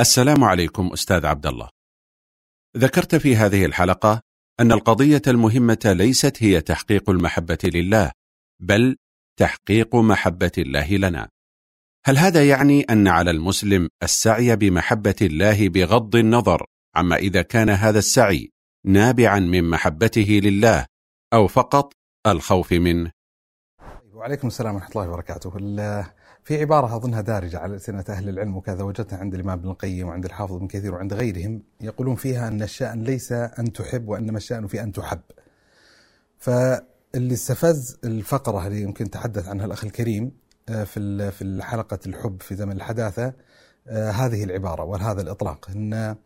السلام عليكم أستاذ عبد الله. ذكرت في هذه الحلقة أن القضية المهمة ليست هي تحقيق المحبة لله، بل تحقيق محبة الله لنا. هل هذا يعني أن على المسلم السعي بمحبة الله بغض النظر عما إذا كان هذا السعي نابعا من محبته لله أو فقط الخوف منه؟ وعليكم السلام ورحمة الله وبركاته. في عبارة أظنها دارجة على ألسنة أهل العلم وكذا وجدتها عند الإمام ابن القيم وعند الحافظ ابن كثير وعند غيرهم يقولون فيها أن الشأن ليس أن تحب وإنما الشأن في أن تحب. فاللي استفز الفقرة اللي يمكن تحدث عنها الأخ الكريم آه، في في حلقة الحب في زمن الحداثة آه، هذه العبارة وهذا الإطلاق. أن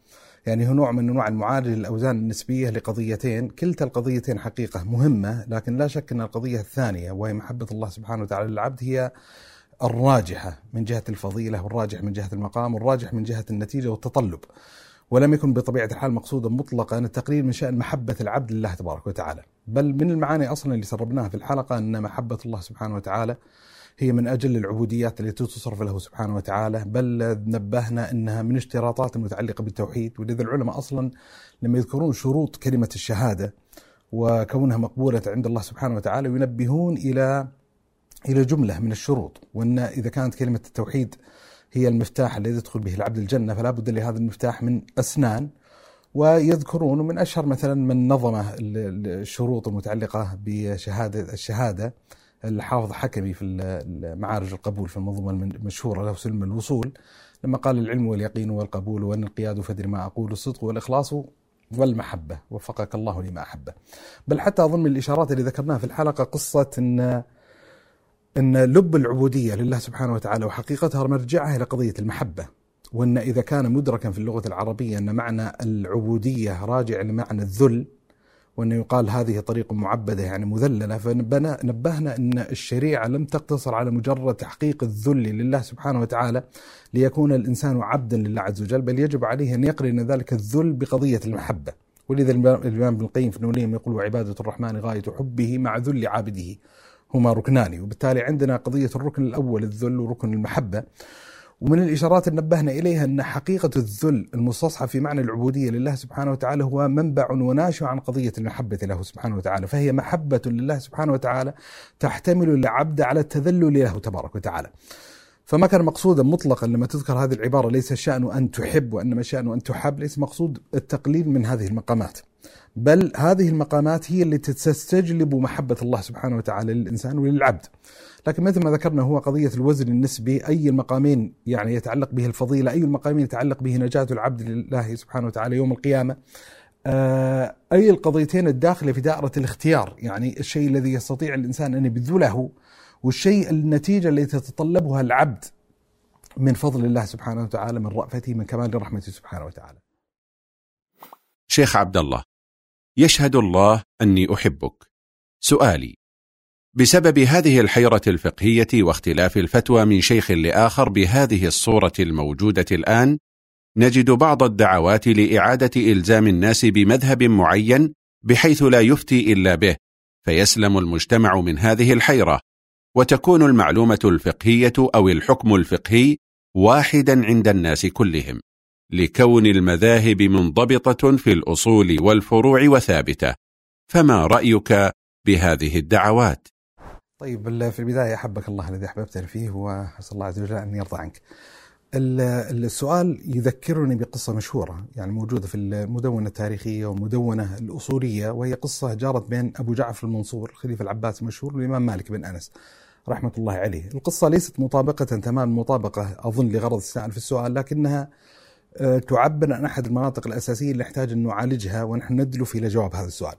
يعني هو نوع من أنواع المعالجه للأوزان النسبية لقضيتين، كلتا القضيتين حقيقة مهمة، لكن لا شك أن القضية الثانية وهي محبة الله سبحانه وتعالى للعبد هي الراجحة من جهة الفضيلة والراجح من جهة المقام والراجح من جهة النتيجة والتطلب. ولم يكن بطبيعة الحال مقصودا مطلقا التقرير من شأن محبة العبد لله تبارك وتعالى. بل من المعاني أصلا اللي سربناها في الحلقة أن محبة الله سبحانه وتعالى هي من أجل العبوديات التي تصرف له سبحانه وتعالى. بل نبهنا أنها من اشتراطات المتعلقة بالتوحيد ولذا العلماء أصلا لما يذكرون شروط كلمة الشهادة وكونها مقبولة عند الله سبحانه وتعالى ينبهون إلى إلى جملة من الشروط وأن إذا كانت كلمة التوحيد هي المفتاح الذي يدخل به العبد الجنة فلا بد لهذا المفتاح من أسنان. ويذكرون من أشهر مثلا من نظم الشروط المتعلقة بشهادة الشهادة الحافظ حكمي في معارج القبول في المنظومة المشهورة له سلم الوصول. لما قال العلم واليقين والقبول والانقياد فدر ما أقول الصدق والإخلاص والمحبة وفقك الله لما أحبه. بل حتى أظن من الإشارات اللي ذكرناها في الحلقة قصة أن إن لب العبودية لله سبحانه وتعالى وحقيقتها مرجعها إلى قضية المحبة وإن إذا كان مدركا في اللغة العربية إن معنى العبودية راجع لمعنى الذل وإنه يقال هذه طريق معبدة يعني مذللة فنبهنا إن الشريعة لم تقتصر على مجرد تحقيق الذل لله سبحانه وتعالى ليكون الإنسان عبدا لله عز وجل بل يجب عليه أن يقرن ذلك الذل بقضية المحبة. ولذا الامام ابن القيم في النونيه يقول وعبادة الرحمن غاية حبه مع ذل عابده. هما ركنان وبالتالي عندنا قضية الركن الأول الذل وركن المحبة. ومن الإشارات اللي نبهنا إليها أن حقيقة الذل المستصحف في معنى العبودية لله سبحانه وتعالى هو منبع وناشئ عن قضية المحبة له سبحانه وتعالى. فهي محبة لله سبحانه وتعالى تحتمل العبد على التذلل له تبارك وتعالى. فما كان مقصودا مطلقا لما تذكر هذه العبارة ليس الشأن أن تحب وإنما الشأن أن تحب ليس مقصود التقليل من هذه المقامات. بل هذه المقامات هي التي تستجلب محبة الله سبحانه وتعالى للإنسان وللعبد. لكن مثل ما ذكرنا هو قضية الوزن النسبي أي المقامين يعني يتعلق به الفضيلة أي المقامين يتعلق به نجاة العبد لله سبحانه وتعالى يوم القيامة آه، أي القضيتين الداخلة في دائرة الاختيار يعني الشيء الذي يستطيع الإنسان أن يبذله والشيء النتيجة التي تتطلبها العبد من فضل الله سبحانه وتعالى من رأفته من كمال رحمته سبحانه وتعالى. شيخ عبد الله يشهد الله أني أحبك. سؤالي. بسبب هذه الحيرة الفقهية واختلاف الفتوى من شيخ لآخر بهذه الصورة الموجودة الآن نجد بعض الدعوات لإعادة إلزام الناس بمذهب معين بحيث لا يفتي إلا به فيسلم المجتمع من هذه الحيرة وتكون المعلومة الفقهية أو الحكم الفقهي واحدا عند الناس كلهم. لكون المذاهب منضبطة في الأصول والفروع وثابتة. فما رأيك بهذه الدعوات؟ طيب في البداية أحبك الله الذي أحببتني فيه وأسأل الله عز وجل أن يرضى عنك. السؤال يذكرني بقصة مشهورة يعني موجودة في المدونة التاريخية والمدونة الأصولية وهي قصة جارت بين أبو جعفر المنصور الخليفة العباس المشهور والإمام مالك بن أنس رحمة الله عليه. القصة ليست مطابقة تمام المطابقة أظن لغرض السائل في السؤال لكنها تعبر عن أحد المناطق الأساسية اللي نحتاج أن نعالجها ونحن ندلف إلى جواب هذا السؤال.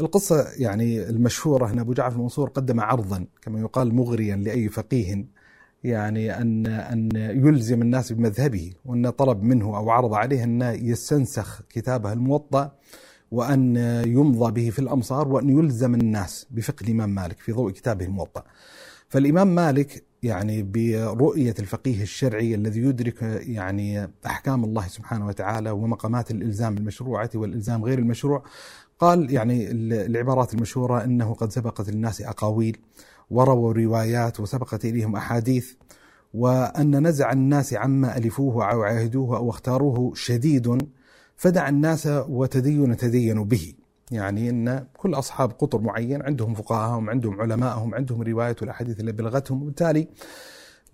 القصة يعني المشهورة أن أبو جعفر المنصور قدم عرضا كما يقال مغريا لأي فقيه يعني أن أن يلزم الناس بمذهبه وأن طلب منه أو عرض عليه أن يستنسخ كتابه الموطأ وأن يمضى به في الأمصار وأن يلزم الناس بفقه الإمام مالك في ضوء كتابه الموطأ. فالإمام مالك يعني برؤية الفقيه الشرعي الذي يدرك يعني أحكام الله سبحانه وتعالى ومقامات الإلزام المشروعة والإلزام غير المشروع قال يعني العبارات المشهورة أنه قد سبقت الناس أقاويل ورووا روايات وسبقت إليهم أحاديث وأن نزع الناس عما ألفوه أو عاهدوه أو اختاروه شديد فدع الناس وتدين تدينوا به. يعني أن كل أصحاب قطر معين عندهم فقهاءهم عندهم علماءهم عندهم رواية الأحاديث اللي بلغتهم. وبالتالي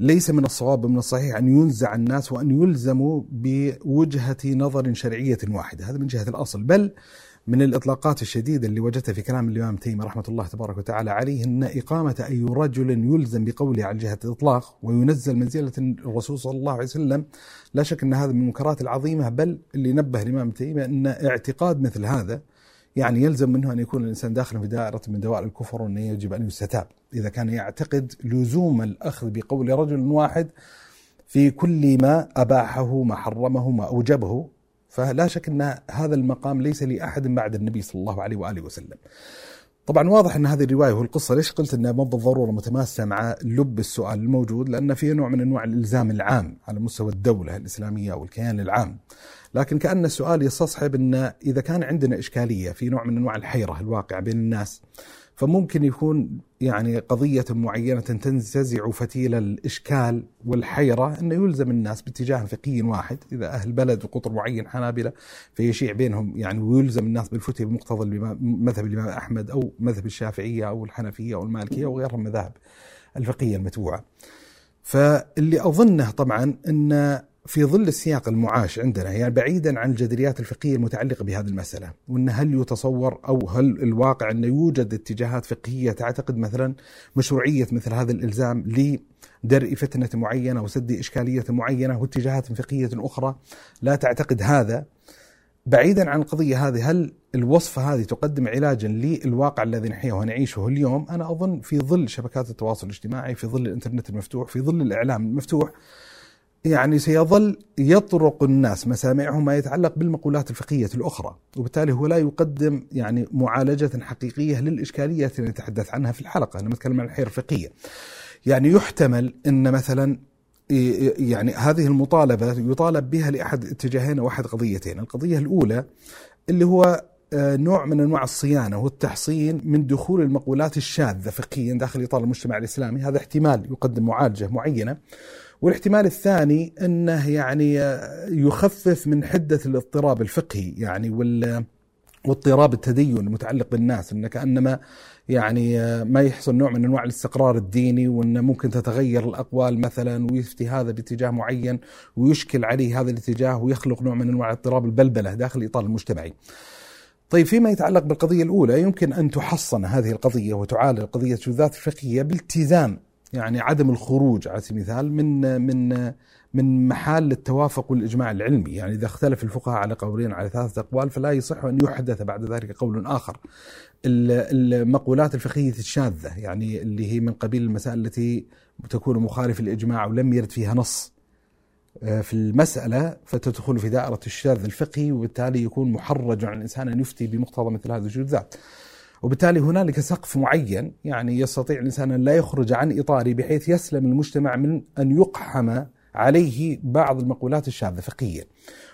ليس من الصواب من الصحيح أن ينزع الناس وأن يلزموا بوجهة نظر شرعية واحدة. هذا من جهة الأصل. بل من الإطلاقات الشديدة اللي وجدتها في كلام الإمام تيمية رحمة الله تبارك وتعالى عليه أن إقامة أي رجل يلزم بقوله على جهة الإطلاق وينزل منزلة الرسول صلى الله عليه وسلم لا شك أن هذا من المنكرات العظيمة. بل اللي نبه الإمام تيمية أن اعتقاد مثل هذا يعني يلزم منه أن يكون الإنسان داخلا في دائرة من دوائر الكفر وأنه يجب أن يستتاب. إذا كان يعتقد لزوم الأخذ بقول رجل واحد في كل ما أباحه ما حرمه ما أوجبه فلا شك أن هذا المقام ليس لأحد بعد النبي صلى الله عليه وآله وسلم. طبعا واضح أن هذه الرواية والقصة ليش قلت أنها مو بالضروره متماسة مع لب السؤال الموجود؟ لأن فيها نوع من أنواع الإلزام العام على مستوى الدولة الإسلامية أو الكيان العام. لكن كأن السؤال يستصحب إن إذا كان عندنا إشكالية في نوع من أنواع الحيرة الواقع بين الناس فممكن يكون يعني قضية معينة تنتزع فتيل الإشكال والحيرة أنه يلزم الناس باتجاه فقهي واحد إذا أهل بلد وقطر معين حنابلة فيشيع بينهم يعني ويلزم الناس بالفتي بمقتضى مذهب الإمام أحمد أو مذهب الشافعية أو الحنفية أو المالكية وغيرها من المذاهب الفقهية المتبوعة. فاللي أظنه طبعا أن في ظل السياق المعاش عندنا يعني بعيدا عن الجدليات الفقهية المتعلقة بهذه المسألة، وإن هل يتصور أو هل الواقع انه يوجد اتجاهات فقهية تعتقد مثلا مشروعية مثل هذا الإلزام لدرء فتنة معينة وسد إشكالية معينة واتجاهات فقهية أخرى لا تعتقد هذا بعيدا عن القضية هذه هل الوصفه هذه تقدم علاجا للواقع الذي نحياه ونعيشه اليوم؟ أنا أظن في ظل شبكات التواصل الاجتماعي، في ظل الإنترنت المفتوح، في ظل الإعلام المفتوح يعني سيظل يطرق الناس مسامعهم ما يتعلق بالمقولات الفقهية الأخرى. وبالتالي هو لا يقدم يعني معالجة حقيقية للإشكالية التي نتحدث عنها في الحلقة. أنا نتكلم عن الحيرة الفقهية. يعني يحتمل أن مثلا يعني هذه المطالبة يطالب بها لأحد اتجاهين أو أحد قضيتين. القضية الأولى اللي هو آه، نوع من أنواع الصيانة والتحصين من دخول المقولات الشاذة فقهيا داخل إطار المجتمع الإسلامي، هذا احتمال يقدم معالجة معينة. والاحتمال الثاني أنه يعني يخفف من حدة الاضطراب الفقهي يعني وال واضطراب التدين المتعلق بالناس انه كأنما يعني ما يحصل نوع من أنواع الاستقرار الديني وإن ممكن تتغير الأقوال مثلا ويفتي هذا باتجاه معين ويشكل عليه هذا الاتجاه ويخلق نوع من أنواع اضطراب البلبلة داخل الاطار المجتمعي. طيب فيما يتعلق بالقضية الأولى يمكن أن تحصن هذه القضية وتعالج قضيه الذات الفقهية بالتزام يعني عدم الخروج على سبيل المثال من من من محال التوافق والإجماع العلمي، يعني إذا اختلف الفقهاء على قولين على ثلاثة أقوال فلا يصح أن يحدث بعد ذلك قول آخر. المقولات الفقهية الشاذة يعني اللي هي من قبيل المسائل التي تكون مخالفه للإجماع ولم يرد فيها نص. آه، في المسألة فتدخل في دائرة الشاذ الفقهي وبالتالي يكون محرج عن الإنسان أن يفتي بمقتضى مثل هذه الذات وبالتالي هنالك سقف معين يعني يستطيع الإنسان أن لا يخرج عن إطاره بحيث يسلم المجتمع من أن يقحم عليه بعض المقولات الشاذة فقهيا.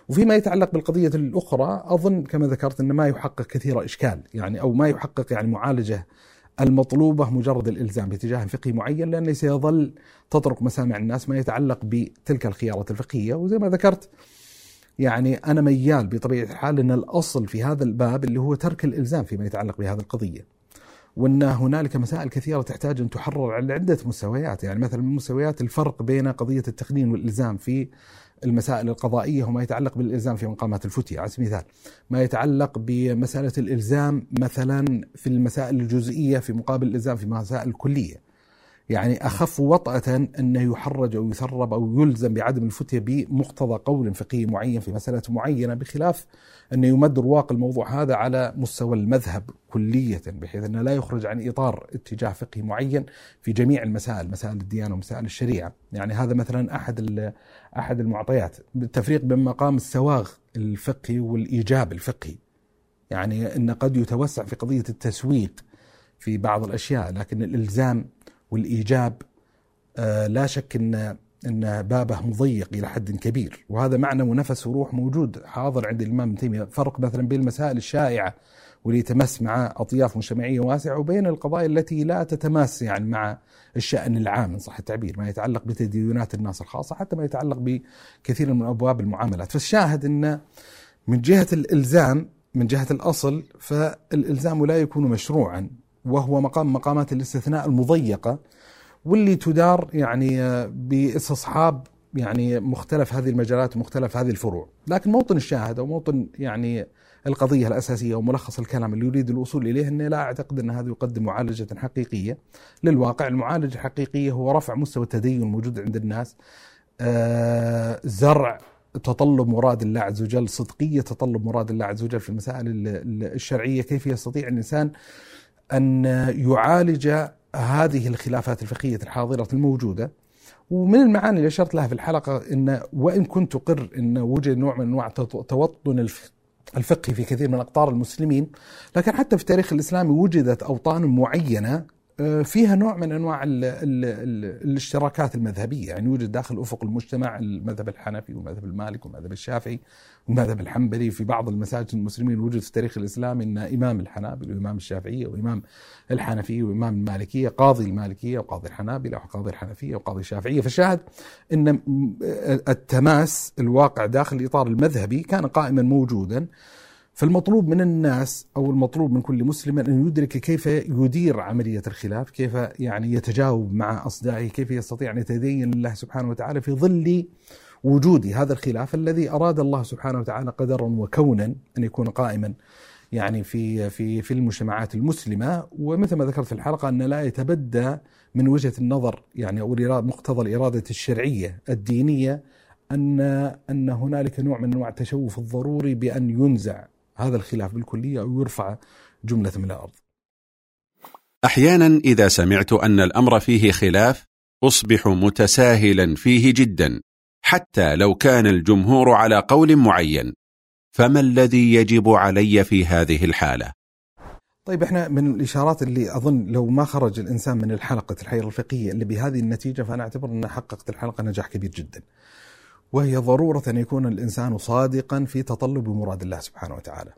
وفيما يتعلق بالقضية الأخرى أظن كما ذكرت أن ما يحقق كثير إشكال يعني أو ما يحقق يعني معالجة المطلوبة مجرد الإلزام باتجاه فقهي معين لأنه سيظل تطرق مسامع الناس ما يتعلق بتلك الخيارات الفقهية وزي ما ذكرت يعني أنا ميال بطبيعة الحال أن الأصل في هذا الباب اللي هو ترك الإلزام فيما يتعلق بهذه القضية. وأن هنالك مسائل كثيرة تحتاج أن تحرر على عدة مستويات يعني مثلا من مستويات الفرق بين قضية التقنين والإلزام في المسائل القضائية وما يتعلق بالإلزام في مقامات الفتية. على سبيل المثال ما يتعلق بمسألة الإلزام مثلا في المسائل الجزئية في مقابل الإلزام في مسائل الكلية يعني أخف وطأة أنه يحرج أو يثرب أو يلزم بعدم الفتية بمقتضى قول فقهي معين في مسألة معينة بخلاف أنه يمد رواق الموضوع هذا على مستوى المذهب كلية بحيث أنه لا يخرج عن إطار اتجاه فقهي معين في جميع المسائل مسائل الديانة ومسائل الشريعة. يعني هذا مثلا أحد أحد المعطيات. بالتفريق بين مقام السواغ الفقهي والإيجاب الفقهي. يعني أن قد يتوسع في قضية التسويق في بعض الأشياء لكن الإلزام والإيجاب آه، لا شك أن إن بابه مضيق إلى حد كبير. وهذا معنى ونفس وروح موجود حاضر عند الإمام ابن تيمية. فرق مثلا بين المسائل الشائعة واللي يتمس مع أطياف مجتمعية واسعة وبين القضايا التي لا تتماس يعني مع الشأن العام إن صح التعبير ما يتعلق بتدينات الناس الخاصة حتى ما يتعلق بكثير من أبواب المعاملات. فالشاهد إن من جهة الإلزام من جهة الأصل فالإلزام لا يكون مشروعا. وهو مقام مقامات الاستثناء المضيقة واللي تدار يعني باستصحاب يعني مختلف هذه المجالات ومختلف هذه الفروع. لكن موطن الشاهد أو موطن يعني القضية الأساسية وملخص الكلام اللي يريد الوصول إليه أني لا أعتقد أن هذا يقدم معالجة حقيقية للواقع. المعالجة الحقيقية هو رفع مستوى التدين الموجود عند الناس آه زرع تطلب مراد الله عز وجل صدقية تطلب مراد الله عز وجل في المسائل الشرعية. كيف يستطيع الإنسان أن يعالج هذه الخلافات الفقهية الحاضرة الموجودة. ومن المعاني اللي أشرت لها في الحلقة أن وإن كنت أقر أن وجد نوع من أنواع توطن الفقهي في كثير من أقطار المسلمين لكن حتى في التاريخ الإسلامي وجدت أوطان معينة فيها نوع من أنواع ال ال ال الاشتراكات المذهبية، يعني يوجد داخل أفق المجتمع المذهب الحنفي والمذهب المالكي والمذهب الشافعي والمذهب الحنبلي في بعض المساجد المسلمين وجد في التاريخ الاسلامي إن إمام الحنابل وامام الشافعية وإمام الحنفية وإمام المالكية، قاضي المالكية وقاضي الحنابلة وقاضي الحنفية وقاضي الشافعية، فالشاهد إن التماس الواقع داخل الإطار المذهبي كان قائما موجودا. فالمطلوب من الناس أو المطلوب من كل مسلم أن يدرك كيف يدير عملية الخلاف، كيف يعني يتجاوب مع اصدائه، كيف يستطيع أن يتدين لله سبحانه وتعالى في ظل وجود هذا الخلاف الذي أراد الله سبحانه وتعالى قدرا وكونا أن يكون قائما يعني في في في المجتمعات المسلمة. ومثل ما ذكرت في الحلقة أن لا يتبدى من وجهة النظر يعني أو مقتضى الإرادة الشرعية الدينية أن أن هنالك نوع من أنواع التشوف الضروري بأن ينزع هذا الخلاف بالكلية أو يرفع جملة من الأرض أحيانا إذا سمعت أن الأمر فيه خلاف أصبح متساهلا فيه جدا حتى لو كان الجمهور على قول معين فما الذي يجب علي في هذه الحالة؟ طيب إحنا من الإشارات اللي أظن لو ما خرج الإنسان من الحلقة الحيرة الفقهية اللي بهذه النتيجة فأنا أعتبر ان حققت الحلقة نجاح كبير جدا. وهي ضرورة أن يكون الإنسان صادقا في تطلب مراد الله سبحانه وتعالى.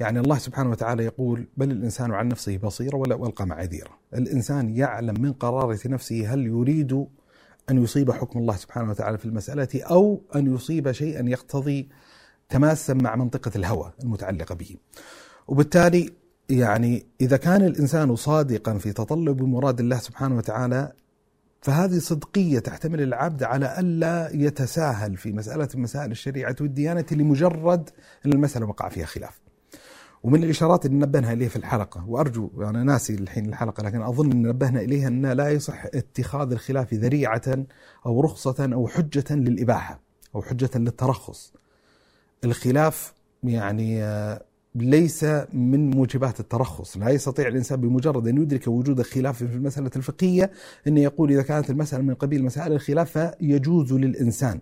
يعني الله سبحانه وتعالى يقول بل الإنسان عن نفسه بصيرة ولا ألقى معاذيرة. الإنسان يعلم من قرارة نفسه هل يريد أن يصيب حكم الله سبحانه وتعالى في المسألة أو أن يصيب شيئا يقتضي تماسا مع منطقة الهوى المتعلقة به. وبالتالي يعني إذا كان الإنسان صادقا في تطلب مراد الله سبحانه وتعالى فهذه صدقية تحتمل العبد على ألا يتساهل في مسألة مسائل الشريعة والديانة لمجرد أن المسألة وقع فيها خلاف. ومن الإشارات اللي نبهنا إليه في الحلقة وأرجو أنا ناسي الحين الحلقة لكن أظن أن نبهنا إليها أن لا يصح اتخاذ الخلاف ذريعة أو رخصة أو حجة للإباحة أو حجة للترخص. الخلاف يعني آه، ليس من موجبات الترخص لا يستطيع الإنسان بمجرد أن يدرك وجود خلاف في المسألة الفقهية أن يقول إذا كانت المسألة من قبيل مسائل الخلاف فيجوز للإنسان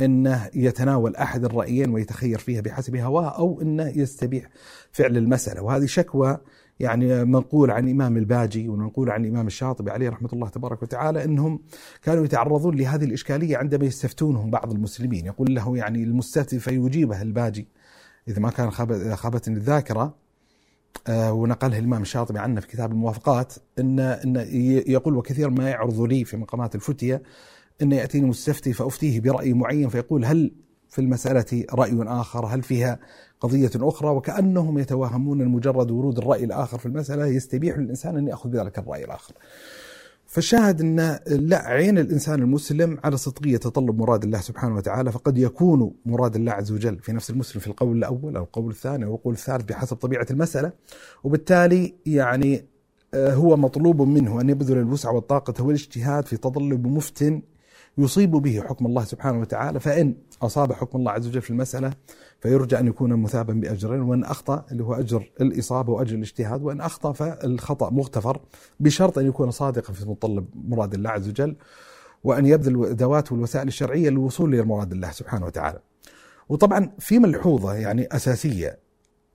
أنه يتناول أحد الرأيين ويتخير فيها بحسب هواه أو أنه يستبيح فعل المسألة. وهذه شكوى يعني منقول عن إمام الباجي ومنقول عن الإمام الشاطبي عليه رحمة الله تبارك وتعالى أنهم كانوا يتعرضون لهذه الإشكالية عندما يستفتونهم بعض المسلمين يقول له يعني المستفتي فيجيبه الباجي إذا ما كان خابتني الذاكرة آه، ونقلها الإمام الشاطبي عنه في كتاب الموافقات إن إن يقول وكثير ما يعرض لي في مقامات الفتية أن يأتيني مستفتي فأفتيه برأي معين فيقول هل في المسألة رأي آخر؟ هل فيها قضية أخرى؟ وكأنهم يتوهمون مجرد ورود الرأي الآخر في المسألة يستبيح للإنسان أن يأخذ بذلك الرأي الآخر. فالشاهد أن لا عين الإنسان المسلم على صدقية تطلب مراد الله سبحانه وتعالى فقد يكون مراد الله عز وجل في نفس المسلم في القول الأول أو القول الثاني أو القول الثالث بحسب طبيعة المسألة. وبالتالي يعني آه، هو مطلوب منه أن يبذل الوسع والطاقة والإجتهاد في تطلب مفت يصيب به حكم الله سبحانه وتعالى فإن أصاب حكم الله عز وجل في المسألة فيرجى أن يكون مثابا بأجرين وإن أخطأ اللي هو أجر الإصابة وأجر الاجتهاد وإن أخطأ فالخطأ مغتفر بشرط أن يكون صادقا في مطلب مراد الله عز وجل وأن يبذل الأدوات والوسائل الشرعية للوصول لمراد الله سبحانه وتعالى. وطبعا في ملحوظة يعني أساسية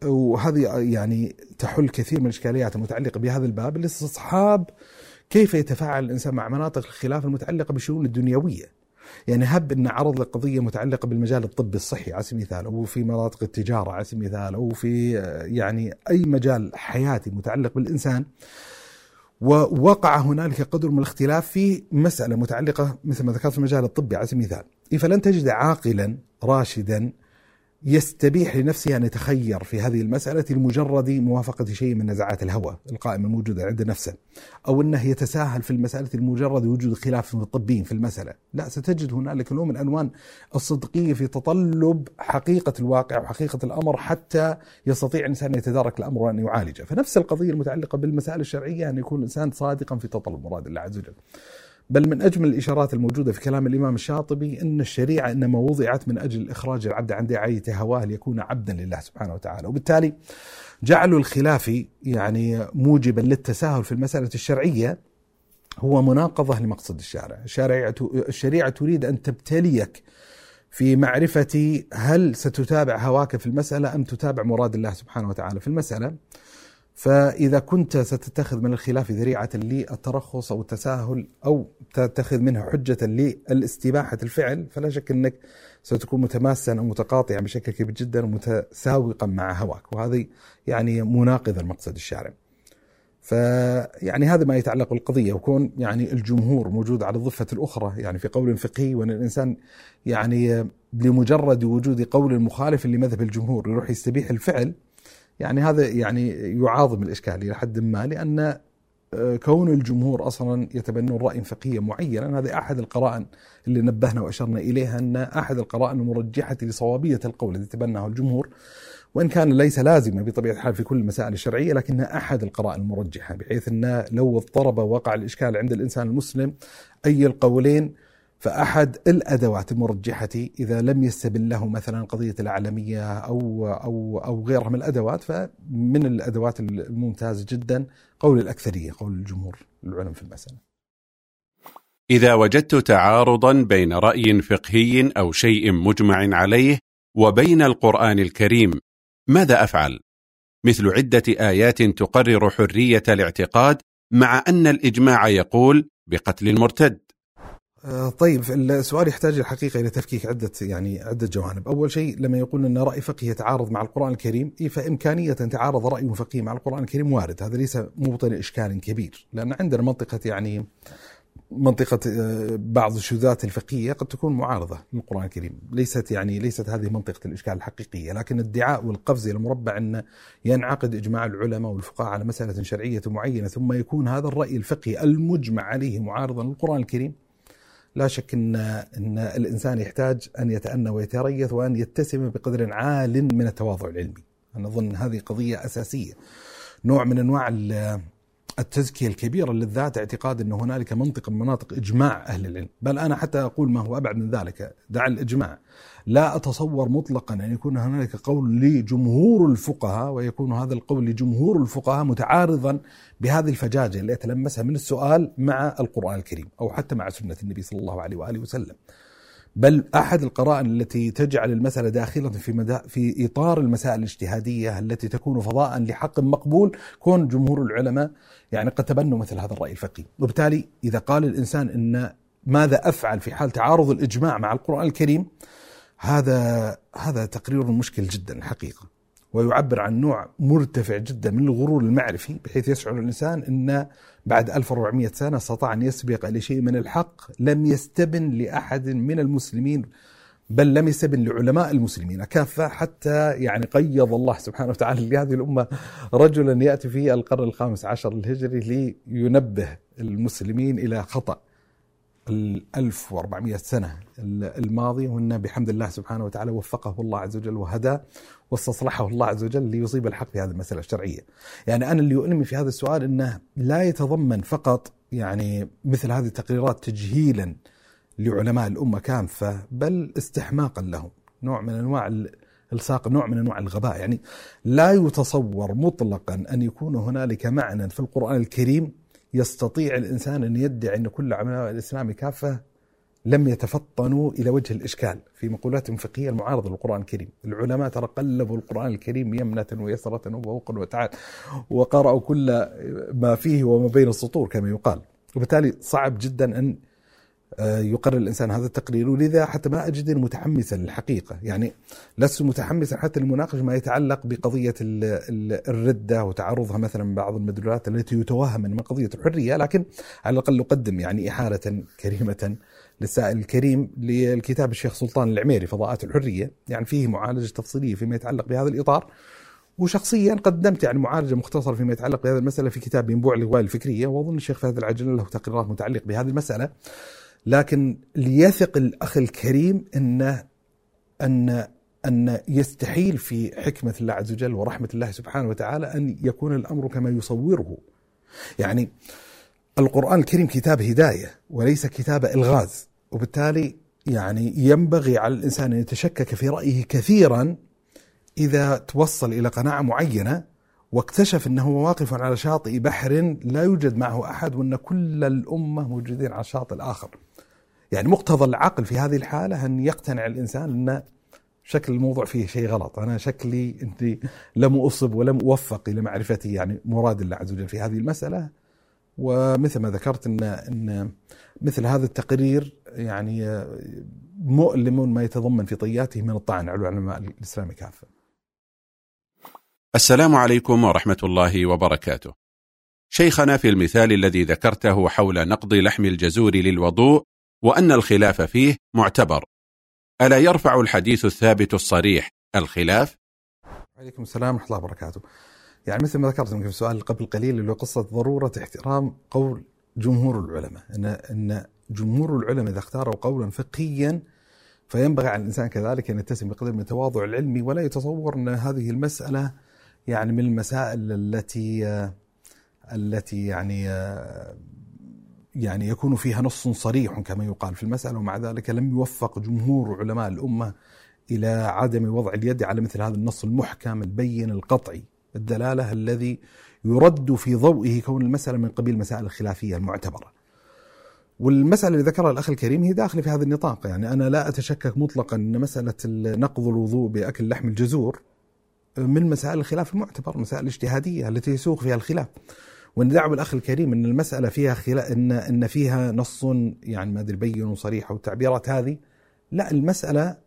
وهذه يعني تحل كثير من الإشكاليات المتعلقة بهذا الباب الاستصحاب كيف يتفاعل الإنسان مع مناطق الخلاف المتعلقة بالشؤون الدنيوية؟ يعني هب أن عرض لك قضيه متعلقة بالمجال الطبي الصحي على سبيل المثال أو في مناطق التجارة على سبيل المثال أو في يعني أي مجال حياتي متعلق بالإنسان ووقع هنالك قدر من الاختلاف في مسألة متعلقة مثل ما ذكرت في المجال الطبي على سبيل المثال. فلن تجد عاقلا راشدا يستبيح لنفسه أن يتخير في هذه المسألة لمجرد موافقة شيء من نزعات الهوى القائمة الموجودة عند نفسه أو أنه يتساهل في المسألة لمجرد وجود خلاف الطبيين في المسألة. لا ستجد هنالك نوع من أنواع الصدقية في تطلب حقيقة الواقع وحقيقة الأمر حتى يستطيع الإنسان أن يتدارك الأمر وأن يعالجه. فنفس القضية المتعلقة بالمسائل الشرعية أن يكون الإنسان صادقا في تطلب مراد الله عز وجل. بل من أجمل الإشارات الموجودة في كلام الإمام الشاطبي أن الشريعة إنما وضعت من أجل إخراج العبد عن داعية هواه ليكون عبدا لله سبحانه وتعالى. وبالتالي جعلوا الخلاف يعني موجبا للتساهل في المسألة الشرعية هو مناقضة لمقصد الشارع. الشارع الشريعة تريد أن تبتليك في معرفة هل ستتابع هواك في المسألة أم تتابع مراد الله سبحانه وتعالى في المسألة. فإذا كنت ستتخذ من الخلاف ذريعة للترخص أو التساهل أو تتخذ منها حجة للاستباحة الفعل فلا شك أنك ستكون متماسا أو متقاطعا بشكل كبير جدا ومتساوقا مع هواك. وهذه يعني مناقضة المقصد الشارع. فيعني هذا ما يتعلق بالقضية. وكون يعني الجمهور موجود على الضفة الأخرى يعني في قول فقهي وأن الإنسان يعني لمجرد وجود قول مخالف لمذهب الجمهور يروح يستبيح الفعل يعني هذا يعني يعاظم الإشكال إلى حد ما لأن آه، كون الجمهور أصلا يتبنون راي فقهيا معينا هذا أحد القرائن اللي نبهنا وأشرنا إليها أن أحد القرائن المرجحة لصوابية القول الذي تبناه الجمهور وإن كان ليس لازما بطبيعة الحال في كل المسائل الشرعية لكنها أحد القرائن المرجحة بحيث أن لو اضطرب وقع الإشكال عند الإنسان المسلم أي القولين فأحد الأدوات المرجحة إذا لم يستبن له مثلا قضية الأعلمية أو أو أو غيرها من الأدوات فمن الأدوات الممتازة جدا قول الأكثرية قول الجمهور العلم في المسألة إذا وجدت تعارضا بين رأي فقهي أو شيء مجمع عليه وبين القرآن الكريم ماذا أفعل؟ مثل عدة آيات تقرر حرية الاعتقاد مع أن الإجماع يقول بقتل المرتد طيب السؤال يحتاج الحقيقة إلى تفكيك عدة يعني عدة جوانب، أول شيء لما يقول أن رأي فقهي يتعارض مع القرآن الكريم، فإمكانية أن تعارض رأي فقهي مع القرآن الكريم وارد، هذا ليس موطن إشكال كبير، لأن عندنا منطقة يعني منطقة آه، بعض الشذات الفقهية قد تكون معارضة للقرآن الكريم. ليست يعني ليست هذه منطقة الإشكال الحقيقية لكن الادعاء والقفز إلى المربع أن ينعقد إجماع العلماء والفقهاء على مسألة شرعية معينة ثم يكون هذا الرأي الفقهي المجمع عليه معارضا للقرآن الكريم لا شك ان إن الإنسان يحتاج أن يتأنى ويتريث وأن يتسم بقدر عال من التواضع العلمي. أنا أظن هذه قضية أساسية. نوع من أنواع التزكية الكبيرة للذات اعتقاد إن هنالك منطقه من مناطق إجماع أهل العلم، بل أنا حتى أقول ما هو أبعد من ذلك، دع الإجماع. لا أتصور مطلقا أن يكون هنالك قول لجمهور الفقهاء ويكون هذا القول لجمهور الفقهاء متعارضا بهذه الفجاجة اللي يتلمسها من السؤال مع القرآن الكريم أو حتى مع سنة النبي صلى الله عليه وآله وسلم. بل أحد القرائن التي تجعل المسألة داخله في مدى في إطار المسائل الاجتهادية التي تكون فضاء لحق مقبول كون جمهور العلماء يعني قد تبنوا مثل هذا الرأي الفقهي، وبالتالي إذا قال الإنسان إن ماذا أفعل في حال تعارض الإجماع مع القرآن الكريم هذا هذا تقرير مشكل جدا الحقيقة ويعبر عن نوع مرتفع جدا من الغرور المعرفي بحيث يشعر الإنسان إن بعد 1400 سنة استطاع أن يسبق لشيء من الحق لم يستبن لأحد من المسلمين بل لم يستبن لعلماء المسلمين. كافة حتى يعني قيض الله سبحانه وتعالى لهذه الأمة رجلا يأتي في القرن الخامس عشر الهجري لينبه المسلمين إلى خطأ. ال 1400 سنة الماضية وأن بحمد الله سبحانه وتعالى وفقه الله عز وجل وهداه واستصلحه الله عز وجل ليصيب الحق في هذه المسألة الشرعية. يعني أنا اللي يؤلمي في هذا السؤال أنه لا يتضمن فقط يعني مثل هذه التقريرات تجهيلا لعلماء الأمة كافة بل استحماقا لهم. نوع من أنواع الصاق نوع من أنواع الغباء. يعني لا يتصور مطلقا أن يكون هنالك معنى في القرآن الكريم يستطيع الإنسان أن يدعي أن كل علماء الإسلام كافة لم يتفطنوا إلى وجه الإشكال. في مقولاتهم الفقهيه المعارضه للقرآن الكريم، العلماء ترى قلبوا القرآن الكريم يمنة ويسرة وفوقا وتعالى وقرأوا كل ما فيه وما بين السطور كما يقال، وبالتالي صعب جدا آه، يقرر الإنسان هذا التقرير ولذا حتى ما أجد متحمسا للحقيقة، يعني لست متحمسا حتى للمناقشه ما يتعلق بقضية الردة وتعرضها مثلا من بعض المدلولات التي يتوهم من قضية الحرية، لكن على الأقل أقدم يعني إحالة كريمة للسائل الكريم للكتاب الشيخ سلطان العميري فضاءات الحرية، يعني فيه معالجة تفصيلية فيما يتعلق بهذا الإطار. وشخصيا قدمت يعني معالجة مختصرة فيما يتعلق بهذه المسألة في كتاب ينبوع الغوايه الفكرية وأظن الشيخ فهد العجل له تقريرات متعلقة بهذه المسألة. لكن ليثق الأخ الكريم إنه ان أن يستحيل في حكمة الله عز وجل ورحمة الله سبحانه وتعالى أن يكون الأمر كما يصوره. يعني القرآن الكريم كتاب هداية وليس كتاب إلغاز وبالتالي يعني ينبغي على الإنسان أن يتشكك في رأيه كثيرا إذا توصل إلى قناعة معينة واكتشف إنه واقف على شاطئ بحر لا يوجد معه أحد وإن كل الأمة موجودين على الشاطئ الآخر. يعني مقتضى العقل في هذه الحالة أن يقتنع الإنسان أن شكل الموضوع فيه شيء غلط. أنا شكلي أني لم أصب ولم أوفق إلى معرفة يعني مراد الله عز وجل في هذه المسألة. ومثل ما ذكرت أن, إن مثل هذا التقرير يعني مؤلم ما يتضمن في طياته من الطعن على العلماء الإسلامي كافة. السلام عليكم ورحمة الله وبركاته. شيخنا في المثال الذي ذكرته حول نقض لحم الجزور للوضوء وأن الخلاف فيه معتبر. ألا يرفع الحديث الثابت الصريح الخلاف؟ عليكم السلام ورحمة الله وبركاته. يعني مثل ما ذكرت في السؤال قبل قليل اللي هو قصة ضرورة احترام قول جمهور العلماء. أن أن جمهور العلماء إذا اختاروا قولا فقهيا فينبغي على الإنسان كذلك أن يتسم بقدر من التواضع العلمي ولا يتصور أن هذه المسألة يعني من المسائل التي التي يعني يعني يكون فيها نص صريح كما يقال في المسألة ومع ذلك لم يوفق جمهور علماء الأمة إلى عدم وضع اليد على مثل هذا النص المحكم البين القطعي. الدلالة الذي يرد في ضوئه كون المسألة من قبيل المسائل الخلافية المعتبرة. والمسألة اللي ذكرها الأخ الكريم هي داخلة في هذا النطاق. يعني أنا لا أتشكك مطلقا أن مسألة نقض الوضوء بأكل لحم الجزور من مسائل الخلاف المعتبر مسائل الاجتهادية التي يسوق فيها الخلاف. وندعم الأخ الكريم إن المسألة فيها خلا إن إن فيها نص يعني ما أدري بين وصريح والتعبيرات هذه لا المسألة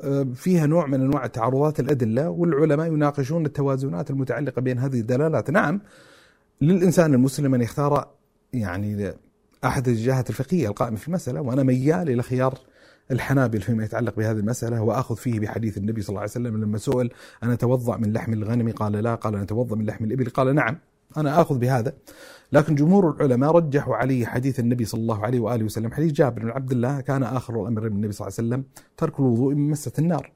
آه، فيها نوع من أنواع تعارضات الأدلة والعلماء يناقشون التوازنات المتعلقة بين هذه الدلالات، نعم للإنسان المسلم أن يختار يعني أحد الجهات الفقهية القائمة في المسألة وأنا ميال إلى خيار الحنابل فيما يتعلق بهذه المسألة وأخذ فيه بحديث النبي صلى الله عليه وسلم لما سئل أنا أتوضأ من لحم الغنم؟ قال لا. قال أنا أتوضأ من لحم الإبل؟ قال نعم. أنا آخذ بهذا. لكن جمهور العلماء رجحوا عليه حديث النبي صلى الله عليه وآله وسلم حديث جابر بن عبد الله كان آخر الأمر من النبي صلى الله عليه وسلم ترك الوضوء من مسة النار.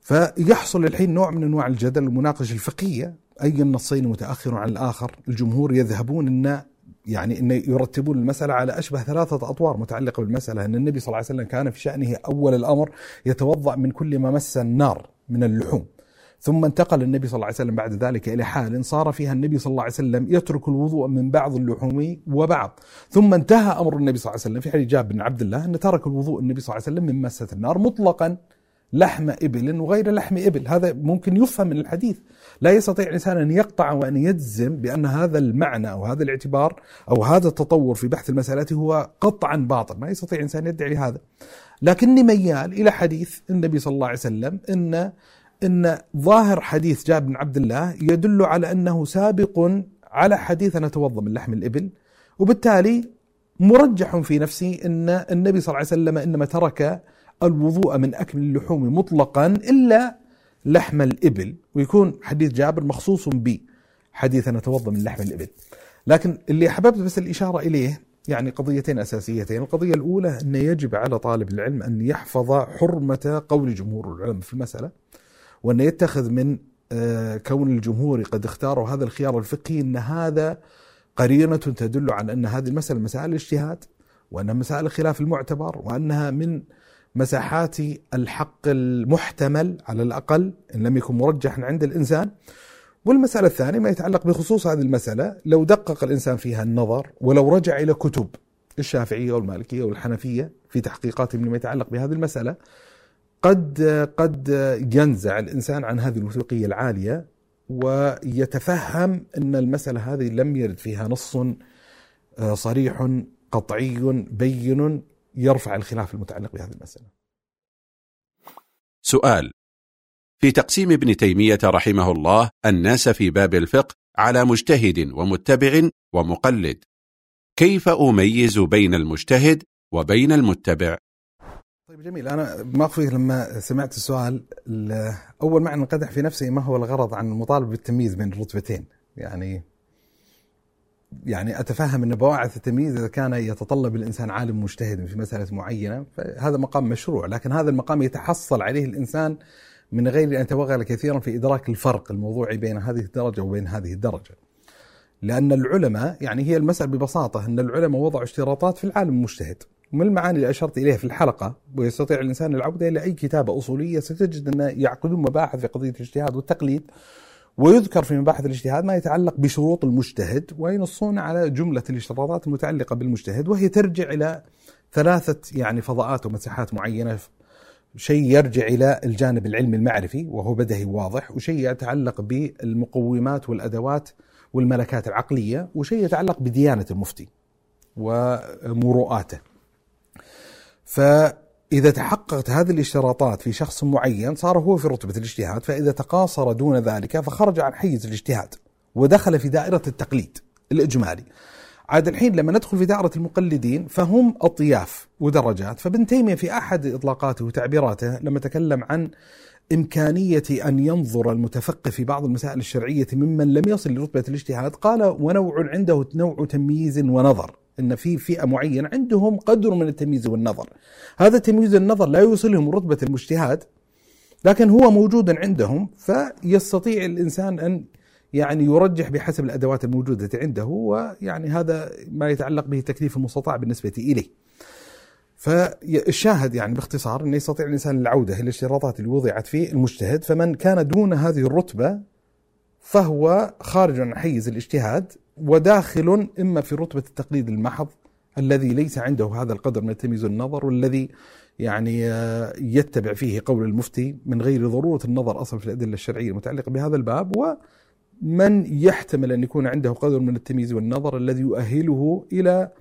فيحصل الحين نوع من أنواع الجدل والمناقشة الفقهية أي النصين متأخر عن الآخر؟ الجمهور يذهبون أن يعني أن يرتبون المسألة على أشبه ثلاثة أطوار متعلقة بالمسألة أن النبي صلى الله عليه وسلم كان في شأنه أول الأمر يتوضأ من كل ما مس النار من اللحوم. ثم انتقل النبي صلى الله عليه وسلم بعد ذلك إلى حال صار فيها النبي صلى الله عليه وسلم يترك الوضوء من بعض اللحوم وبعض. ثم انتهى أمر النبي صلى الله عليه وسلم في حديث جابر بن عبد الله أن ترك الوضوء النبي صلى الله عليه وسلم من مسة النار مطلقا لحم إبل وغير لحم إبل. هذا ممكن يفهم من الحديث. لا يستطيع الإنسان أن يقطع وأن يجزم بأن هذا المعنى أو هذا الاعتبار أو هذا التطور في بحث المسألة هو قطعا باطل. ما يستطيع الإنسان يدعي هذا. لكني ميال إلى حديث النبي صلى الله عليه وسلم أن إن ظاهر حديث جابر بن عبد الله يدل على أنه سابق على حديث أنا أتوضأ من لحم الإبل وبالتالي مرجح في نفسي إن النبي صلى الله عليه وسلم إنما ترك الوضوء من اكل اللحوم مطلقا إلا لحم الإبل ويكون حديث جابر مخصوص بي حديث أنا أتوضأ من لحم الإبل. لكن اللي أحببت بس الإشارة إليه يعني قضيتين أساسيتين، القضية الأولى أن يجب على طالب العلم أن يحفظ حرمة قول جمهور العلماء في المسألة وأن يتخذ من آه، كون الجمهور قد اختاروا هذا الخيار الفقهي أن هذا قرينة تدل على أن هذه المسألة مسائل الاجتهاد وأنها مسائل الخلاف المعتبر وأنها من مساحات الحق المحتمل على الأقل إن لم يكن مرجحا عند الإنسان. والمسألة الثانية ما يتعلق بخصوص هذه المسألة لو دقق الإنسان فيها النظر ولو رجع إلى كتب الشافعية والمالكية والحنفية في تحقيقاتهم لما يتعلق بهذه المسألة قد قد ينزع الإنسان عن هذه الوثوقية العالية ويتفهم أن المسألة هذه لم يرد فيها نص آه، صريح قطعي بين يرفع الخلاف المتعلق بهذه المسألة. سؤال. في تقسيم ابن تيمية رحمه الله الناس في باب الفقه على مجتهد ومتبع ومقلد. كيف أميز بين المجتهد وبين المتبع؟ طيب جميل أنا ما أخفي لما سمعت السؤال أول معنى انقدح في نفسي ما هو الغرض عن المطالبة بالتمييز بين الرتبتين يعني يعني أتفهم أن بواعث التمييز إذا كان يتطلب الإنسان عالم مجتهد في مسألة معينة فهذا مقام مشروع لكن هذا المقام يتحصل عليه الإنسان من غير أن يتوغل كثيرا في إدراك الفرق الموضوعي بين هذه الدرجة وبين هذه الدرجة. لأن العلماء يعني هي المسألة ببساطة أن العلماء وضعوا اشتراطات في العالم المجتهد. ومن المعاني اللي أشرت إليها في الحلقة ويستطيع الإنسان العودة إلى أي كتابه أصولية ستجد أن يعقدون مباحث في قضية الاجتهاد والتقليد ويذكر في مباحث الاجتهاد ما يتعلق بشروط المجتهد وينصون على جملة الاشتراطات المتعلقة بالمجتهد وهي ترجع إلى ثلاثة يعني فضاءات ومساحات معينة شيء يرجع إلى الجانب العلمي المعرفي وهو بدهي واضح وشيء يتعلق بالمقومات والأدوات والملكات العقلية وشيء يتعلق بديانة المفتي ومروءاته. ف إذا تحققت هذه الاشتراطات في شخص معين صار هو في رتبة الاجتهاد فإذا تقاصر دون ذلك فخرج عن حيز الاجتهاد ودخل في دائرة التقليد الإجمالي. عاد الحين لما ندخل في دائرة المقلدين فهم أطياف ودرجات فابن تيمية في أحد إطلاقاته وتعبيراته لما تكلم عن إمكانية أن ينظر المتفقه في بعض المسائل الشرعية ممن لم يصل لرتبة الاجتهاد قال ونوع عنده نوع تمييز ونظر. إن في فئة معينة عندهم قدر من التمييز والنظر هذا تمييز النظر لا يوصلهم رتبة المجتهاد لكن هو موجود عندهم فيستطيع الإنسان أن يعني يرجح بحسب الأدوات الموجودة عنده ويعني هذا ما يتعلق به التكليف المستطاع بالنسبة إليه. فالشاهد يعني باختصار إنه يستطيع الإنسان العودة إلى الاشتراطات اللي وضعت في المجتهد فمن كان دون هذه الرتبة فهو خارج عن حيز الاجتهاد وداخل إما في رتبة التقليد المحض الذي ليس عنده هذا القدر من التمييز والنظر والذي يعني آه، يتبع فيه قول المفتي من غير ضرورة النظر أصلا في الأدلة الشرعية المتعلقة بهذا الباب ومن يحتمل أن يكون عنده قدر من التمييز والنظر الذي يؤهله إلى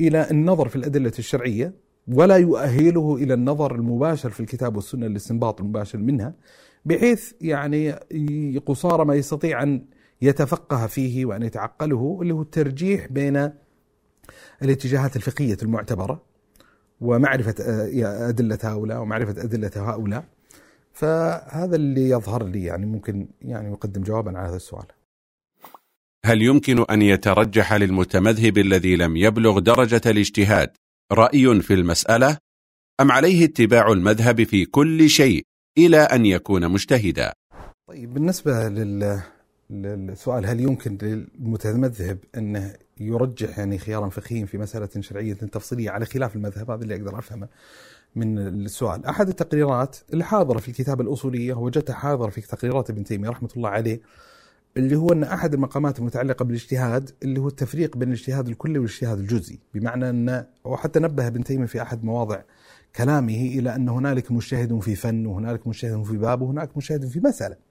إلى النظر في الأدلة الشرعية ولا يؤهله إلى النظر المباشر في الكتاب والسنة الاستنباط المباشر منها بحيث يعني قصارى ما يستطيع أن يتفقه فيه وأن يتعقله اللي هو الترجيح بين الاتجاهات الفقهية المعتبرة ومعرفة أدلة هؤلاء ومعرفة أدلة هؤلاء. فهذا اللي يظهر لي يعني ممكن يعني يقدم جوابا على هذا السؤال. هل يمكن أن يترجح للمتمذهب الذي لم يبلغ درجة الاجتهاد رأي في المسألة؟ أم عليه اتباع المذهب في كل شيء إلى أن يكون مجتهدا؟ طيب بالنسبة لل السؤال هل يمكن للمتمذهب انه يرجح يعني خيارا فقهيا في مسألة شرعية تفصيلية على خلاف المذهب؟ هذا اللي أقدر أفهمه من السؤال. أحد التقريرات الحاضره في الكتاب الأصولية وجدتها حاضره في تقريرات ابن تيمية رحمة الله عليه اللي هو أن أحد المقامات المتعلقة بالاجتهاد اللي هو التفريق بين الاجتهاد الكلي والاجتهاد الجزئي بمعنى أن وحتى نبه ابن تيمية في أحد مواضع كلامه إلى أن هنالك مجتهد في فن وهنالك مجتهد في باب وهناك مجتهد في مسألة.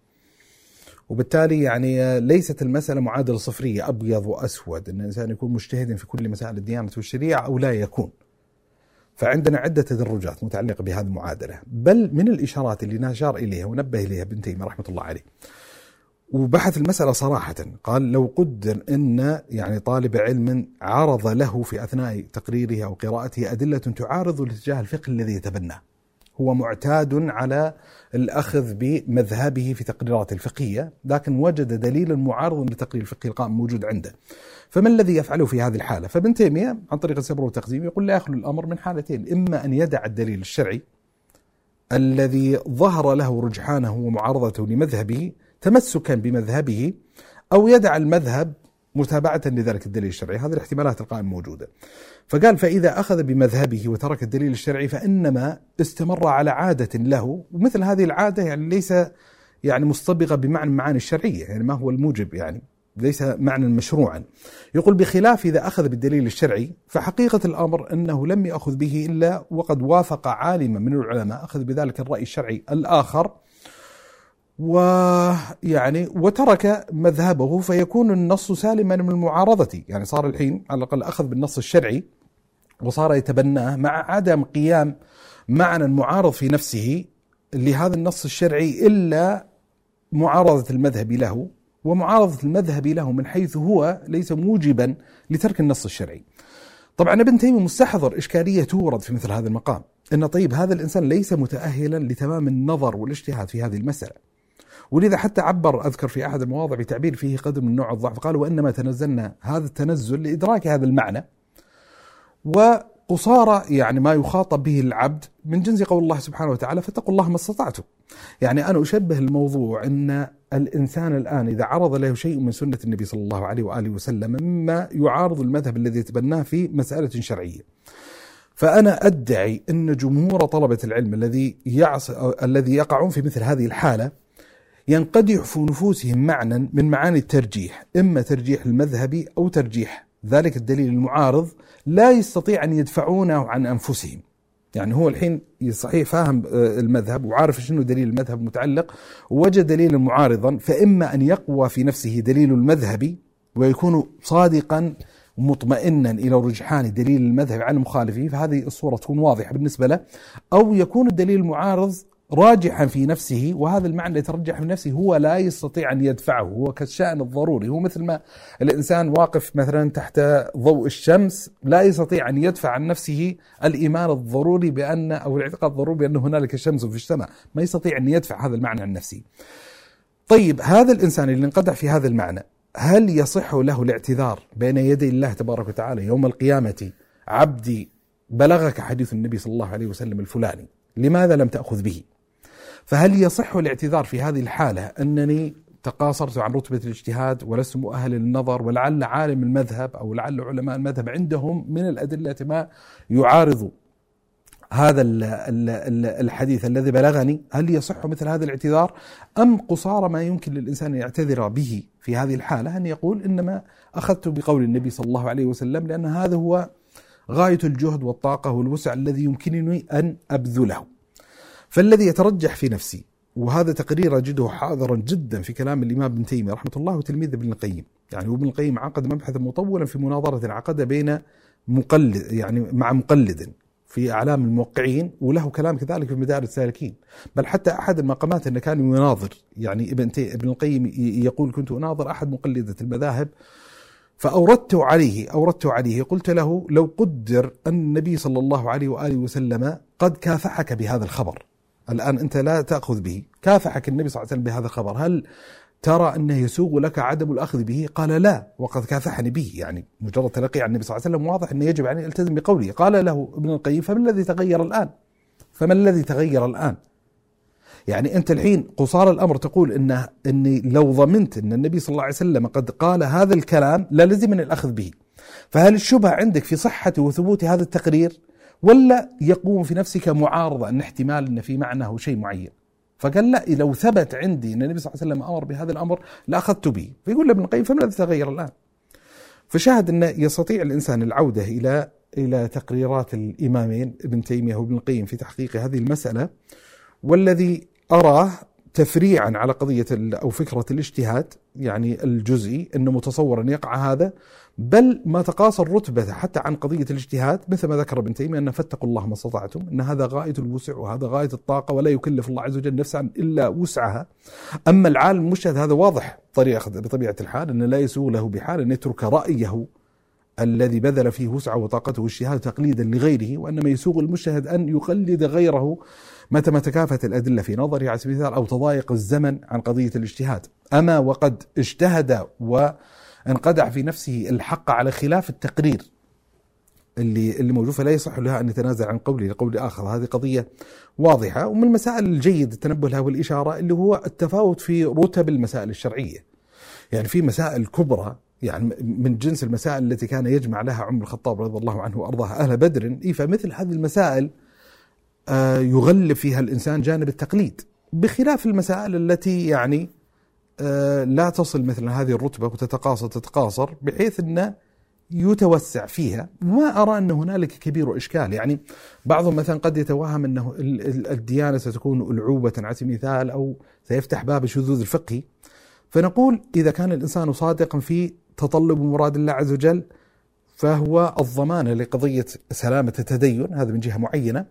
وبالتالي يعني ليست المسألة معادلة صفرية أبيض وأسود أن الإنسان يكون مجتهدا في كل مسائل الديانة والشريعة أو لا يكون. فعندنا عدة تدرجات متعلقة بهذه المعادلة. بل من الإشارات اللي نشار إليها ونبه إليها ابن تيمية رحمة الله عليه. وبحث المسألة صراحة قال لو قدر أن يعني طالب علم عرض له في أثناء تقريره أو قراءته أدلة تعارض الاتجاه الفقهي الذي يتبناه. هو معتاد على الأخذ بمذهبه في تقريراته الفقهية لكن وجد دليلا معارضا لتقرير الفقهي القائم موجود عنده. فما الذي يفعله في هذه الحالة؟ فابن تيمية عن طريق السبر والتقديم يقول لا يخلو الأمر من حالتين إما أن يدع الدليل الشرعي الذي ظهر له رجحانه ومعارضته لمذهبه تمسكا بمذهبه أو يدع المذهب متابعة لذلك الدليل الشرعي. هذه الاحتمالات القائمة موجودة. فقال فإذا أخذ بمذهبه وترك الدليل الشرعي فإنما استمر على عادة له ومثل هذه العادة يعني ليس يعني مصطبغة بمعنى المعاني الشرعية يعني ما هو الموجب يعني ليس معنى مشروعا. يقول بخلاف إذا أخذ بالدليل الشرعي فحقيقة الأمر أنه لم يأخذ به إلا وقد وافق عالما من العلماء أخذ بذلك الرأي الشرعي الآخر ويعني وترك مذهبه فيكون النص سالما من المعارضة. يعني صار الحين على الأقل أخذ بالنص الشرعي وصار يتبناه مع عدم قيام معنى معارض في نفسه لهذا النص الشرعي إلا معارضة المذهب له ومعارضة المذهب له من حيث هو ليس موجبا لترك النص الشرعي. طبعا ابن تيمية مستحضر إشكالية تورد في مثل هذا المقام أن طيب هذا الإنسان ليس متأهلا لتمام النظر والإجتهاد في هذه المسألة. ولذا حتى عبر أذكر في أحد المواضع بتعبير فيه قدر من نوع الضعف قال وإنما تنزلنا هذا التنزل لإدراك هذا المعنى وقصارى يعني ما يخاطب به العبد من جنس قول الله سبحانه وتعالى فاتقوا الله ما استطعتم يعني أنا أشبه الموضوع أن الإنسان الآن إذا عرض له شيء من سنة النبي صلى الله عليه وآله وسلم مما يعارض المذهب الذي يتبناه في مسألة شرعية فأنا أدعي أن جمهور طلبة العلم الذي. الذي يقعون في مثل هذه الحالة ينقدح في نفوسهم معنى من معاني الترجيح إما ترجيح المذهبي أو ترجيح. ذلك الدليل المعارض لا يستطيع أن يدفعونه عن أنفسهم. يعني هو الحين صحيح فاهم آه، المذهب وعارف شنو دليل المذهب متعلق ووجد دليلا معارضا فإما أن يقوى في نفسه دليل المذهبي ويكون صادقا مطمئنا إلى رجحان دليل المذهب عن مخالفه فهذه الصورة تكون واضحة بالنسبة له أو يكون الدليل المعارض راجحا في نفسه وهذا المعنى يترجح في نفسه هو لا يستطيع أن يدفعه هو كالشأن الضروري. هو مثل ما الإنسان واقف مثلا تحت ضوء الشمس لا يستطيع أن يدفع عن نفسه الإيمان الضروري بأن أو الاعتقاد الضروري بأن هنالك شمس في السماء. ما يستطيع أن يدفع هذا المعنى عن نفسه. طيب هذا الإنسان اللي انقطع في هذا المعنى هل يصح له الاعتذار بين يدي الله تبارك وتعالى يوم القيامة؟ عبدي بلغك حديث النبي صلى الله عليه وسلم الفلاني لماذا لم تأخذ به؟ فهل يصح الاعتذار في هذه الحالة؟ أنني تقاصرت عن رتبة الاجتهاد ولست مؤهل للنظر ولعل عالم المذهب أو لعل علماء المذهب عندهم من الأدلة ما يعارض هذا الحديث الذي بلغني. هل يصح مثل هذا الاعتذار؟ أم قصار ما يمكن للإنسان أن يعتذر به في هذه الحالة؟ أن يقول إنما أخذت بقول النبي صلى الله عليه وسلم لأن هذا هو غاية الجهد والطاقة والوسع الذي يمكنني أن أبذله. فالذي يترجح في نفسي وهذا تقرير أجده حاضرا جدا في كلام الإمام ابن تيمية رحمة الله وتلميذ ابن القيم. يعني ابن القيم عقد مبحثا مطولا في مناظرة عقدها بين مقلد يعني مع مقلد في أعلام الموقعين وله كلام كذلك في مدارس السالكين. بل حتى أحد المقامات أنه كان يناظر يعني ابن, ابن القيم يقول كنت أناظر أحد مقلدة المذاهب فأوردت عليه أوردت عليه قلت له لو قدر أن النبي صلى الله عليه وآله وسلم قد كافحك بهذا الخبر. الآن أنت لا تأخذ به. كافحك النبي صلى الله عليه وسلم بهذا الخبر. هل ترى أنه يسوغ لك عدم الأخذ به؟ قال لا وقد كافحني به. يعني مجرد تلقي عن النبي صلى الله عليه وسلم واضح أنه يجب أن يلتزم بقوله. قال له ابن القيم فما الذي تغير الآن؟ فما الذي تغير الآن؟ يعني أنت الحين قصار الأمر تقول إن إني لو ضمنت أن النبي صلى الله عليه وسلم قد قال هذا الكلام للزم الأخذ به. فهل الشبهة عندك في صحة وثبوت هذا التقرير؟ ولا يقوم في نفسك معارضة أن احتمال أن في معناه شيء معين. فقال لا لو ثبت عندي أن النبي صلى الله عليه وسلم أمر بهذا الأمر لأخذت به. فيقول ابن القيم فما الذي تغير الآن؟ فشاهد أن يستطيع الإنسان العودة إلى إلى تقريرات الإمامين ابن تيمية وابن القيم في تحقيق هذه المسألة والذي أراه تفريعا على قضية أو فكرة الاجتهاد يعني الجزئي أنه متصور أن يقع هذا بل ما تقاصر رتبته حتى عن قضية الاجتهاد مثل ما ذكر ابن تيمية أن فاتقوا الله ما استطعتم أن هذا غاية الوسع وهذا غاية الطاقة ولا يكلف الله عز وجل نفسا إلا وسعها. أما العالم المجتهد هذا واضح طريقة بطبيعة الحال أنه لا يسوغ له بحال أن يترك رأيه الذي بذل فيه وسعه وطاقته واجتهاد تقليدا لغيره وإنما يسوغ المجتهد أن يقلد غيره متى ما تكافت الأدلة في نظره على سبيل المثال أو تضايق الزمن عن قضية الاجتهاد أما وقد اجتهد و انقدع في نفسه الحق على خلاف التقرير اللي اللي موجود فلا يصح لها أن يتنازل عن قوله لقول آخر هذه قضية واضحة ومن المسائل الجيد التنبه لها والإشارة اللي هو التفاوت في رتب المسائل الشرعية. يعني في مسائل كبرى يعني من جنس المسائل التي كان يجمع لها عمر الخطاب رضي الله عنه وأرضاه أهل بدر فمثل هذه المسائل يغلب فيها الإنسان جانب التقليد بخلاف المسائل التي يعني آه، لا تصل مثل هذه الرتبة وتتقاصر تتقاصر بحيث أنه يتوسع فيها. ما أرى أن هنالك كبير إشكال. يعني بعضهم مثلا قد يتوهم أنه الديانة ستكون ألعوبة على سبيل المثال أو سيفتح باب الشذوذ الفقهي. فنقول إذا كان الإنسان صادقا في تطلب مراد الله عز وجل فهو الضمانة لقضية سلامة التدين. هذا من جهة معينة.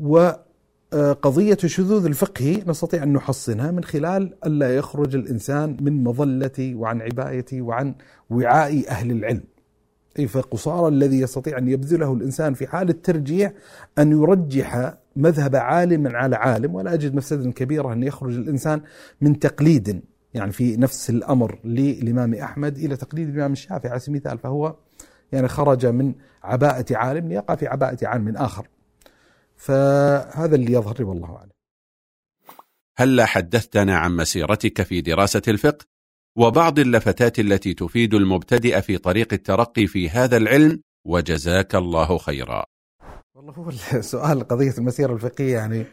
وقضية الشذوذ الفقهي نستطيع أن نحصنها من خلال ألا يخرج الإنسان من مظلة وعن عباية وعن وعاء أهل العلم. أي فقصار الذي يستطيع أن يبذله الإنسان في حال الترجيح أن يرجح مذهب عالم على عالم ولا أجد مفسدة كبيرة أن يخرج الإنسان من تقليد. يعني في نفس الأمر للإمام أحمد إلى تقليد الإمام الشافعي على سبيل المثال فهو يعني خرج من عباءة عالم ليقع في عباءة عالم آخر. فهذا اللي يظهر لي والله أعلم. هل حدثتنا عن مسيرتك في دراسة الفقه وبعض اللفتات التي تفيد المبتدئ في طريق الترقي في هذا العلم؟ وجزاك الله خيرا. والله هو السؤال قضية المسيرة الفقهية يعني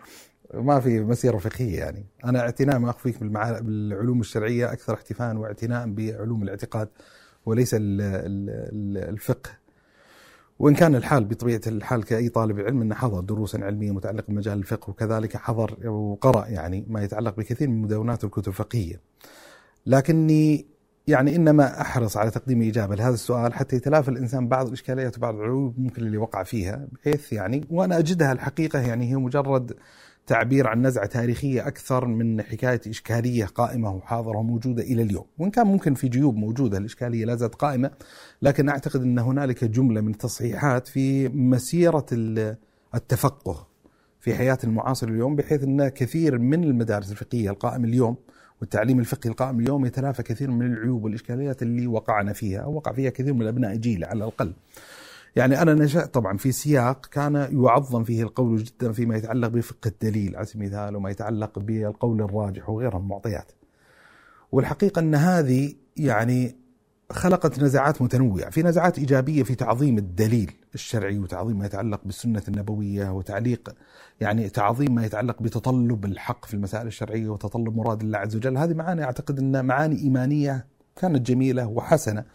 ما في مسيرة فقهية يعني. أنا اعتناء ما أخفيك بالعلوم الشرعية أكثر احتفاء واعتناء بعلوم الاعتقاد وليس الفقه. وإن كان الحال بطبيعة الحال كأي طالب علم أنه حضر دروسا علمية متعلقة بمجال الفقه وكذلك حضر وقرأ يعني ما يتعلق بكثير من مدونات الكتب الفقهية. لكني يعني إنما أحرص على تقديم إجابة لهذا السؤال حتى يتلافى الإنسان بعض الإشكاليات وبعض العيوب ممكن اللي وقع فيها. بحيث يعني وأنا أجدها الحقيقة يعني هي مجرد تعبير عن نزعة تاريخية أكثر من حكاية إشكالية قائمة وحاضرة وموجودة إلى اليوم، وإن كان ممكن في جيوب موجودة الإشكالية لا زالت قائمة، لكن أعتقد إن هنالك جملة من التصحيحات في مسيرة التفقه في حياة المعاصر اليوم بحيث إن كثير من المدارس الفقهية القائمة اليوم والتعليم الفقهي القائم اليوم يتلافى كثير من العيوب والإشكاليات اللي وقعنا فيها أو وقع فيها كثير من أبناء جيل على الأقل. يعني أنا نشأت طبعا في سياق كان يعظم فيه القول جدا فيما يتعلق بفقه الدليل على سبيل المثال وما يتعلق بالقول الراجح وغيرها من المعطيات. والحقيقة أن هذه يعني خلقت نزعات متنوعة في نزعات إيجابية في تعظيم الدليل الشرعي وتعظيم ما يتعلق بالسنة النبوية وتعليق يعني تعظيم ما يتعلق بتطلب الحق في المسائل الشرعية وتطلب مراد الله عز وجل. هذه معاني أعتقد أن معاني إيمانية كانت جميلة وحسنة.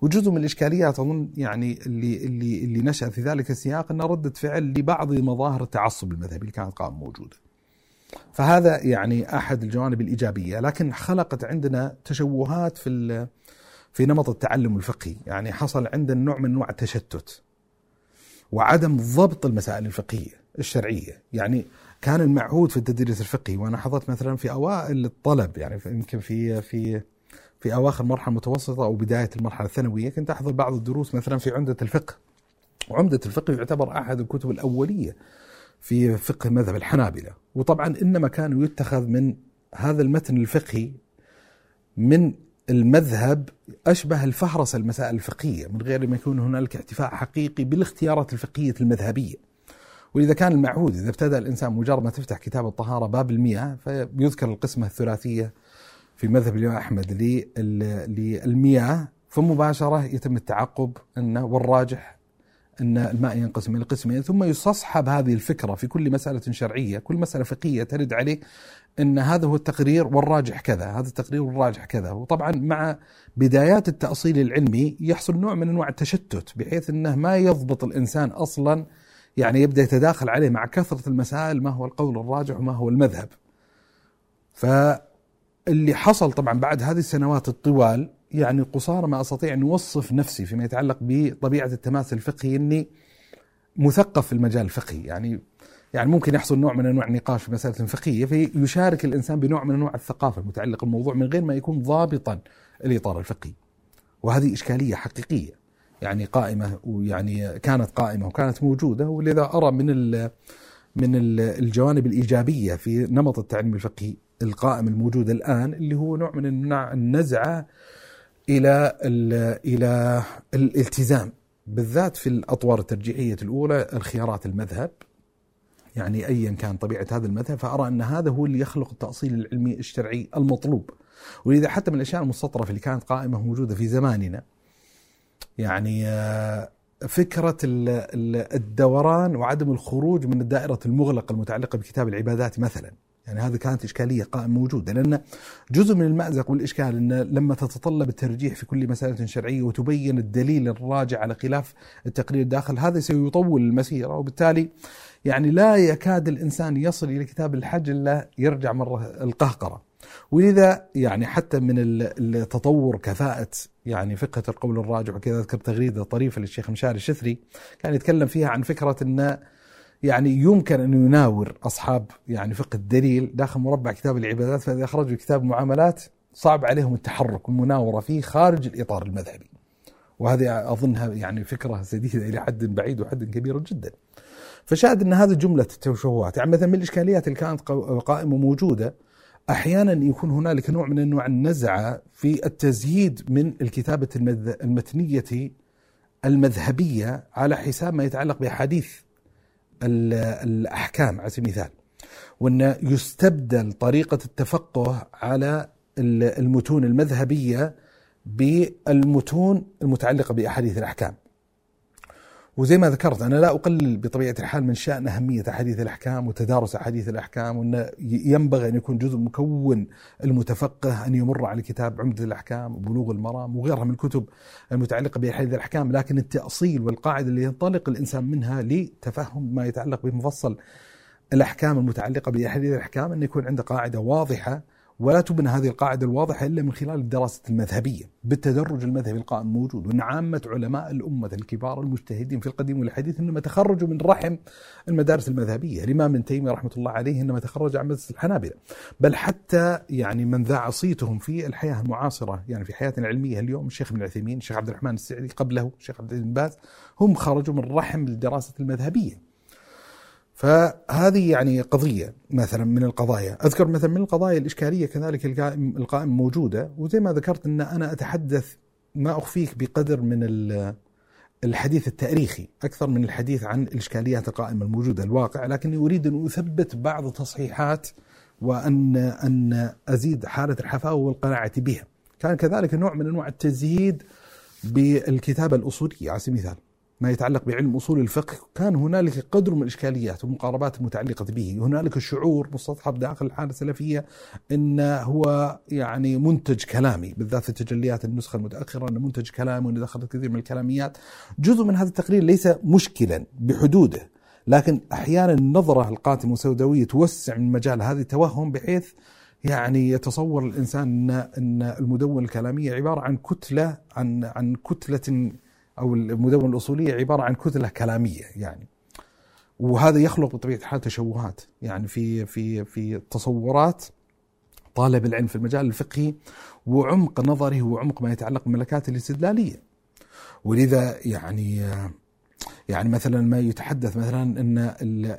وجزء من الإشكاليات أظن يعني اللي, اللي, اللي نشأ في ذلك السياق أنها ردة فعل لبعض مظاهر التعصب المذهبي اللي كانت قائمة موجودة. فهذا يعني أحد الجوانب الإيجابية لكن خلقت عندنا تشوهات في في نمط التعلم الفقهي. يعني حصل عندنا نوع من أنواع التشتت وعدم ضبط المسائل الفقهية الشرعية. يعني كان المعهود في التدريس الفقهي وأنا حضرت مثلا في أوائل الطلب يعني يمكن في في في أواخر المرحله المتوسطه أو بداية المرحلة الثانوية كنت أحضر بعض الدروس مثلا في عمدة الفقه. وعمده الفقه يعتبر أحد الكتب الأولية في فقه مذهب الحنابلة. وطبعا إنما كان يتخذ من هذا المتن الفقهي من المذهب أشبه الفهرسة المسائل الفقهية من غير ما يكون هنالك احتفاء حقيقي بالاختيارات الفقهية المذهبية. ولذا كان المعهود إذا ابتدأ الإنسان مجرد ما تفتح كتاب الطهارة باب المياه فيذكر القسمة الثلاثية في مذهب الإمام أحمد للمياه فمباشرة يتم التعقب أنه والراجح أن الماء ينقسم إلى قسمين ثم يستصحب هذه الفكرة في كل مسألة شرعية كل مسألة فقهية ترد عليه أن هذا هو التقرير والراجح كذا، هذا التقرير والراجح كذا، وطبعا مع بدايات التأصيل العلمي يحصل نوع من أنواع التشتت بحيث أنه ما يضبط الإنسان أصلا يعني يبدأ يتداخل عليه مع كثرة المسائل ما هو القول الراجح وما هو المذهب. فاللي حصل طبعا بعد هذه السنوات الطوال يعني قصارى ما أستطيع أن أوصف نفسي فيما يتعلق بطبيعة التماثل الفقهي إني مثقف في المجال الفقهي يعني يعني ممكن يحصل نوع من أنواع النقاش في مسألة فقهية فيشارك الإنسان بنوع من أنواع الثقافة المتعلقة بالموضوع من غير ما يكون ضابطا الإطار الفقهي. وهذه إشكالية حقيقية يعني قائمة ويعني كانت قائمة وكانت موجودة ولذا أرى من من الجوانب الإيجابية في نمط التعليم الفقهي القائم الموجود الآن اللي هو نوع من النزعة إلى إلى الالتزام. بالذات في الأطوار الترجيحية الأولى الخيارات المذهب. يعني ايا كان طبيعة هذا المذهب فأرى أن هذا هو اللي يخلق التأصيل العلمي الشرعي المطلوب. ولذا حتى من الأشياء المستطرفة اللي كانت قائمة موجوده في زماننا يعني آه، فكرة الدوران وعدم الخروج من الدائرة المغلقة المتعلقة بكتاب العبادات مثلا. يعني هذه كانت إشكالية قائمة موجودة لأن جزء من المأزق والإشكال أن لما تتطلب الترجيح في كل مسألة شرعية وتبين الدليل الراجع على خلاف التقرير الداخل هذا سيطول المسيرة وبالتالي يعني لا يكاد الإنسان يصل إلى كتاب الحج إلا يرجع مرة القهقرة. ولذا يعني حتى من التطور كفاءة يعني فقه القول الراجح وكذا أذكر تغريدة طريفة للشيخ مشاري الشثري كان يتكلم فيها عن فكرة إن يعني يمكن أن يناور أصحاب يعني فقه الدليل داخل مربع كتاب العبادات فإذا خرجوا كتاب معاملات صعب عليهم التحرك والمناورة فيه خارج الإطار المذهبي. وهذه أظنها يعني فكرة سديدة إلى حد بعيد وحد كبير جدا. فشاهد أن هذه جملة التشوهات، يعني مثلا من الإشكاليات اللي كانت قائمة موجودة أحيانا يكون هنالك نوع من انواع النزعة في التزييد من الكتابة المتنية المذهبية على حساب ما يتعلق بأحاديث الأحكام على سبيل المثال. وأن يستبدل طريقة التفقه على المتون المذهبية بالمتون المتعلقة بأحاديث الأحكام. وزي ما ذكرت أنا لا أقلل بطبيعة الحال من شأن أهمية أحاديث الأحكام وتدارس أحاديث الأحكام وأن ينبغي أن يكون جزء مكون المتفقه أن يمر على كتاب عمدة الأحكام وبلوغ المرام وغيرها من الكتب المتعلقة بأحاديث الأحكام لكن التأصيل والقاعدة اللي ينطلق الإنسان منها لتفهم ما يتعلق بمفصل الأحكام المتعلقة بأحاديث الأحكام أن يكون عنده قاعدة واضحة ولا تبنى هذه القاعدة الواضحة إلا من خلال الدراسة المذهبية بالتدرج المذهبي القائم موجود وأن عامة علماء الأمة الكبار المجتهدين في القديم والحديث إنما تخرجوا من رحم المدارس المذهبية. الإمام ابن تيمية رحمة الله عليه إنما تخرج عن مدرسة الحنابلة. بل حتى يعني من ذاع صيتهم في الحياة المعاصرة يعني في حياتنا العلمية اليوم الشيخ ابن العثيمين الشيخ عبد الرحمن السعدي قبله الشيخ عبد العزيز باز هم خرجوا من رحم الدراسة المذهبية. فهذه يعني قضية مثلا من القضايا. أذكر مثلا من القضايا الإشكالية كذلك القائم موجودة وزي ما ذكرت أن أنا أتحدث ما أخفيك بقدر من الحديث التاريخي أكثر من الحديث عن الإشكاليات القائمة الموجودة الواقع. لكني أريد أن أثبت بعض التصحيحات وأن أن أزيد حالة الحفاوة والقناعة بها. كان كذلك نوع من أنواع التزييد بالكتابة الأصولية على سبيل المثال. ما يتعلق بعلم أصول الفقه كان هنالك قدر من الإشكاليات والمقاربات المتعلقه به، هنالك شعور مستصحب داخل الحالة السلفية إن هو يعني منتج كلامي بالذات في تجليات النسخة المتأخرة انه منتج كلامي وانه دخلت كثير من الكلاميات، جزء من هذا التقرير ليس مشكلا بحدوده، لكن أحيانا النظره القاتمه والسوداويه توسع من مجال هذه التوهم بحيث يعني يتصور الإنسان ان إن المدونة الكلامية عبارة عن كتلة عن عن كتلة أو المدونه الأصولية عبارة عن كتلة كلامية يعني. وهذا يخلق بطبيعة الحال تشوهات. يعني في في في تصورات طالب العلم في المجال الفقهي وعمق نظره وعمق ما يتعلق بالملكات الاستدلالية. ولذا يعني يعني مثلا ما يتحدث مثلا إن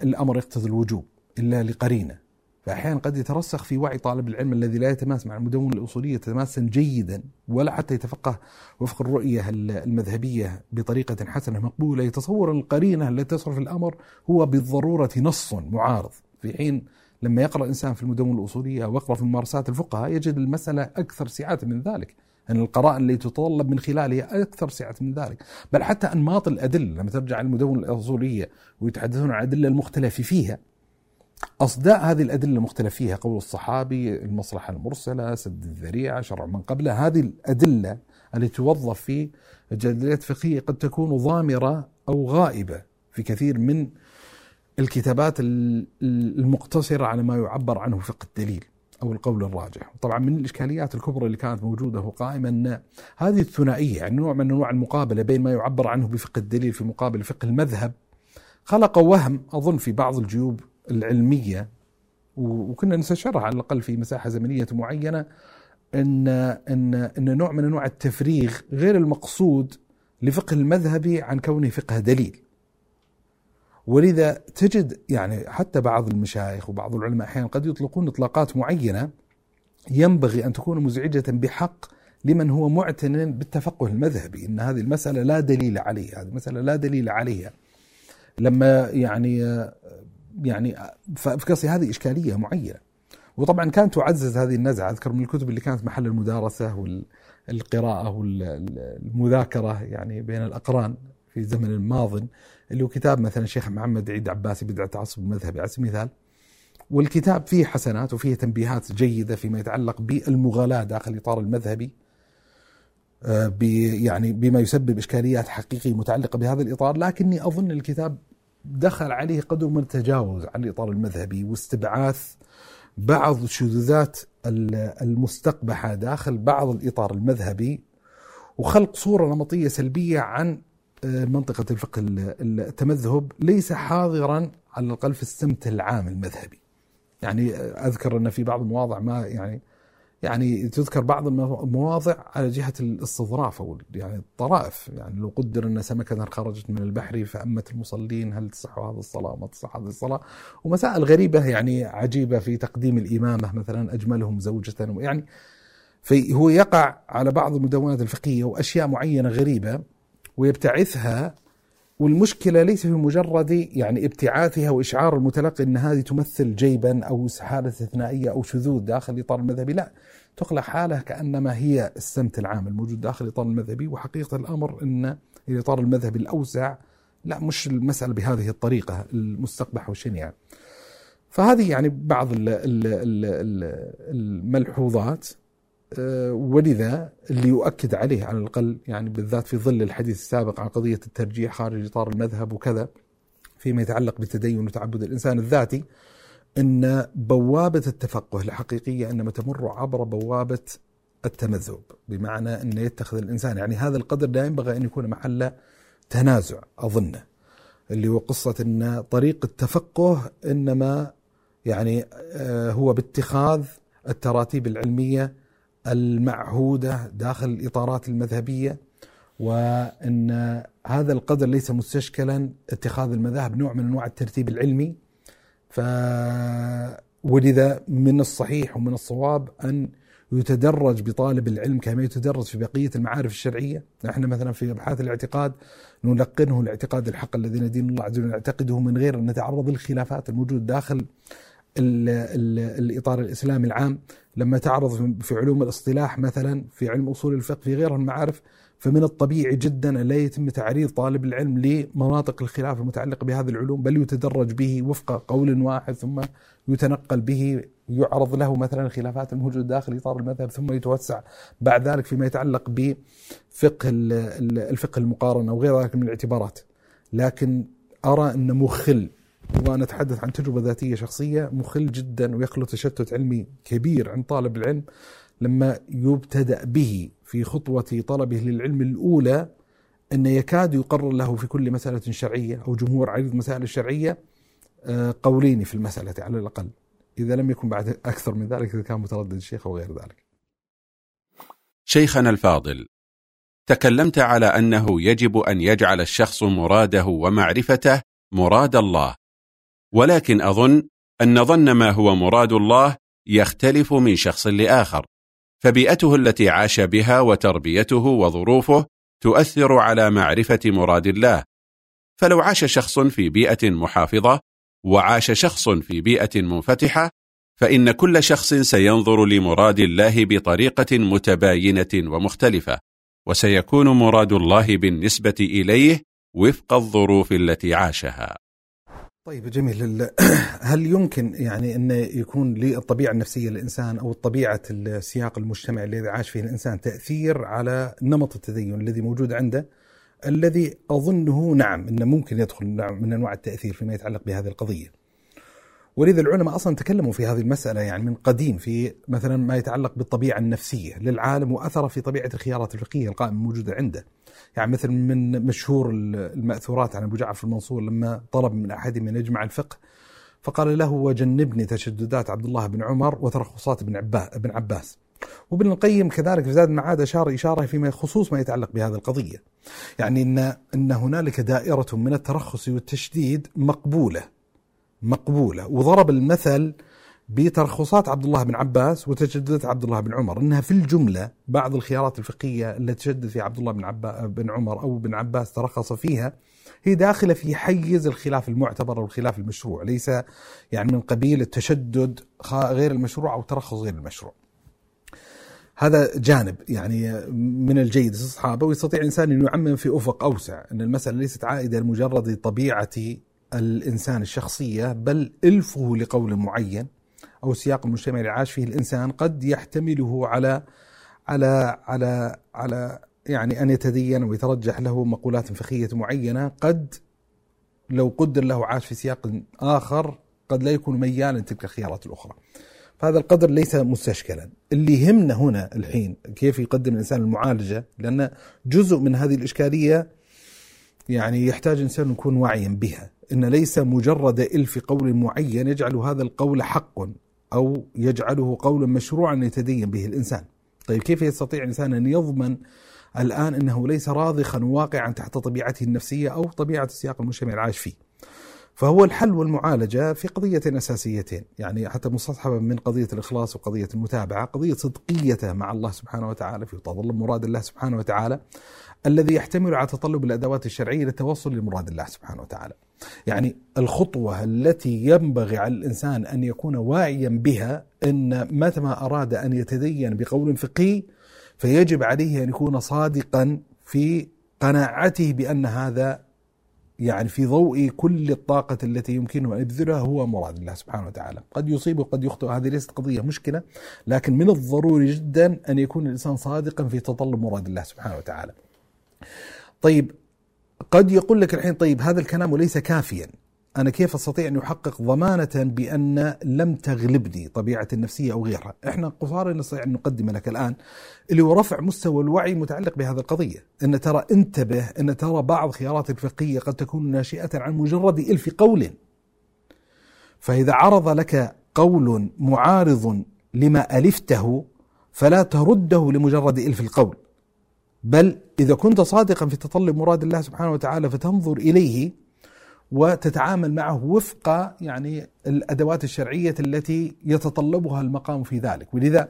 الأمر يقتضي الوجوب إلا لقرينة. فأحيانا قد يترسخ في وعي طالب العلم الذي لا يتماس مع المدونة الأصولية تماسا جيدا ولا حتى يتفقه وفق الرؤية المذهبية بطريقة حسنة مقبولة. يتصور القرينة التي تصرف الأمر هو بالضرورة نص معارض. في حين لما يقرأ الإنسان في المدونة الأصولية أو يقرأ في ممارسات الفقهاء يجد المسألة أكثر سعة من ذلك أن يعني القرائن التي تتطلب من خلالها أكثر سعة من ذلك. بل حتى أنماط الأدلة لما ترجع المدونة الأصولية ويتحدثون عن الأدلة المختلف فيها أصداء هذه الأدلة المختلف فيها قول الصحابي المصلحة المرسلة سد الذريعة شرع من قبله هذه الأدلة التي توظف في الجدليات الفقهية قد تكون ضامرة أو غائبة في كثير من الكتابات المقتصرة على ما يعبر عنه فقه الدليل أو القول الراجح. طبعا من الإشكاليات الكبرى اللي كانت موجودة وقائمة أن هذه الثنائية يعني نوع من أنواع المقابلة بين ما يعبر عنه بفقه الدليل في مقابل فقه المذهب خلق وهم أظن في بعض الجيوب العلمية وكنا نستشعرها على الأقل في مساحة زمنية معينة إن إن إن نوع من أنواع التفريغ غير المقصود لفقه المذهبي عن كونه فقه دليل. ولذا تجد يعني حتى بعض المشايخ وبعض العلماء أحيانا قد يطلقون إطلاقات معينة ينبغي أن تكون مزعجة بحق لمن هو معتن بالتفقه المذهبي إن هذه المسألة لا دليل عليها، هذه المسألة لا دليل عليها. لما يعني يعني في قصدي هذه إشكالية معينة. وطبعا كانت تعزز هذه النزعة. أذكر من الكتب اللي كانت محل المدارسة والقراءة والمذاكرة يعني بين الأقران في زمن الماض اللي هو كتاب مثلا الشيخ محمد عيد عباسي بدعة تعصب المذهبي على سبيل المثال. والكتاب فيه حسنات وفيه تنبيهات جيدة فيما يتعلق بالمغالاة داخل الاطار المذهبي آه، يعني بما يسبب إشكاليات حقيقية متعلقة بهذا الإطار. لكني أظن الكتاب دخل عليه قدر من التجاوز عن الإطار المذهبي واستبعاث بعض شذوذات المستقبحة داخل بعض الإطار المذهبي وخلق صورة نمطية سلبية عن آه، منطقة الفقه التمذهب ليس حاضرا على الأقل في السمت العام المذهبي. يعني أذكر أن في بعض المواضع ما يعني يعني تذكر بعض المواضع على جهة الاستظراف أو يعني الطرائف. يعني لو قدر أن سمكة خرجت من البحر فأمت المصلين هل تصح هذه الصلاة؟ ما تصح هذه الصلاة؟ ومسائل غريبة يعني عجيبة في تقديم الإمامة مثلا أجملهم زوجة يعني فهو يقع على بعض المدونات الفقهية وأشياء معينة غريبة ويبتعثها والمشكلة ليس في مجرد يعني ابتعاثها وإشعار المتلقي أن هذه تمثل جيبا أو حالة استثنائية أو شذوذ داخل الإطار المذهبي لا. تخلق حالة كأنما هي السمت العام الموجود داخل الإطار المذهبي وحقيقة الأمر أن الإطار المذهبي الأوسع لا مش المسألة بهذه الطريقة المستقبح والشنيعة فهذه يعني بعض الملحوظات. ولذا اللي يؤكد عليه على الأقل يعني بالذات في ظل الحديث السابق عن قضية الترجيح خارج إطار المذهب وكذا فيما يتعلق بتدين وتعبد الإنسان الذاتي أن بوابة التفقه الحقيقية إنما تمر عبر بوابة التمذهب بمعنى أن يتخذ الإنسان يعني هذا القدر لا ينبغي أن يكون محل تنازع أظنه اللي هو قصة أن طريق التفقه إنما يعني آه، هو باتخاذ التراتيب العلمية المعهودة داخل الإطارات المذهبية وأن هذا القدر ليس مستشكلا اتخاذ المذاهب نوع من أنواع الترتيب العلمي. ف ولذا من الصحيح ومن الصواب أن يتدرج بطالب العلم كما يتدرج في بقية المعارف الشرعية. نحن مثلا في أبحاث الاعتقاد نلقنه الاعتقاد الحق الذي ندين الله عز وجل نعتقده من غير أن نتعرض للخلافات الموجودة داخل ال ال الإطار الإسلامي العام. لما تعرض في علوم الاصطلاح مثلا في علم أصول الفقه في غيرها المعارف فمن الطبيعي جدا أن لا يتم تعريض طالب العلم لمناطق الخلاف المتعلقة بهذه العلوم بل يتدرج به وفق قول واحد ثم يتنقل به يعرض له مثلا الخلافات الموجودة داخل إطار المذهب ثم يتوسع بعد ذلك فيما يتعلق بفقه الفقه المقارنة وغير ذلك من الاعتبارات. لكن أرى أن مخل وأنا أتحدث عن تجربة ذاتية شخصية مخل جدا ويخلو تشتت علمي كبير عند طالب العلم لما يبتدأ به في خطوة طلبه للعلم الأولى أن يكاد يقرر له في كل مسألة شرعية أو جمهور عريض مسائل الشرعية آه، قولين في المسألة على الأقل. إذا لم يكن بعد أكثر من ذلك إذا كان متردد الشيخ أو غير ذلك. شيخنا الفاضل تكلمت على أنه يجب أن يجعل الشخص مراده ومعرفته مراد الله. ولكن أظن أن ظن ما هو مراد الله يختلف من شخص لآخر. فبيئته التي عاش بها وتربيته وظروفه تؤثر على معرفة مراد الله. فلو عاش شخص في بيئة محافظة وعاش شخص في بيئة منفتحة فإن كل شخص سينظر لمراد الله بطريقة متباينة ومختلفة وسيكون مراد الله بالنسبة إليه وفق الظروف التي عاشها. طيب جميل. هل يمكن يعني أن يكون للطبيعة النفسية للإنسان أو طبيعة السياق المجتمعي الذي عاش فيه الإنسان تأثير على نمط التدين الذي موجود عنده؟ الذي أظنه نعم أنه ممكن يدخل من أنواع التأثير فيما يتعلق بهذه القضية. ولذا العلماء أصلا تكلموا في هذه المسألة يعني من قديم في مثلا ما يتعلق بالطبيعة النفسية للعالم واثر في طبيعة الخيارات الفقهية القائمه الموجودة عنده. يعني مثل من مشهور المأثورات عن أبو جعفر المنصور لما طلب من احدهم ان يجمع الفقه فقال له وجنبني تشددات عبد الله بن عمر وترخصات ابن عباس. وابن القيم كذلك في زاد المعاد أشار إشارة فيما خصوص ما يتعلق بهذه القضية. يعني ان إن هنالك دائرة من الترخص والتشديد مقبولة مقبولة وضرب المثل بترخصات عبد الله بن عباس وتشددات عبد الله بن عمر إنها في الجملة بعض الخيارات الفقهية التي تشدد في عبد الله بن عباس بن عمر أو بن عباس ترخص فيها هي داخلة في حيز الخلاف المعتبر أو الخلاف المشروع ليس يعني من قبيل التشدد غير المشروع أو ترخص غير المشروع. هذا جانب يعني من الجيد استصحابه ويستطيع الإنسان أن يعمم في أفق أوسع أن المسألة ليست عائدة لمجرد طبيعة الإنسان الشخصية بل إلفه لقول معين أو سياق المجتمع اللي عاش فيه الإنسان قد يحتمله على على على على يعني أن يتدين ويترجح له مقولات فقهية معينة قد لو قدر له عاش في سياق آخر قد لا يكون ميالا تلك الخيارات الأخرى. فهذا القدر ليس مستشكلا. اللي يهمنا هنا الحين كيف يقدم الإنسان المعالجة لأن جزء من هذه الإشكالية يعني يحتاج الإنسان يكون واعيا بها. إن ليس مجرد إلف قول معين يجعل هذا القول حق أو يجعله قولا مشروعا يتدين به الإنسان. طيب كيف يستطيع الإنسان أن يضمن الآن أنه ليس راضخا واقعا تحت طبيعته النفسية أو طبيعة السياق المجتمع العايش فيه؟ فهو الحل والمعالجة في قضيتين أساسيتين. يعني حتى مستصحبا من قضية الإخلاص وقضية المتابعة قضية صدقيته مع الله سبحانه وتعالى في تظل مراد الله سبحانه وتعالى الذي يحتمل على تطلب الأدوات الشرعية للتوصل لمراد الله سبحانه وتعالى. يعني الخطوة التي ينبغي على الإنسان أن يكون واعيا بها أن متى ما أراد أن يتدين بقول فقهي فيجب عليه أن يكون صادقا في قناعته بأن هذا يعني في ضوء كل الطاقة التي يمكنه أن يبذلها هو مراد الله سبحانه وتعالى. قد يصيب وقد يخطئ هذه ليست قضية مشكلة لكن من الضروري جدا أن يكون الإنسان صادقا في تطلب مراد الله سبحانه وتعالى. طيب قد يقول لك الحين طيب هذا الكلام ليس كافيا. أنا كيف أستطيع أن أحقق ضمانة بأن لم تغلبني طبيعة النفسية أو غيرها؟ إحنا قصارى نستطيع أن نقدم لك الآن اللي هو رفع مستوى الوعي متعلق بهذه القضية. أن ترى انتبه أن ترى بعض خيارات الفقهية قد تكون ناشئة عن مجرد إلف قول. فإذا عرض لك قول معارض لما ألفته فلا ترده لمجرد إلف القول. بل إذا كنت صادقا في تطلب مراد الله سبحانه وتعالى فتنظر إليه وتتعامل معه وفق يعني الأدوات الشرعية التي يتطلبها المقام في ذلك، ولذا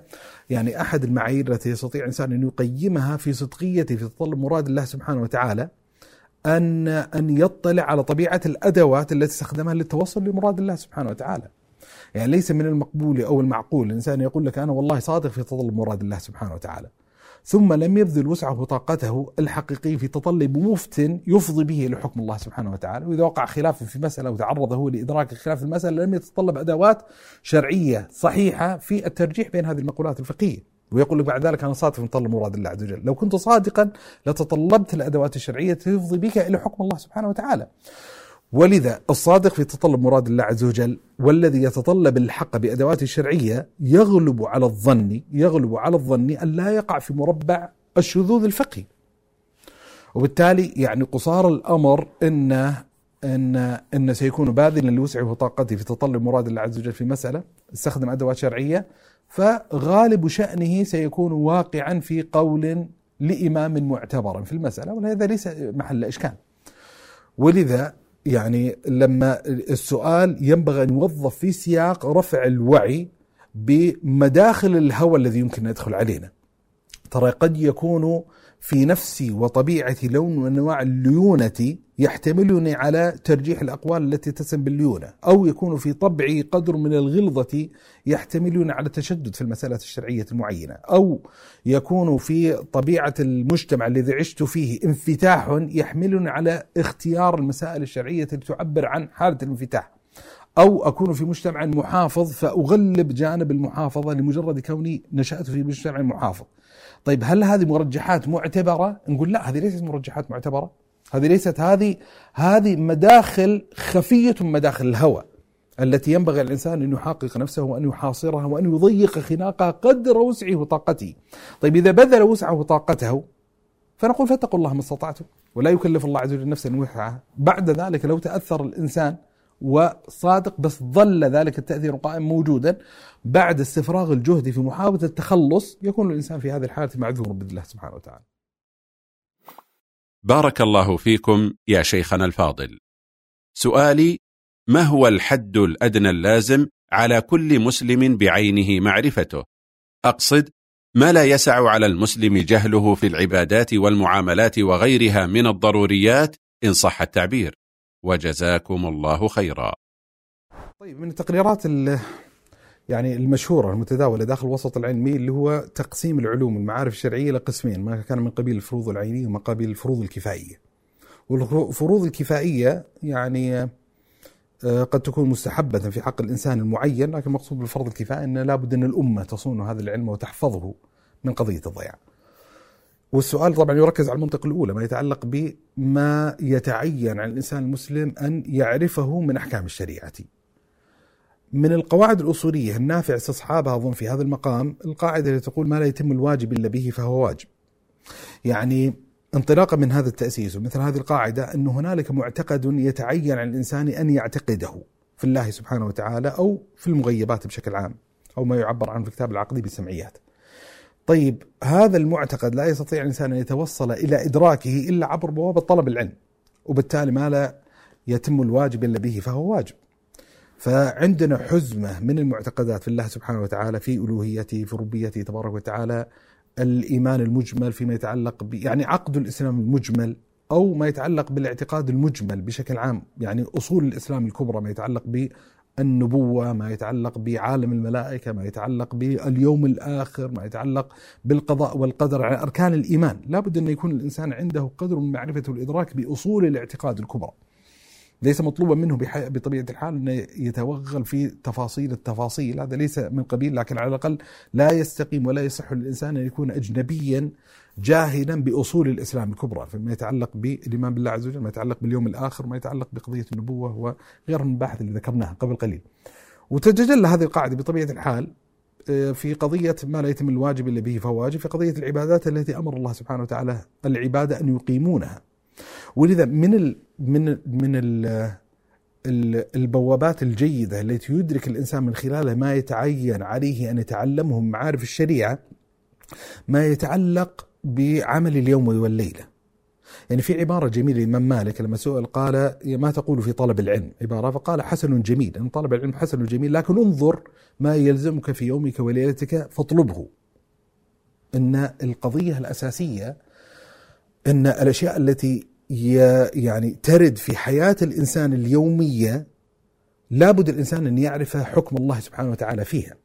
يعني أحد المعايير التي يستطيع الإنسان أن يقيمها في صدقيته في تطلب مراد الله سبحانه وتعالى أن أن يطلع على طبيعة الأدوات التي استخدمها للتوصل لمراد الله سبحانه وتعالى. يعني ليس من المقبول أو المعقول الانسان يقول لك أنا والله صادق في تطلب مراد الله سبحانه وتعالى. ثم لم يبذل وسعه وطاقته الحقيقي في تطلب مفت يفضي به إلى حكم الله سبحانه وتعالى، وإذا وقع خلاف في مسألة وتعرض هو لإدراك خلاف المسألة لم يتطلب أدوات شرعية صحيحة في الترجيح بين هذه المقولات الفقهية. ويقول لك بعد ذلك أنا صادق في طلب مراد الله عز وجل، لو كنت صادقا لتطلبت الأدوات الشرعية تفضي بك إلى حكم الله سبحانه وتعالى. ولذا الصادق في تطلب مراد الله عز وجل والذي يتطلب الحق بأدواته الشرعية يغلب على الظن يغلب على الظن أن لا يقع في مربع الشذوذ الفقهي. وبالتالي يعني قصار الأمر أن أن أن سيكون باذلا لوسعه وطاقته في تطلب مراد الله عز وجل في مسألة استخدم أدوات شرعية فغالب شأنه سيكون واقعا في قول لإمام معتبر في المسألة وهذا ليس محل إشكال. ولذا يعني لما السؤال ينبغي أن يوظف في سياق رفع الوعي بمداخل الهوى الذي يمكن أن يدخل علينا. ترى قد يكون في نفسي وطبيعتي لون من أنواع الليونة يحتملني على ترجيح الأقوال التي تسم بالليونة، أو يكون في طبعي قدر من الغلظة يحتملني على التشدد في المسألة الشرعية المعينة، أو يكون في طبيعة المجتمع الذي عشت فيه انفتاح يحملني على اختيار المسائل الشرعية التي تعبر عن حالة الانفتاح. أو أكون في مجتمع محافظ فأغلب جانب المحافظة لمجرد كوني نشأت في مجتمع محافظ طيب هل هذه مرجحات معتبرة؟ نقول لا هذه ليست مرجحات معتبرة. هذه ليست هذه هذه مداخل خفية من مداخل الهوى التي ينبغي الإنسان أن يحقق نفسه وأن يحاصرها وأن يضيق خناقها قدر وسعه وطاقته طيب إذا بذل وسعه وطاقته فنقول فاتقوا الله ما استطعتم. ولا يكلف الله عز وجل نفسا وسعها. بعد ذلك لو تأثر الإنسان وصادق بس ظل ذلك التأثير قائم موجودا بعد استفراغ الجهد في محاولة التخلص يكون الإنسان في هذه الحالة معذور الله سبحانه وتعالى. بارك الله فيكم يا شيخنا الفاضل. سؤالي ما هو الحد الأدنى اللازم على كل مسلم بعينه معرفته؟ أقصد ما لا يسع على المسلم جهله في العبادات والمعاملات وغيرها من الضروريات إن صح التعبير. وجزاكم الله خيرا. طيب من التقريرات يعني المشهورة المتداولة داخل الوسط العلمي اللي هو تقسيم العلوم المعارف الشرعية لقسمين ما كان من قبيل الفروض العينية وما قبيل الفروض الكفائية. والفروض الكفائية يعني آه، قد تكون مستحبة في حق الإنسان المعين لكن المقصود بالفرض الكفائي أن لابد أن الأمة تصون هذا العلم وتحفظه من قضية الضياع. والسؤال طبعا يركز على المنطقة الأولى ما يتعلق بما يتعين على الإنسان المسلم أن يعرفه من أحكام الشريعة. من القواعد الأصولية النافع استصحابها أظن في هذا المقام القاعدة التي تقول ما لا يتم الواجب إلا به فهو واجب. يعني انطلاقا من هذا التأسيس ومثل هذه القاعدة أن هنالك معتقد يتعين على الإنسان أن يعتقده في الله سبحانه وتعالى أو في المغيبات بشكل عام أو ما يعبر عنه في الكتاب العقدي بالسمعيات. طيب هذا المعتقد لا يستطيع الإنسان أن يتوصل إلى إدراكه إلا عبر بوابة طلب العلم وبالتالي ما لا يتم الواجب إلا به فهو واجب. فعندنا حزمة من المعتقدات في الله سبحانه وتعالى في ألوهيته في ربوبيته تبارك وتعالى الإيمان المجمل فيما يتعلق ب يعني عقد الإسلام المجمل أو ما يتعلق بالاعتقاد المجمل بشكل عام. يعني أصول الإسلام الكبرى ما يتعلق بالنبوة ما يتعلق بعالم الملائكة ما يتعلق باليوم الآخر ما يتعلق بالقضاء والقدر على أركان الإيمان. لا بد أن يكون الإنسان عنده قدر من معرفة والإدراك بأصول الاعتقاد الكبرى. ليس مطلوبا منه بطبيعة الحال انه يتوغل في تفاصيل التفاصيل هذا ليس من قبيل لكن على الأقل لا يستقيم ولا يصح للإنسان أن يكون اجنبيا جاهلا بأصول الإسلام الكبرى فيما يتعلق بالإيمان بالله عز وجل ما يتعلق باليوم الآخر ما يتعلق بقضية النبوة وغيرها من المباحث اللي ذكرناها قبل قليل. وتتجلى هذه القاعدة بطبيعة الحال آه، في قضية ما لا يتم الواجب إلا به فهو واجب في قضية العبادات التي أمر الله سبحانه وتعالى العبادة أن يقيمونها ولذا من ال من ال من ال البوابات الجيدة التي يدرك الإنسان من خلالها ما يتعين عليه أن يتعلمه من معارف الشريعة ما يتعلق بعمل اليوم والليلة. يعني في عبارة جميلة الإمام مالك لما سئل قال ما تقول في طلب العلم؟ عبارة فقال حسن جميل. أن طلب العلم حسن جميل لكن انظر ما يلزمك في يومك وليلتك فاطلبه. أن القضية الأساسية أن الأشياء التي يعني ترد في حياة الإنسان اليومية لابد الإنسان أن يعرف حكم الله سبحانه وتعالى فيها.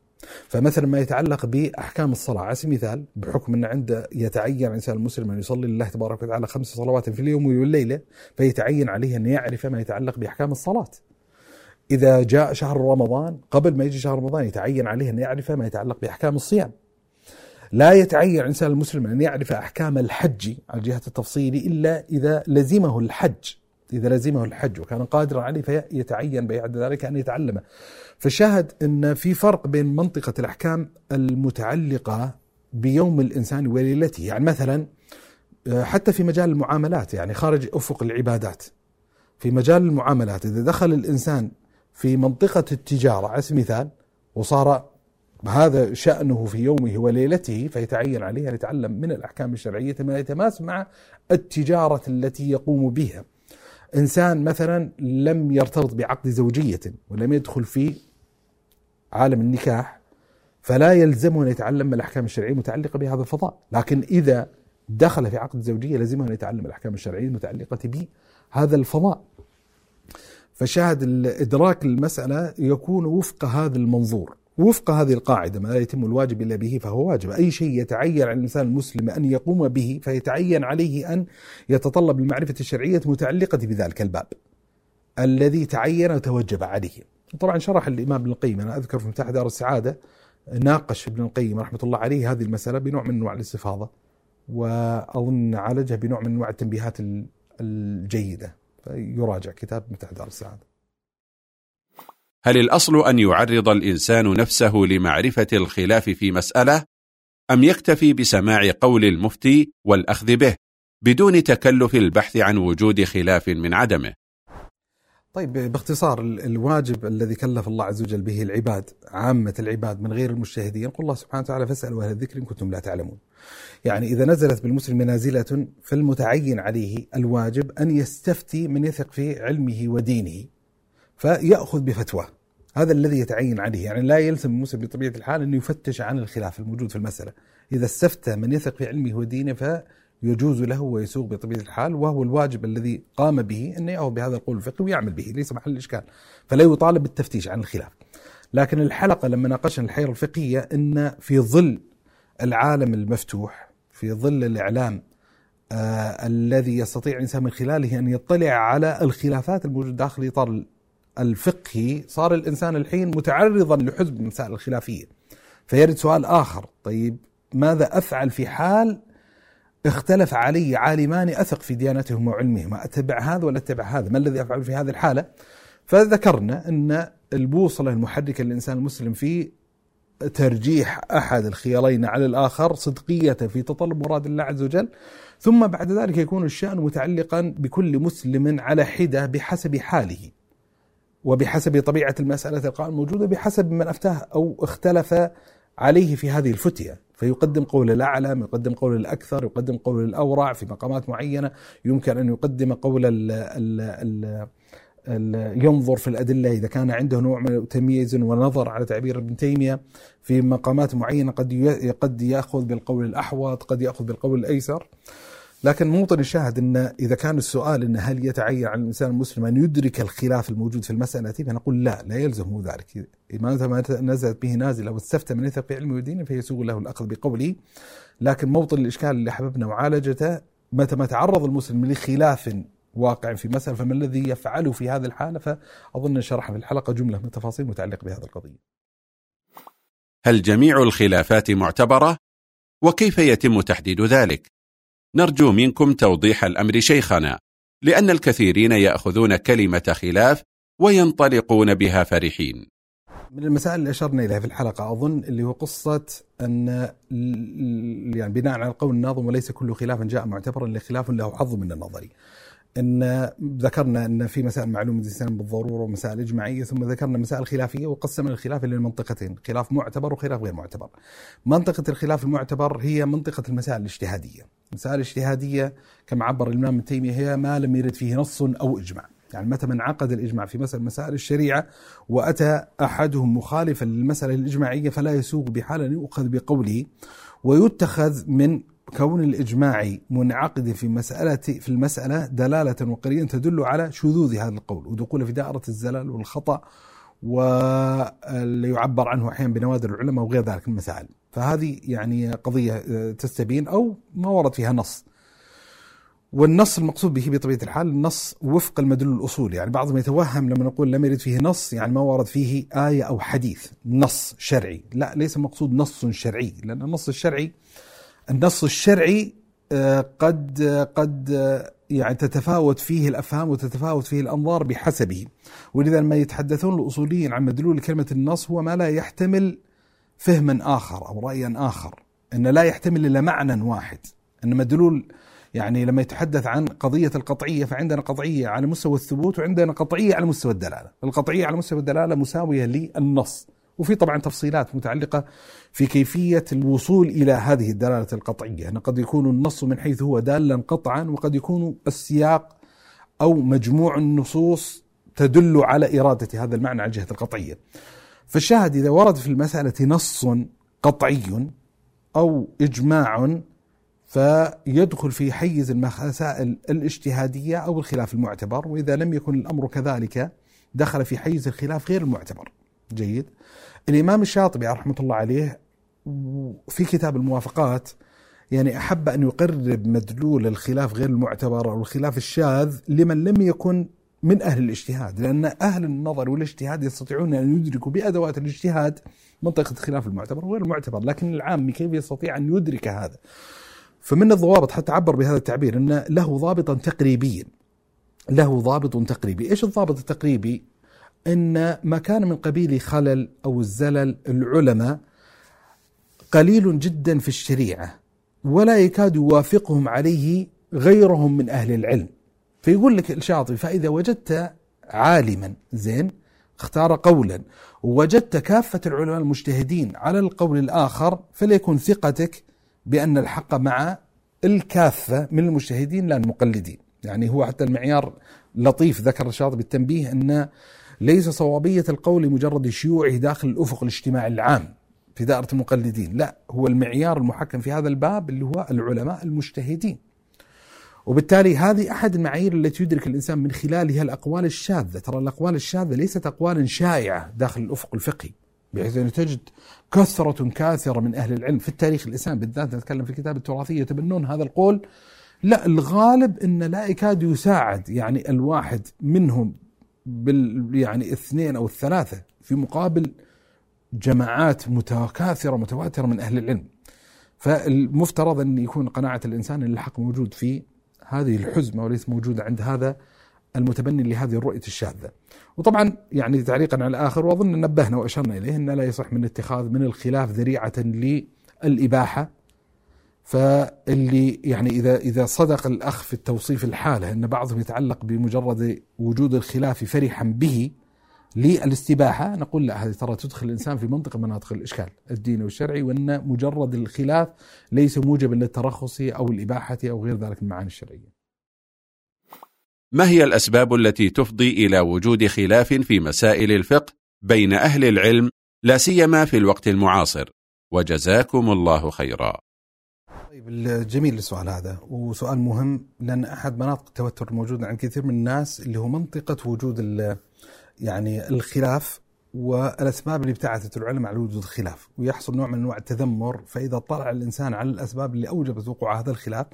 فمثلا ما يتعلق بأحكام الصلاة على سبيل المثال بحكم أن عند يتعين الإنسان المسلم أن يصلي لله تبارك وتعالى خمس صلوات في اليوم والليلة فيتعين عليه أن يعرف ما يتعلق بأحكام الصلاة. إذا جاء شهر رمضان قبل ما يجي شهر رمضان يتعين عليه أن يعرف ما يتعلق بأحكام الصيام. لا يتعين الإنسان المسلم أن يعرف أحكام الحج على جهة التفصيل إلا إذا لزمه الحج. إذا لزمه الحج وكان قادرا عليه فيتعين بعد ذلك أن يتعلمه. فشاهد أن في فرق بين منطقة الأحكام المتعلقة بيوم الإنسان وليلته. يعني مثلا حتى في مجال المعاملات يعني خارج أفق العبادات. في مجال المعاملات إذا دخل الإنسان في منطقة التجارة على سبيل المثال وصار هذا شأنه في يومه وليلته فيتعين عليه أن يتعلم من الأحكام الشرعية ما يتماس مع التجارة التي يقوم بها. إنسان مثلا لم يرتبط بعقد زوجية ولم يدخل في عالم النكاح فلا يلزمه أن يتعلم الأحكام الشرعية المتعلقة بهذا الفضاء. لكن إذا دخل في عقد زوجية لزمه أن يتعلم الأحكام الشرعية المتعلقة بهذا الفضاء. فشاهد إدراك المسألة يكون وفق هذا المنظور. وفق هذه القاعدة ما لا يتم الواجب إلا به فهو واجب. أي شيء يتعين على الإنسان المسلم أن يقوم به فيتعين عليه أن يتطلب المعرفة الشرعية المتعلقة بذلك الباب الذي تعين وتوجب عليه. طبعا شرح الإمام ابن القيم أنا أذكر في مفتاح دار السعادة ناقش ابن القيم رحمة الله عليه هذه المسألة بنوع من أنواع الاستفاضة وأظن عالجها بنوع من أنواع التنبيهات الجيدة. فيراجع كتاب مفتاح دار السعادة. هل الأصل أن يعرض الإنسان نفسه لمعرفة الخلاف في مسألة؟ أم يكتفي بسماع قول المفتي والأخذ به بدون تكلف البحث عن وجود خلاف من عدمه؟ طيب باختصار الواجب الذي كلف الله عز وجل به العباد عامة العباد من غير المجتهدين يقول الله سبحانه وتعالى فاسألوا أهل الذكر إن كنتم لا تعلمون. يعني إذا نزلت بالمسلم نازلة فالمتعين عليه الواجب أن يستفتي من يثق في علمه ودينه. فيأخذ بفتواه هذا الذي يتعين عليه. يعني لا يلزم المسلم بطبيعة الحال أن يفتش عن الخلاف الموجود في المسألة. إذا استفتى من يثق في علمه ودينه فيجوز له ويسوق بطبيعة الحال وهو الواجب الذي قام به أن يأخذ بهذا القول الفقهي ويعمل به ليس محل إشكال فلا يطالب بالتفتيش عن الخلاف. لكن الحلقة لما ناقشنا الحيرة الفقهية أن في ظل العالم المفتوح في ظل الإعلام آه الذي يستطيع الإنسان من خلاله أن يطلع على الخلافات الموجودة داخل إطار الفقهي صار الإنسان الحين متعرضا لحزب المسائل الخلافية. فيرد سؤال آخر. طيب ماذا أفعل في حال اختلف علي عالمان أثق في ديانتهما وعلمهما أتبع هذا ولا أتبع هذا؟ ما الذي أفعل في هذه الحالة؟ فذكرنا أن البوصلة المحركة للإنسان المسلم في ترجيح أحد الخيارين على الآخر صدقية في تطلب مراد الله عز وجل. ثم بعد ذلك يكون الشأن متعلقا بكل مسلم على حدة بحسب حاله. وبحسب طبيعة المسألة القائمة الموجودة بحسب من أفتاه أو اختلف عليه في هذه الفتية. فيقدم قول الأعلم يقدم قول الأكثر يقدم قول الأورع في مقامات معينة. يمكن أن يقدم قول ال ال ال ينظر في الأدلة إذا كان عنده نوع من تمييز ونظر على تعبير ابن تيمية. في مقامات معينة قد قد يأخذ بالقول الأحوط قد يأخذ بالقول الأيسر. لكن موطن الشاهد أن إذا كان السؤال أن هل يتعين على الإنسان المسلم أن يدرك الخلاف الموجود في المسألة فنقول لا لا يلزمه ذلك ما نزلت به نازلة واستفتى من يثق في علمه ودينه فيسوغ له الأخذ بقوله لكن موطن الإشكال اللي حببنا معالجته متى ما تعرض المسلم لخلاف واقع في مسألة فما الذي يفعله في هذه الحالة فأظن شرح في الحلقة جملة من التفاصيل متعلقة بهذه القضية هل جميع الخلافات معتبرة؟ وكيف يتم تحديد ذلك؟ نرجو منكم توضيح الأمر شيخنا لأن الكثيرين يأخذون كلمة خلاف وينطلقون بها فرحين. من المسائل اللي أشرنا إليها في الحلقة أظن اللي هو قصة أن يعني بناء على القول الناظم وليس كل خلاف جاء معتبرا لخلاف له حظ من النظري إن ذكرنا إن في مسائل معلومة الإنسان بالضرورة ومسائل إجماعية ثم ذكرنا مسائل خلافية وقسمنا الخلاف إلى منطقتين، خلاف معتبر وخلاف غير معتبر. منطقة الخلاف المعتبر هي منطقة المسائل الاجتهادية. المسائل الاجتهادية كما عبر الإمام ابن تيمية هي ما لم يرد فيه نص أو إجماع. يعني متى من عقد الإجماع في مسألة مسائل الشريعة وأتى أحدهم مخالفا للمسألة الإجماعية فلا يسوغ بحال أن يؤخذ بقوله ويتخذ من كون الإجماع منعقد في مسألة في المسألة دلالة وقرينة تدل على شذوذ هذا القول ودخوله في دائرة الزلل والخطأ واللي يعبر عنه أحيانا بنوادر العلماء وغير ذلك من المسائل. فهذه يعني قضية آه، تستبين أو ما ورد فيها نص. والنص المقصود به بطبيعة الحال النص وفق المدلول الأصولي يعني بعضهم يتوهم لما نقول لم يرد فيه نص يعني ما ورد فيه آية أو حديث نص شرعي. لا ليس المقصود نص شرعي لأن النص الشرعي النص الشرعي آه، قد قد يعني تتفاوت فيه الأفهام وتتفاوت فيه الأنظار بحسبه. ولذا لما يتحدثون الأصوليين عن مدلول كلمة النص هو ما لا يحتمل فهما آخر أو رأيا آخر إن لا يحتمل إلا معنى واحد. إن مدلول يعني لما يتحدث عن قضية القطعية فعندنا قطعية على مستوى الثبوت وعندنا قطعية على مستوى الدلالة. القطعية على مستوى الدلالة مساوية للنص. وفي طبعا تفصيلات متعلقة في كيفية الوصول إلى هذه الدلالة القطعية. أن قد يكون النص من حيث هو دالا قطعا وقد يكون السياق أو مجموع النصوص تدل على إرادة هذا المعنى على جهة القطعية. فالشاهد إذا ورد في المسألة نص قطعي أو إجماع فيدخل في حيز المسائل الاجتهادية أو الخلاف المعتبر وإذا لم يكن الأمر كذلك دخل في حيز الخلاف غير المعتبر. جيد. الإمام الشاطبي رحمة الله عليه في كتاب الموافقات يعني أحب أن يقرب مدلول الخلاف غير المعتبر أو الخلاف الشاذ لمن لم يكن من أهل الاجتهاد لأن أهل النظر والاجتهاد يستطيعون أن يدركوا بأدوات الاجتهاد منطقة الخلاف المعتبر وغير المعتبر لكن العام كيف يستطيع أن يدرك هذا؟ فمن الضوابط حتى عبر بهذا التعبير أن له ضابطا تقريبيا له ضابط تقريبي. إيش الضابط التقريبي؟ إن ما كان من قبيل خلل أو الزلل العلماء قليل جدا في الشريعة ولا يكاد يوافقهم عليه غيرهم من أهل العلم. فيقول لك الشاطبي فإذا وجدت عالما زين اختار قولا ووجدت كافة العلماء المجتهدين على القول الآخر فليكن ثقتك بأن الحق مع الكافة من المجتهدين لا المقلدين. يعني هو حتى المعيار لطيف ذكر الشاطبي التنبيه أن ليس صوابية القول مجرد شيوعه داخل الأفق الاجتماعي العام في دائرة المقلدين لا هو المعيار المحكم في هذا الباب اللي هو العلماء المجتهدين. وبالتالي هذه أحد المعايير التي يدرك الإنسان من خلالها الأقوال الشاذة. ترى الأقوال الشاذة ليست أقوال شائعة داخل الأفق الفقهي بحيث أن تجد كثرة كاثرة من أهل العلم في التاريخ الإسلامي بالذات نتكلم في كتاب التراثية يتبنون هذا القول. لا الغالب أن لا يكاد يساعد يعني الواحد منهم بال يعني اثنين أو الثلاثة في مقابل جماعات متكاثرة متواترة من أهل العلم. فالمفترض أن يكون قناعة الإنسان أن الحق موجود في هذه الحزمة وليس موجود عند هذا المتبني لهذه الرؤية الشاذة وطبعا يعني تعليقا على الآخر وأظن نبهنا وأشرنا إليه أن لا يصح من اتخاذ من الخلاف ذريعة للإباحة فاللي يعني إذا إذا صدق الأخ في التوصيف الحالة أن بعضهم يتعلق بمجرد وجود الخلاف فرحا به للاستباحة نقول لا هذه ترى تدخل الإنسان في منطقة مناطق الإشكال الديني والشرعي وأن مجرد الخلاف ليس موجبا للترخص أو الإباحة أو غير ذلك من المعاني الشرعية. ما هي الأسباب التي تفضي إلى وجود خلاف في مسائل الفقه بين أهل العلم لا سيما في الوقت المعاصر؟ وجزاكم الله خيرا. طيب جميل السؤال هذا وسؤال مهم لأن أحد مناطق التوتر الموجودة عند كثير من الناس اللي هو منطقة وجود يعني الخلاف والأسباب اللي ابتعثت العلماء على وجود الخلاف ويحصل نوع من أنواع التذمر فإذا طلع الإنسان على الأسباب اللي أوجبت وقوع هذا الخلاف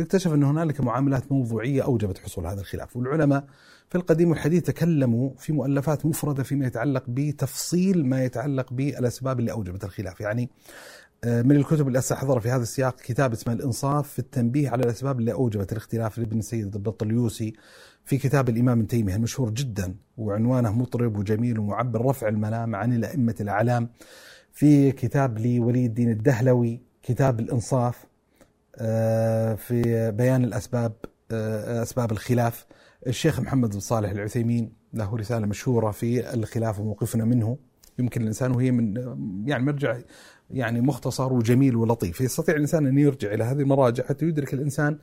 اكتشف أن هنالك معاملات موضوعية أوجبت حصول هذا الخلاف. والعلماء في القديم والحديث تكلموا في مؤلفات مفردة فيما يتعلق بتفصيل ما يتعلق بالأسباب اللي أوجبت الخلاف. يعني من الكتب اللي استحضر في هذا السياق كتاب اسمه الإنصاف في التنبيه على الأسباب اللي أوجبت الاختلاف لابن سيد البطليوسي في كتاب الإمام ابن تيمية المشهور جدا وعنوانه مطرب وجميل ومعبر رفع الملام عن الأئمة الأعلام. في كتاب لولي الدين الدهلوي كتاب الإنصاف آه، في بيان الأسباب آه، أسباب الخلاف. الشيخ محمد بن صالح العثيمين له رسالة مشهورة في الخلاف وموقفنا منه. يمكن الإنسان وهي من يعني مرجع يعني مختصر وجميل ولطيف يستطيع الإنسان أن يرجع إلى هذه المراجع حتى يدرك الإنسان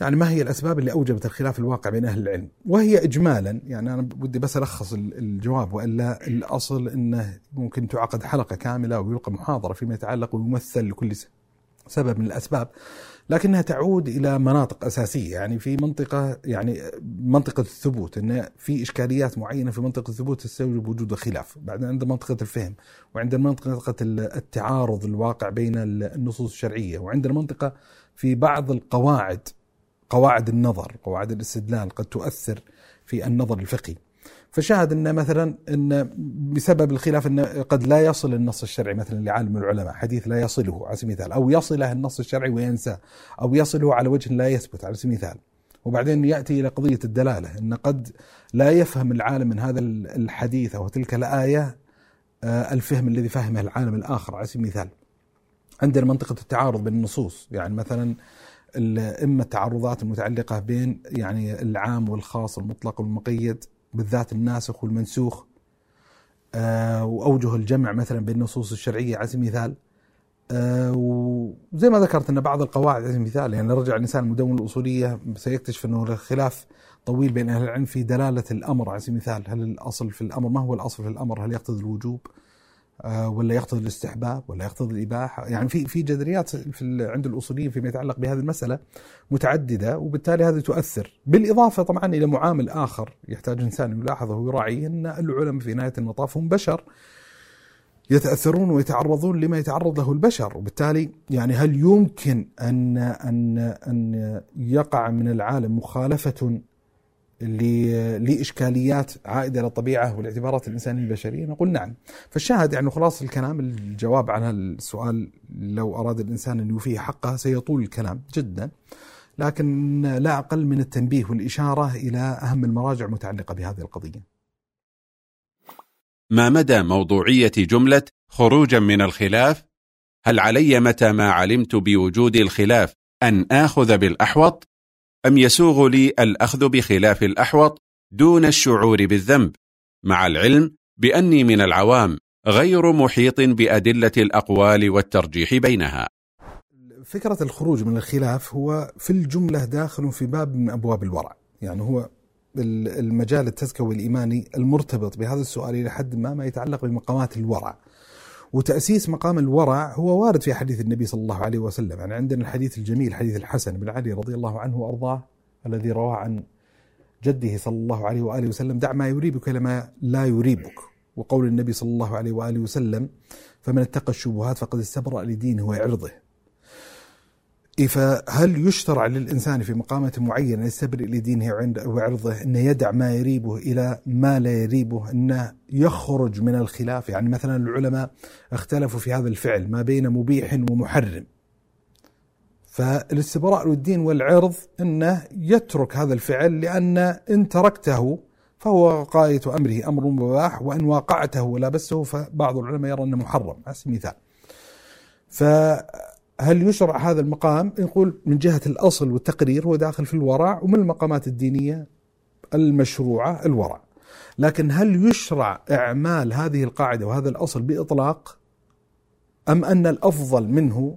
يعني ما هي الأسباب اللي أوجبت الخلاف الواقع بين أهل العلم؟ وهي اجمالا يعني أنا بدي بس ألخص الجواب وإلا الأصل إنه ممكن تعقد حلقة كاملة ويلقى محاضرة فيما يتعلق ويمثل لكل سبب من الأسباب لكنها تعود إلى مناطق أساسية. يعني في منطقة يعني منطقة الثبوت إن في إشكاليات معينة في منطقة الثبوت تستوجب وجود الخلاف، بعدين عندنا منطقة الفهم، وعندنا منطقة التعارض الواقع بين النصوص الشرعية، وعندنا منطقه في بعض القواعد قواعد النظر قواعد الاستدلال قد تؤثر في النظر الفقهي. فشاهد إن مثلا إن بسبب الخلاف إن قد لا يصل النص الشرعي مثلا لعالم العلماء حديث لا يصله على سبيل المثال أو يصله النص الشرعي وينساه أو يصله على وجه لا يثبت على سبيل المثال. وبعدين يأتي إلى قضية الدلالة إن قد لا يفهم العالم من هذا الحديث أو تلك الآية آه، الفهم الذي فهمه العالم الآخر على سبيل المثال. عندنا منطقة التعارض بين النصوص يعني مثلا إما التعرضات المتعلقة بين يعني العام والخاص المطلق والمقيد بالذات الناسخ والمنسوخ. آه، وأوجه الجمع مثلا بين النصوص الشرعية على سبيل المثال. آه، وزي ما ذكرت أن بعض القواعد على سبيل المثال يعني رجع الإنسان المدون الأصولية سيكتشف أنه الخلاف طويل بين أهل العلم في دلالة الأمر على سبيل المثال. هل الأصل في الأمر ما هو الأصل في الأمر؟ هل يقتضي الوجوب؟ ولا يقتضي الاستحباب ولا يقتضي الإباحة. يعني في في جذريات في عند الأصوليين فيما يتعلق بهذه المسألة متعددة وبالتالي هذه تؤثر. بالإضافة طبعا إلى معامل آخر يحتاج الانسان يلاحظه ويراعيه إن العلماء في نهاية المطاف هم بشر يتأثرون ويتعرضون لما يتعرض له البشر. وبالتالي يعني هل يمكن أن أن أن يقع من العالم مخالفة لإشكاليات عائدة إلى الطبيعة والاعتبارات الإنسانية البشرية نقول نعم. فالشاهد يعني خلاص الكلام الجواب عن السؤال لو أراد الإنسان أن يوفيه حقه سيطول الكلام جدا لكن لا أقل من التنبيه والإشارة إلى أهم المراجع المتعلقة بهذه القضية. ما مدى موضوعية جملة خروجا من الخلاف؟ هل علي متى ما علمت بوجود الخلاف أن آخذ بالأحوط؟ أم يسوغ لي الأخذ بخلاف الأحوط دون الشعور بالذنب مع العلم بأني من العوام غير محيط بأدلة الأقوال والترجيح بينها. فكرة الخروج من الخلاف هو في الجملة داخل في باب من أبواب الورع. يعني هو المجال التزكوي الإيماني المرتبط بهذا السؤال إلى حد ما ما يتعلق بمقامات الورع. وتأسيس مقام الورع هو وارد في حديث النبي صلى الله عليه وسلم. يعني عندنا الحديث الجميل حديث الحسن بن علي رضي الله عنه وأرضاه الذي رواه عن جده صلى الله عليه وآله وسلم دع ما يريبك إلى ما لا يريبك. وقول النبي صلى الله عليه وآله وسلم فمن اتقى الشبهات فقد استبرأ لدينه وعرضه. فهل يشترع للإنسان في مقامة معينة يستبرئ لدينه وعرضه أنه يدع ما يريبه إلى ما لا يريبه أنه يخرج من الخلاف؟ يعني مثلا العلماء اختلفوا في هذا الفعل ما بين مبيح ومحرم. فالاستبراء للدين والعرض انه يترك هذا الفعل لأن إن تركته فهو غاية أمره أمر مباح وإن واقعته ولابسه فبعض العلماء يرى أنه محرم. على سبيل المثال. فهل يشرع هذا المقام؟ نقول من جهة الأصل والتقرير هو داخل في الورع ومن المقامات الدينية المشروعة الورع. لكن هل يشرع إعمال هذه القاعدة وهذا الأصل بإطلاق؟ أم أن الأفضل منه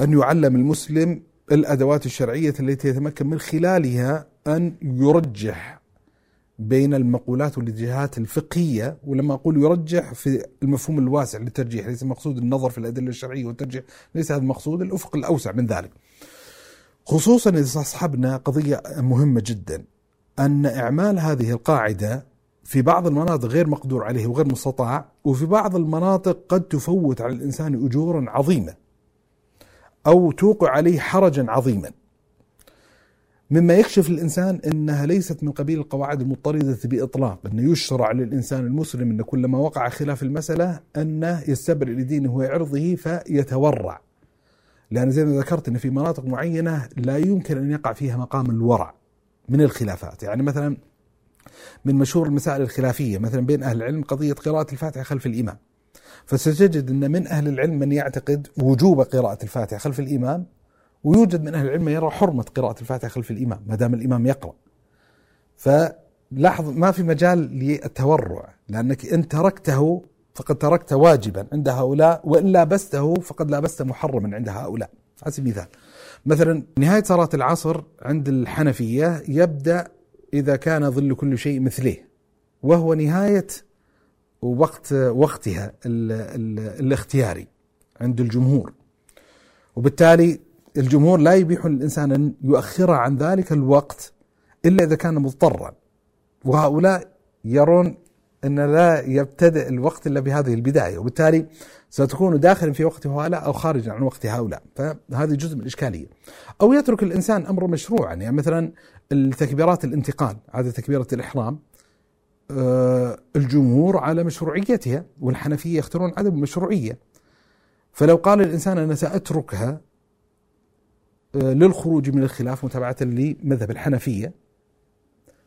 أن يعلم المسلم الأدوات الشرعية التي يتمكن من خلالها أن يرجح بين المقولات والاتجاهات الفقهية ولما أقول يرجح في المفهوم الواسع للترجيح ليس مقصود النظر في الأدلة الشرعية والترجيح ليس هذا المقصود الأفق الأوسع من ذلك. خصوصا إذا استصحبنا قضية مهمة جدا أن إعمال هذه القاعدة في بعض المناطق غير مقدور عليه وغير مستطاع وفي بعض المناطق قد تفوت على الإنسان أجورا عظيمة أو توقع عليه حرجا عظيما. مما يكشف الإنسان أنها ليست من قبيل القواعد المضطردة بإطلاق أنه يشرع للإنسان المسلم أن كلما وقع خلاف المسألة أنه يستبرئ لدينه وعرضه فيتورع. لأن زي ما ذكرت أن في مناطق معينة لا يمكن أن يقع فيها مقام الورع من الخلافات. يعني مثلا من مشهور المسائل الخلافية مثلا بين أهل العلم قضية قراءة الفاتحة خلف الإمام. فستجد أن من أهل العلم من يعتقد وجوب قراءة الفاتحة خلف الإمام ويوجد من أهل العلم يرى حرمة قراءة الفاتحة خلف الإمام ما دام الإمام يقرأ. فلاحظ ما في مجال للتورع لأنك إن تركته فقد تركت واجبا عند هؤلاء وإن لابسته فقد لابست محرما عند هؤلاء. على سبيل المثال مثلا نهاية صلاة العصر عند الحنفية يبدأ إذا كان ظل كل شيء مثله وهو نهاية وقت وقتها ال ال الاختياري عند الجمهور. وبالتالي الجمهور لا يبيح للإنسان أن يؤخر عن ذلك الوقت إلا إذا كان مضطرا. وهؤلاء يرون أن لا يبتدئ الوقت إلا بهذه البداية وبالتالي ستكون داخلا في وقت هؤلاء أو خارجا عن وقت هؤلاء. فهذه جزء من الإشكالية. أو يترك الإنسان أمر مشروعا يعني مثلا التكبيرات الانتقال عادة تكبيرة الإحرام آه، الجمهور على مشروعيتها والحنفية يختارون عدم المشروعية فلو قال الإنسان أنا سأتركها للخروج من الخلاف متابعة لمذهب الحنفية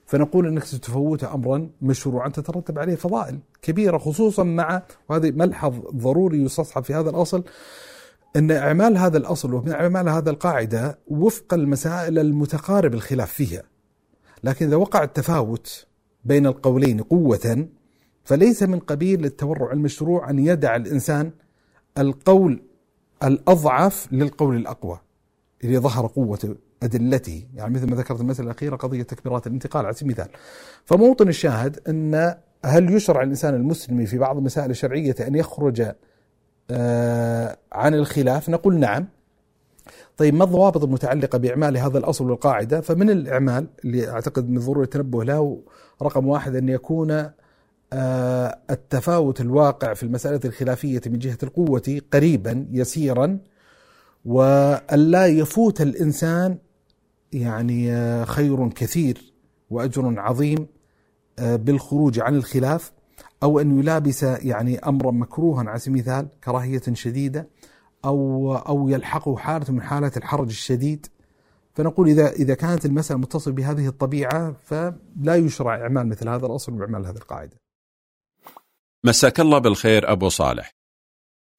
فنقول إنك ستفوت امرا مشروعا تترتب عليه فضائل كبيرة خصوصا مع وهذا ملحظ ضروري يستصحب في هذا الأصل إن إعمال هذا الأصل ومن إعمال هذا القاعدة وفق المسائل المتقارب الخلاف فيها. لكن إذا وقع التفاوت بين القولين قوة فليس من قبيل التورع المشروع أن يدع الإنسان القول الأضعف للقول الأقوى. إذا ظهر قوة أدلته. يعني مثل ما ذكرت المسألة الأخيرة قضية تكبيرات الانتقال على سبيل المثال. فموطن الشاهد أن هل يشرع الإنسان المسلم في بعض المسائل الشرعية أن يخرج آه، عن الخلاف؟ نقول نعم. طيب ما الضوابط المتعلقة بإعمال هذا الأصل والقاعدة؟ فمن الإعمال اللي أعتقد من ضروري التنبه له رقم واحد أن يكون آه، التفاوت الواقع في المسألة الخلافية من جهة القوة قريبا يسيرا وألا يفوت الإنسان يعني آه، خير كثير وأجر عظيم آه، بالخروج عن الخلاف أو أن يلابس يعني أمرا مكروها على سبيل المثال كراهية شديدة أو أو يلحقه حالة من حالات الحرج الشديد. فنقول إذا إذا كانت المسألة متصلة بهذه الطبيعة فلا يشرع إعمال مثل هذا الأصل وإعمال هذه القاعدة. مساك الله بالخير أبو صالح.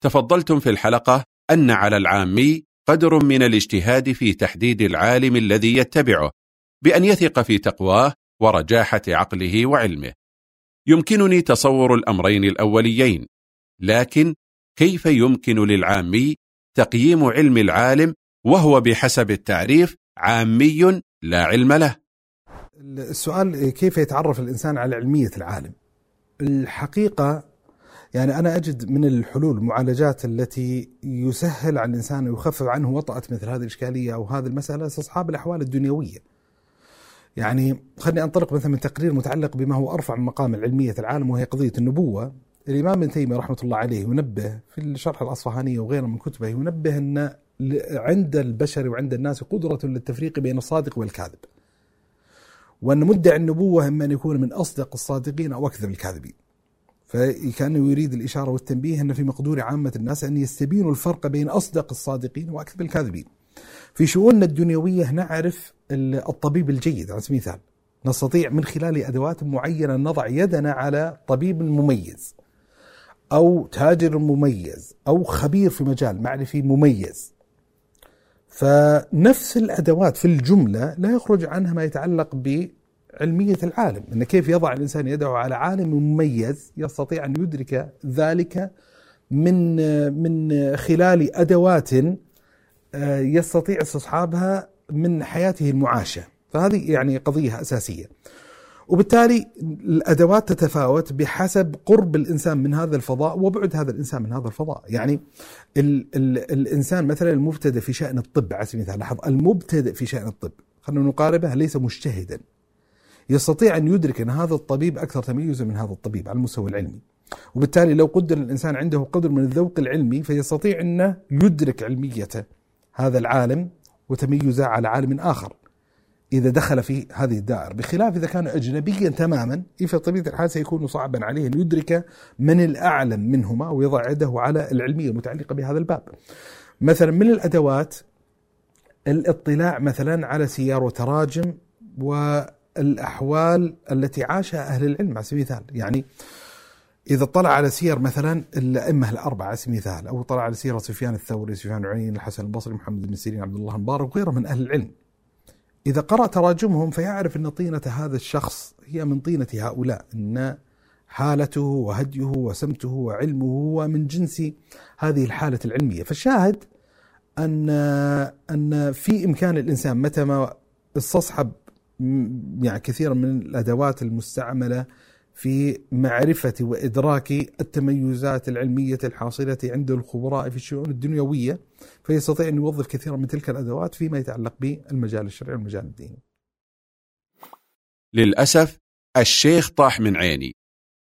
تفضلتم في الحلقة. أن على العامي قدر من الاجتهاد في تحديد العالم الذي يتبعه بأن يثق في تقواه ورجاحة عقله وعلمه. يمكنني تصور الأمرين الأوليين لكن كيف يمكن للعامي تقييم علم العالم وهو بحسب التعريف عامي لا علم له؟ السؤال كيف يتعرف الإنسان على علمية العالم؟ الحقيقة يعني أنا أجد من الحلول المعالجات التي يسهل على الإنسان ويخفف عنه وطأة مثل هذه الإشكالية أو هذه المسألة استصحاب الأحوال الدنيوية. يعني خليني أنطلق مثلا من تقرير متعلق بما هو أرفع من مقام العلمية العالم وهي قضية النبوة. الإمام ابن تيمية رحمة الله عليه ينبه في الشرح الأصفهانية وغيره من كتبه ينبه أن عند البشر وعند الناس قدرة للتفريق بين الصادق والكاذب. وأن مدعي النبوة إما أن يكون من أصدق الصادقين أو أكذب الكاذبين. فكانه يريد الإشارة والتنبيه أن في مقدور عامة الناس أن يستبينوا الفرق بين أصدق الصادقين وأكذب الكاذبين. في شؤوننا الدنيوية نعرف الطبيب الجيد على سبيل المثال. نستطيع من خلال أدوات معينة نضع يدنا على طبيب مميز أو تاجر مميز أو خبير في مجال معرفي مميز. فنفس الأدوات في الجملة لا يخرج عنها ما يتعلق بعلمية العالم أن كيف يضع الإنسان يده على عالم مميز يستطيع أن يدرك ذلك من من خلال أدوات آه، يستطيع استصحابها من حياته المعاشة. فهذه يعني قضية أساسية. وبالتالي الأدوات تتفاوت بحسب قرب الإنسان من هذا الفضاء وبعد هذا الإنسان من هذا الفضاء، يعني ال ال الإنسان مثلا المبتدئ في شأن الطب على سبيل المثال، لاحظ المبتدئ في شأن الطب، خلينا نقاربه ليس مجتهدا. يستطيع أن يدرك أن هذا الطبيب أكثر تميزا من هذا الطبيب على المستوى العلمي. وبالتالي لو قدر الإنسان عنده قدر من الذوق العلمي فيستطيع أنه يدرك علمية هذا العالم وتميزه على عالم آخر. إذا دخل في هذه الدائرة بخلاف إذا كان أجنبيا تماما في طبيعة الحال سيكون صعبا عليه أن يدرك من الأعلم منهما ويضع يده على العلمية المتعلقة بهذا الباب مثلا من الأدوات الاطلاع مثلا على سيار وتراجم والأحوال التي عاشها أهل العلم على سبيل المثال. يعني إذا اطلع على سير مثلا الأئمة الأربعة على سبيل المثال أو اطلع على سيرة سفيان الثوري سفيان العين الحسن البصري محمد بن سيرين عبد الله المبارك وغيره من أهل العلم. إذا قرأ تراجمهم فيعرف أن طينة هذا الشخص هي من طينة هؤلاء أن حالته وهديه وسمته وعلمه هو من جنس هذه الحالة العلمية. فالشاهد أن أن في إمكان الإنسان متى ما استصحب يعني كثيرا من الأدوات المستعملة في معرفة وإدراك التميزات العلمية الحاصلة عند الخبراء في الشؤون الدنيوية فيستطيع أن يوظف كثيرا من تلك الأدوات فيما يتعلق بالمجال الشرعي والمجال الديني. للأسف الشيخ طاح من عيني.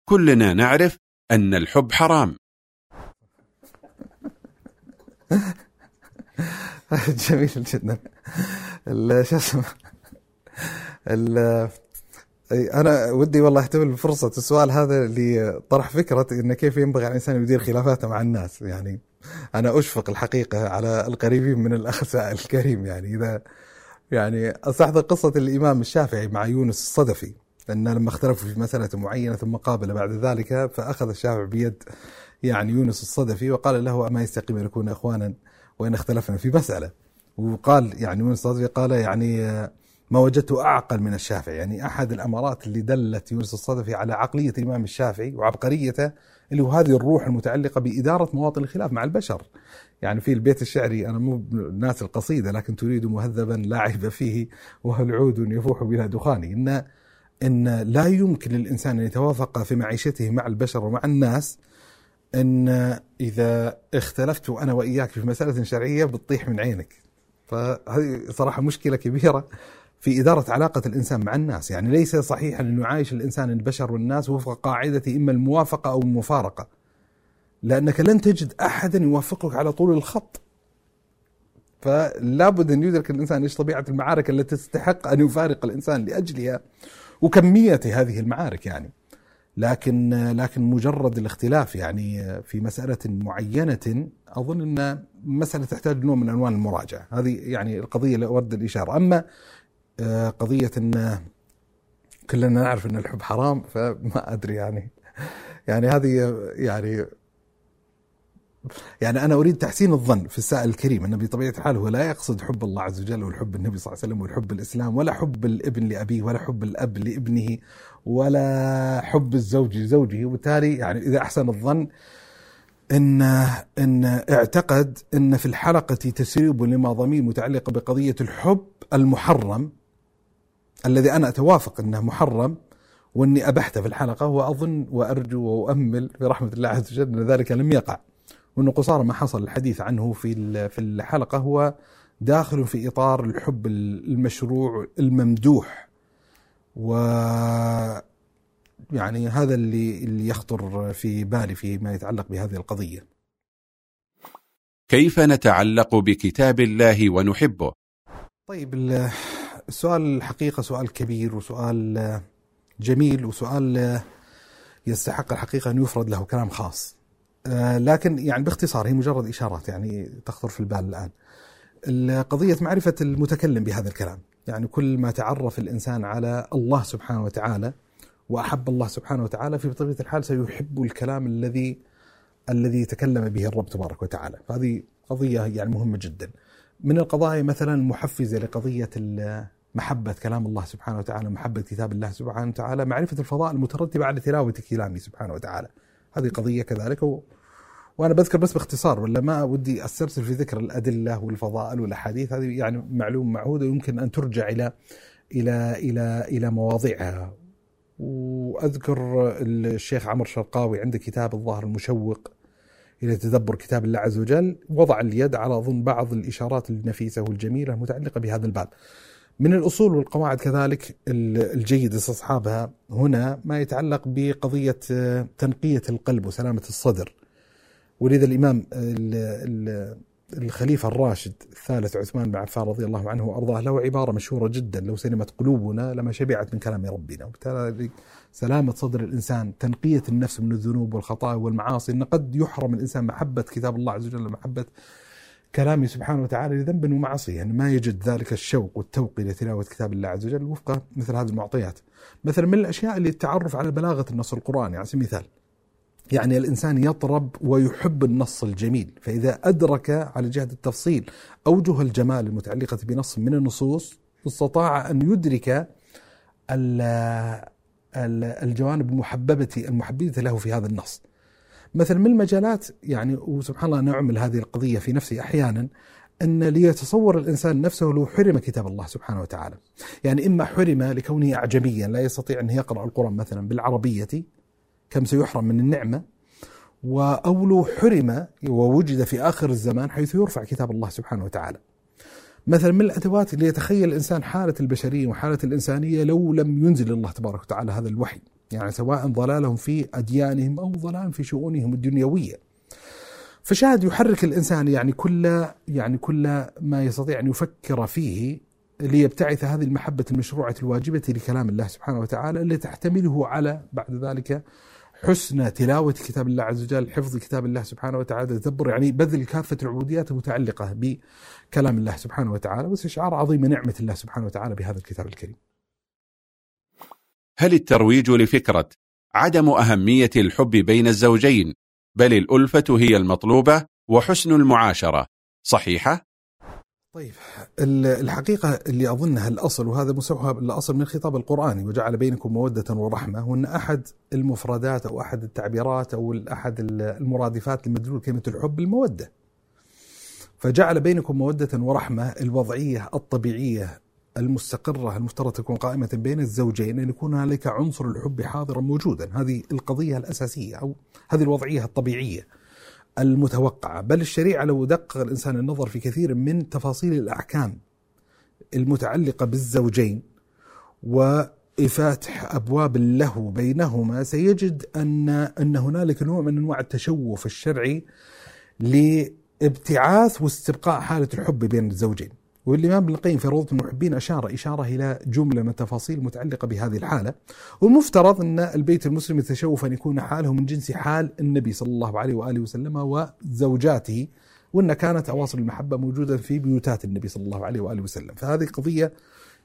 كلنا نعرف أن الحب حرام. جميل جدا. شو اسمه؟ أنا ودي والله أحتمل بفرصه السؤال هذا اللي طرح فكرة انه كيف ينبغي على الإنسان يدير خلافاته مع الناس. يعني أنا أشفق الحقيقة على القريبين من الاخ الكريم. يعني إذا يعني استحضر قصة الإمام الشافعي مع يونس الصدفي لأن لما اختلفوا في مسألة معينة ثم قابل بعد ذلك فأخذ الشافعي بيد يعني يونس الصدفي وقال له أما يستقيم أن نكون إخوانا وإن اختلفنا في مسألة. وقال يعني يونس الصدفي قال يعني ما وجدته أعقل من الشافعي. يعني أحد الأمارات اللي دلت يونس الصدفي على عقلية الإمام الشافعي وعبقريته اللي هو هذه الروح المتعلقة بإدارة مواطن الخلاف مع البشر. يعني في البيت الشعري أنا مو ناس القصيدة لكن تريد مهذبا لا عيب فيه وهل عود يفوح بلا دخان إن إن لا يمكن للإنسان أن يتوافق في معيشته مع البشر ومع الناس إن إذا اختلفت أنا وإياك في مسألة شرعية بتطيح من عينك. فهذه صراحة مشكلة كبيرة. في إدارة علاقة الإنسان مع الناس. يعني ليس صحيحا أن يعايش الإنسان البشر والناس وفق قاعدة إما الموافقة أو المفارقة. لأنك لن تجد أحدا يوافقك على طول الخط. فلا بد أن يدرك الإنسان إيش طبيعة المعارك التي تستحق أن يفارق الإنسان لأجلها وكمية هذه المعارك يعني. لكن لكن مجرد الاختلاف يعني في مسألة معينة أظن أن مسألة تحتاج نوع من أنواع المراجعة. هذه يعني القضية اللي أود الإشارة. أما قضية أن كلنا نعرف أن الحب حرام فما أدري يعني. يعني هذه يعني يعني أنا أريد تحسين الظن في السائل الكريم أنه بطبيعة الحال هو لا يقصد حب الله عز وجل والحب النبي صلى الله عليه وسلم والحب الإسلام ولا حب الابن لأبيه ولا حب الأب لابنه ولا حب الزوج لزوجه. وبالتالي يعني إذا أحسن الظن إن إن اعتقد إن في الحلقة تسريب لمضامين متعلقه بقضية الحب المحرم الذي أنا أتوافق أنه محرم وأني أبحته في الحلقة وأظن وأرجو وأؤمل في رحمة الله عز وجل أن ذلك لم يقع وأنه قصارى ما حصل الحديث عنه في في الحلقة هو داخل في إطار الحب المشروع الممدوح و يعني هذا اللي اللي يخطر في بالي فيما يتعلق بهذه القضية. كيف نتعلق بكتاب الله ونحبه؟ طيب السؤال الحقيقة سؤال كبير وسؤال جميل وسؤال يستحق الحقيقة أن يفرد له كلام خاص. لكن يعني باختصار هي مجرد إشارات يعني تخطر في البال الآن. قضية معرفة المتكلم بهذا الكلام. يعني كل ما تعرف الإنسان على الله سبحانه وتعالى وأحب الله سبحانه وتعالى في طبيعة الحال سيحب الكلام الذي الذي تكلم به الرب تبارك وتعالى. فهذه قضية يعني مهمة جدا. من القضايا مثلا المحفزة لقضية محبة كلام الله سبحانه وتعالى محبة كتاب الله سبحانه وتعالى معرفة الفضاء المترتبة على تلاوة كلامه سبحانه وتعالى. هذه قضية كذلك و... وأنا بذكر بس باختصار ولا ما ودي أسترسل في ذكر الأدلة والفضائل والأحاديث هذه يعني معلوم معهودة يمكن أن ترجع إلى إلى إلى إلى مواضعها وأذكر الشيخ عمر شرقاوي عنده كتاب الظاهر المشوق إلى تدبر كتاب الله عز وجل وضع اليد على اظن بعض الإشارات النفيسة والجميلة المتعلقة بهذا الباب. من الأصول والقواعد كذلك الجيد استصحابها هنا ما يتعلق بقضية تنقية القلب وسلامة الصدر. ولذا الإمام الخليفة الراشد الثالث عثمان بن عفان رضي الله عنه وأرضاه له عبارة مشهورة جدا لو سلمت قلوبنا لما شبعت من كلام ربنا وبالتالي سلامة صدر الإنسان تنقية النفس من الذنوب والخطايا والمعاصي أن قد يحرم الإنسان محبة كتاب الله عز وجل محبة كلامه سبحانه وتعالى لذنب ومعصية يعني ما يجد ذلك الشوق والتوق إلى تلاوة كتاب الله عز وجل وفق مثل هذه المعطيات. مثلا من الأشياء اللي التعرف على بلاغة النص القرآني على سبيل المثال يعني الإنسان يطرب ويحب النص الجميل فإذا أدرك على جهة التفصيل أوجه الجمال المتعلقة بنص من النصوص استطاع أن يدرك الجوانب المحببة المحببة له في هذا النص. مثلا من المجالات يعني وسبحان الله نعمل هذه القضية في نفسي أحيانا أن ليتصور الإنسان نفسه لو حرم كتاب الله سبحانه وتعالى. يعني إما حرم لكونه أعجميا لا يستطيع أن يقرأ القرآن مثلا بالعربية كم سيحرم من النعمة أو لو حرم ووجد في آخر الزمان حيث يرفع كتاب الله سبحانه وتعالى. مثلا من الأدوات اللي يتخيل الإنسان حالة البشرية وحالة الإنسانية لو لم ينزل الله تبارك وتعالى هذا الوحي يعني سواء ضلالهم في أديانهم أو ضلال في شؤونهم الدنيوية. فشاهد يحرك الإنسان يعني كل يعني كل ما يستطيع أن يفكر فيه ليبتعث هذه المحبة المشروعة الواجبة لكلام الله سبحانه وتعالى اللي تحتمله على بعد ذلك حسن تلاوة كتاب الله عز وجل حفظ كتاب الله سبحانه وتعالى تدبر يعني بذل كافة العبوديات المتعلقة بكلام الله سبحانه وتعالى واستشعار عظيم نعمة الله سبحانه وتعالى بهذا الكتاب الكريم هل الترويج لفكرة عدم أهمية الحب بين الزوجين بل الألفة هي المطلوبة وحسن المعاشرة صحيحة؟ طيب الحقيقة اللي أظنها الأصل وهذا مسوها الأصل من الخطاب القرآني وجعل بينكم مودة ورحمة هو أن أحد المفردات أو أحد التعبيرات أو أحد المرادفات لمدلول كلمة الحب المودة. فجعل بينكم مودة ورحمة الوضعية الطبيعية المستقرة المفترض تكون قائمة بين الزوجين أن يكون هنالك عنصر الحب حاضرا موجودا. هذه القضية الأساسية أو هذه الوضعية الطبيعية. المتوقعة. بل الشريعة لو دقق الإنسان النظر في كثير من تفاصيل الأحكام المتعلقة بالزوجين وإفاتح أبواب له بينهما سيجد أن أن هنالك نوع من أنواع التشوف الشرعي لابتعاث واستبقاء حالة الحب بين الزوجين. والإمام ابن القيم في روضة المحبين أشار إشارة إلى جملة من التفاصيل المتعلقة بهذه الحالة. والمفترض أن البيت المسلم يتشوف أن يكون حاله من جنس حال النبي صلى الله عليه وآله وسلم وزوجاته وأن كانت أواصر المحبة موجودة في بيوتات النبي صلى الله عليه وآله وسلم. فهذه قضية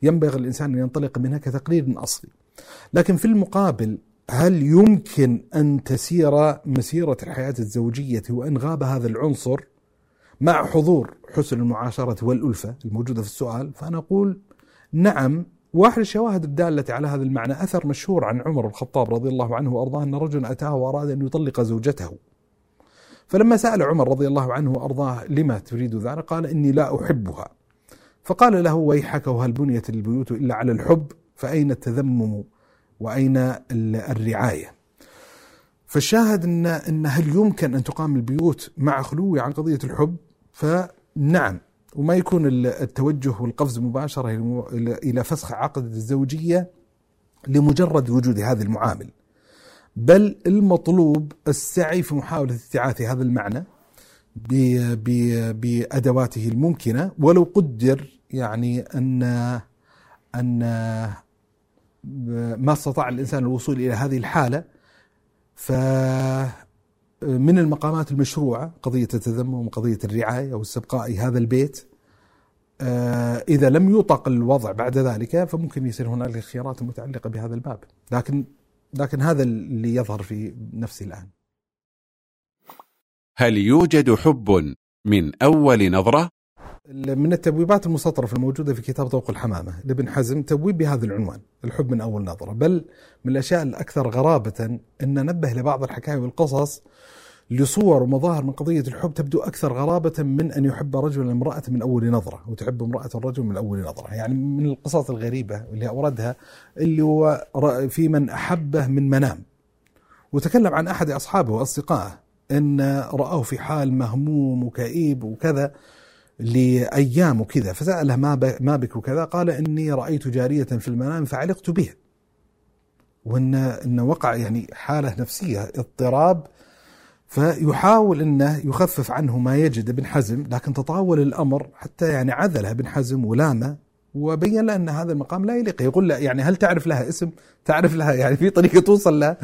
ينبغي الإنسان أن ينطلق منها كتقرير أصلي. لكن في المقابل هل يمكن أن تسير مسيرة الحياة الزوجية وأن غاب هذا العنصر؟ مع حضور حسن المعاشرة والألفة الموجودة في السؤال فأنا أقول نعم واحد الشواهد الدالة على هذا المعنى أثر مشهور عن عمر بن الخطاب رضي الله عنه وأرضاه أن رجلا أتاه وأراد أن يطلق زوجته. فلما سأل عمر رضي الله عنه وأرضاه لما تريد ذلك قال إني لا أحبها. فقال له ويحك وهل بنيت البيوت إلا على الحب؟ فأين التذمم وأين الرعاية؟ فالشاهد إن, إن هل يمكن أن تقام البيوت مع خلوي عن قضية الحب؟ فنعم. وما يكون التوجه والقفز مباشرة إلى فسخ عقد الزوجية لمجرد وجود هذه المعامل. بل المطلوب السعي في محاولة استعاثة هذا المعنى بأدواته الممكنة. ولو قدر يعني أن أن ما استطاع الإنسان الوصول إلى هذه الحالة ف من المقامات المشروعة قضية التذمم وقضية الرعاية واستبقاء هذا البيت آه، إذا لم يطق الوضع بعد ذلك فممكن يصير هنالك خيارات متعلقة بهذا الباب لكن لكن هذا اللي يظهر في نفسي الآن هل يوجد حب من أول نظرة؟ من التبويبات المسطرة الموجودة في كتاب طوق الحمامة لابن حزم تبويب بهذا العنوان الحب من أول نظرة بل من الأشياء الأكثر غرابة أن نبه لبعض الحكاية والقصص لصور ومظاهر من قضية الحب تبدو أكثر غرابة من أن يحب رجل امرأة من أول نظرة وتحب امرأة الرجل من أول نظرة. يعني من القصص الغريبة اللي أوردها اللي هو في من أحبه من منام. وتكلم عن أحد أصحابه وأصدقائه أن رآه في حال مهموم وكئيب وكذا لأيام وكذا. فسأله ما ما بك وكذا؟ قال إني رأيت جارية في المنام فعلقت بها. وأن إن وقع يعني حالة نفسية اضطراب فيحاول إنه يخفف عنه ما يجد ابن حزم لكن تطاول الأمر حتى يعني عذله ابن حزم ولامه وبين له أن هذا المقام لا يليق. يقول له يعني هل تعرف لها اسم؟ تعرف لها يعني في طريقة توصل لها.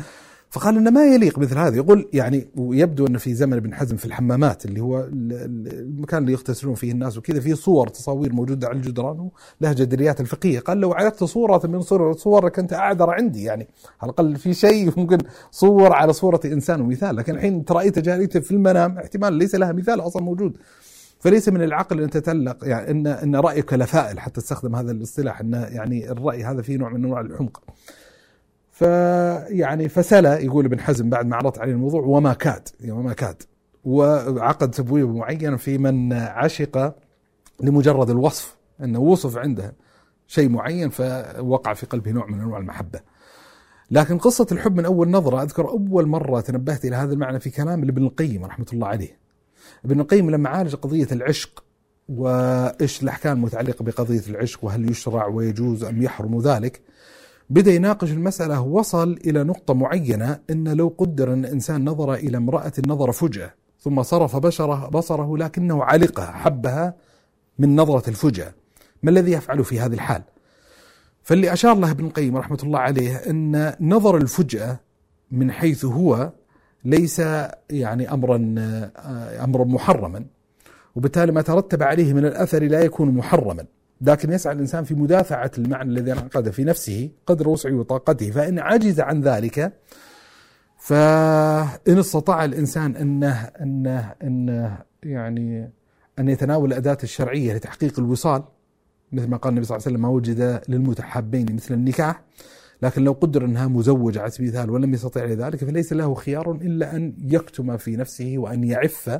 فقال إنه ما يليق مثل هذا. يقول يعني ويبدو أنه في زمن ابن حزم في الحمامات اللي هو المكان اللي يغتسلون فيه الناس وكذا في صور تصاوير موجودة على الجدران لها جدريات الفقهيه قال لو عرفت صورة من صور صورك أنت أعذر عندي يعني. على الأقل في شيء ممكن صور على صورة إنسان ومثال. لكن الحين انت رايت جاريته في المنام احتمال ليس لها مثال أصلا موجود. فليس من العقل أن تتلق يعني ان أن رأيك لفائل حتى تستخدم هذا الاصطلاح انه يعني الرأي هذا فيه نوع من أنواع الحمق. فيعني فسلى يقول ابن حزم بعد ما عرضت عليه الموضوع وما كاد يعني وما كاد وعقد تبويب معين في من عشق لمجرد الوصف إنه وصف عنده شيء معين فوقع في قلبه نوع من أنواع المحبة. لكن قصة الحب من أول نظرة أذكر أول مرة تنبهت إلى هذا المعنى في كلام لابن القيم رحمة الله عليه. ابن القيم لما عالج قضية العشق وإيش الأحكام المتعلقة بقضية العشق وهل يشرع ويجوز أم يحرم ذلك بدأ يناقش المسألة وصل إلى نقطة معينة أن لو قدر أن الإنسان نظر إلى امرأة نظر فجأة ثم صرف بشره بصره لكنه علقها حبها من نظرة الفجأة. ما الذي يفعل في هذه الحال؟ فاللي أشار له ابن القيم رحمة الله عليه أن نظر الفجأة من حيث هو ليس يعني أمرا أمرا محرما وبالتالي ما ترتب عليه من الأثر لا يكون محرما. لكن يسعى الإنسان في مدافعة المعنى الذي انعقد في نفسه قدر وسعه وطاقته فإن عجز عن ذلك فإن استطاع الإنسان أنه أنه أنه يعني أن يتناول الأداة الشرعية لتحقيق الوصال مثل ما قال النبي صلى الله عليه وسلم ما وجد للمتحابين مثل النكاح لكن لو قدر أنها مزوجة على سبيل المثال ولم يستطع ذلك فليس له خيار إلا أن يكتم في نفسه وأن يعف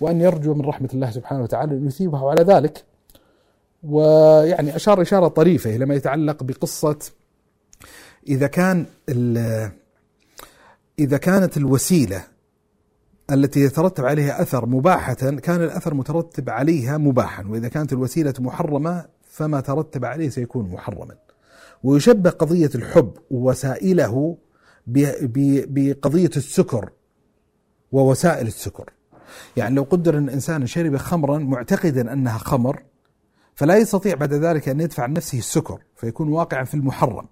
وأن يرجو من رحمة الله سبحانه وتعالى ان يثيبه على ذلك. ويعني أشار إشارة طريفة لما يتعلق بقصة إذا كان إذا كانت الوسيلة التي يترتب عليها أثر مباحة كان الأثر مترتب عليها مباحا وإذا كانت الوسيلة محرمة فما ترتب عليه سيكون محرما. ويشبه قضية الحب ووسائله بقضية السكر ووسائل السكر. يعني لو قدر أن إنسان شرب خمرا معتقدا أنها خمر فلا يستطيع بعد ذلك أن يدفع عن نفسه السكر فيكون واقعا في المحرم.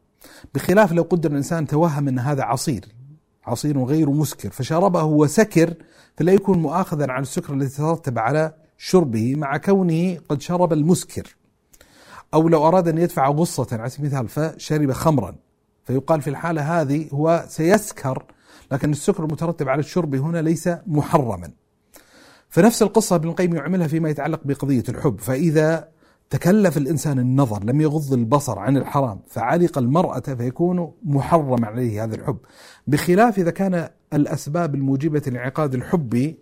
بخلاف لو قدر الإنسان توهم أن هذا عصير عصير غير مسكر فشربه وسكر فلا يكون مؤاخذا على السكر الذي ترتب على شربه مع كونه قد شرب المسكر. أو لو أراد أن يدفع غصة على سبيل المثال فشرب خمرا. فيقال في الحالة هذه هو سيسكر لكن السكر المترتب على الشرب هنا ليس محرما. فنفس القصة ابن القيم يعملها فيما يتعلق بقضية الحب. فإذا تكلف الإنسان النظر لم يغض البصر عن الحرام فعلق المرأة فيكون محرم عليه هذا الحب. بخلاف إذا كان الأسباب الموجبة لانعقاد الحب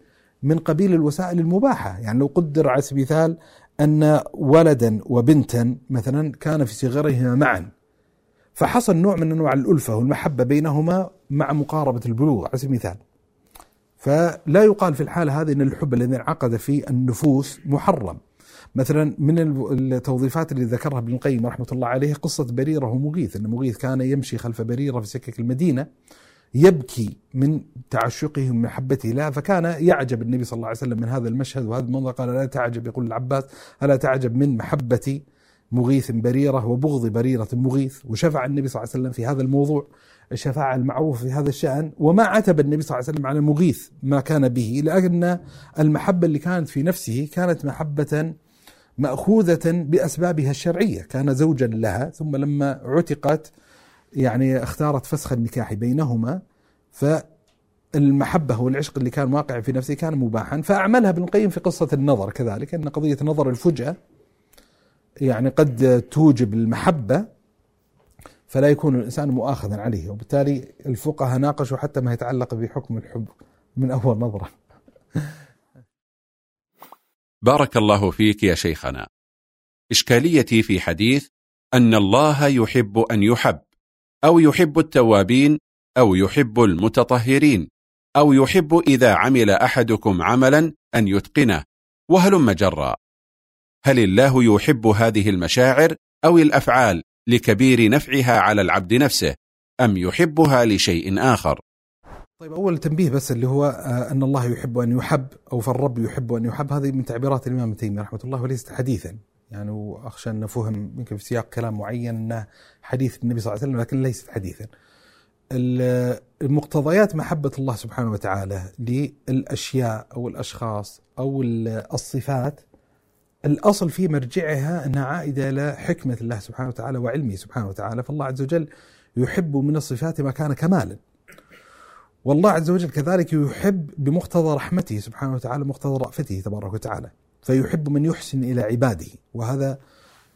من قبيل الوسائل المباحة. يعني لو قدر على سبيل المثال أن ولدا وبنتا مثلا كان في صغرهما معا فحصل نوع من أنواع الألفة والمحبة بينهما مع مقاربة البلوغ على سبيل المثال. فلا يقال في الحالة هذه أن الحب الذي انعقد في النفوس محرم. مثلا من التوظيفات اللي ذكرها ابن القيم رحمة الله عليه قصة بريرة ومغيث إن مغيث كان يمشي خلف بريرة في سكك المدينة يبكي من تعشقه ومحبته لها فكان يعجب النبي صلى الله عليه وسلم من هذا المشهد وهذا المنظر قال لا تعجب يقول العباس ألا تعجب من محبة مغيث بريرة وبغض بريرة مغيث؟ وشفع النبي صلى الله عليه وسلم في هذا الموضوع الشفاعة المعروفة في هذا الشأن وما عتب النبي صلى الله عليه وسلم على مغيث ما كان به لأن المحبة اللي كانت في نفسه كانت محبة مأخوذة بأسبابها الشرعية. كان زوجا لها ثم لما عتقت يعني اختارت فسخ النكاح بينهما فالمحبة والعشق اللي كان واقع في نفسه كان مباحا. فأعملها ابن القيم في قصة النظر كذلك أن قضية نظر الفجأة يعني قد توجب المحبة فلا يكون الإنسان مؤاخذا عليه. وبالتالي الفقهاء ناقشوا حتى ما يتعلق بحكم الحب من أول نظرة. بارك الله فيك يا شيخنا. إشكاليتي في حديث أن الله يحب أن يحب أو يحب التوابين أو يحب المتطهرين أو يحب إذا عمل أحدكم عملا أن يتقنه وهلم جرا هل الله يحب هذه المشاعر أو الأفعال لكبير نفعها على العبد نفسه أم يحبها لشيء آخر؟ طيب أول تنبيه بس اللي هو آه، أن الله يحب أن يحب أو فالرب يحب أن يحب هذه من تعبيرات الإمام ابن تيمية رحمة الله وليست حديثا. يعني وأخشى أن فهم يمكن في سياق كلام معين أنه حديث النبي صلى الله عليه وسلم لكن ليست حديثا. المقتضيات محبة الله سبحانه وتعالى للأشياء أو الأشخاص أو الصفات الأصل في مرجعها أنها عائدة إلى حكمة الله سبحانه وتعالى وعلمه سبحانه وتعالى. فالله عز وجل يحب من الصفات ما كان كمالا. والله عز وجل كذلك يحب بمقتضى رحمته سبحانه وتعالى مقتضى رأفته تبارك وتعالى. فيحب من يحسن إلى عباده. وهذا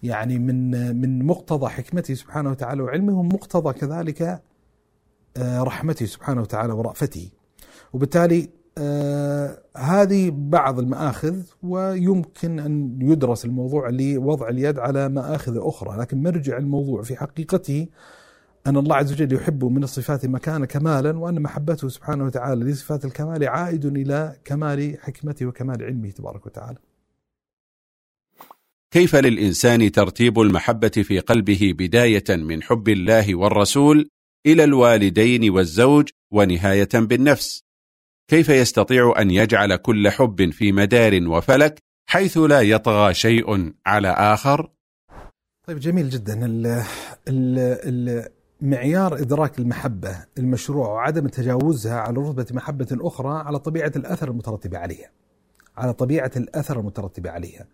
يعني من من مقتضى حكمته سبحانه وتعالى وعلمه مقتضى كذلك آه، رحمته سبحانه وتعالى ورأفته. وبالتالي آه هذه بعض المآخذ ويمكن أن يدرس الموضوع لوضع اليد على مآخذ أخرى. لكن مرجع الموضوع في حقيقته أن الله عز وجل يحب من الصفات ما كان كمالا وأن محبته سبحانه وتعالى لصفات الكمال عائد إلى كمال حكمته وكمال علمه تبارك وتعالى. كيف للإنسان ترتيب المحبة في قلبه بداية من حب الله والرسول إلى الوالدين والزوج ونهاية بالنفس؟ كيف يستطيع أن يجعل كل حب في مدار وفلك حيث لا يطغى شيء على آخر؟ طيب جميل جدا. ال ال ال معيار إدراك المحبة المشروع وعدم تجاوزها على رتبة محبة أخرى على طبيعة الأثر المترتب عليها. على طبيعة الأثر المترتب عليها.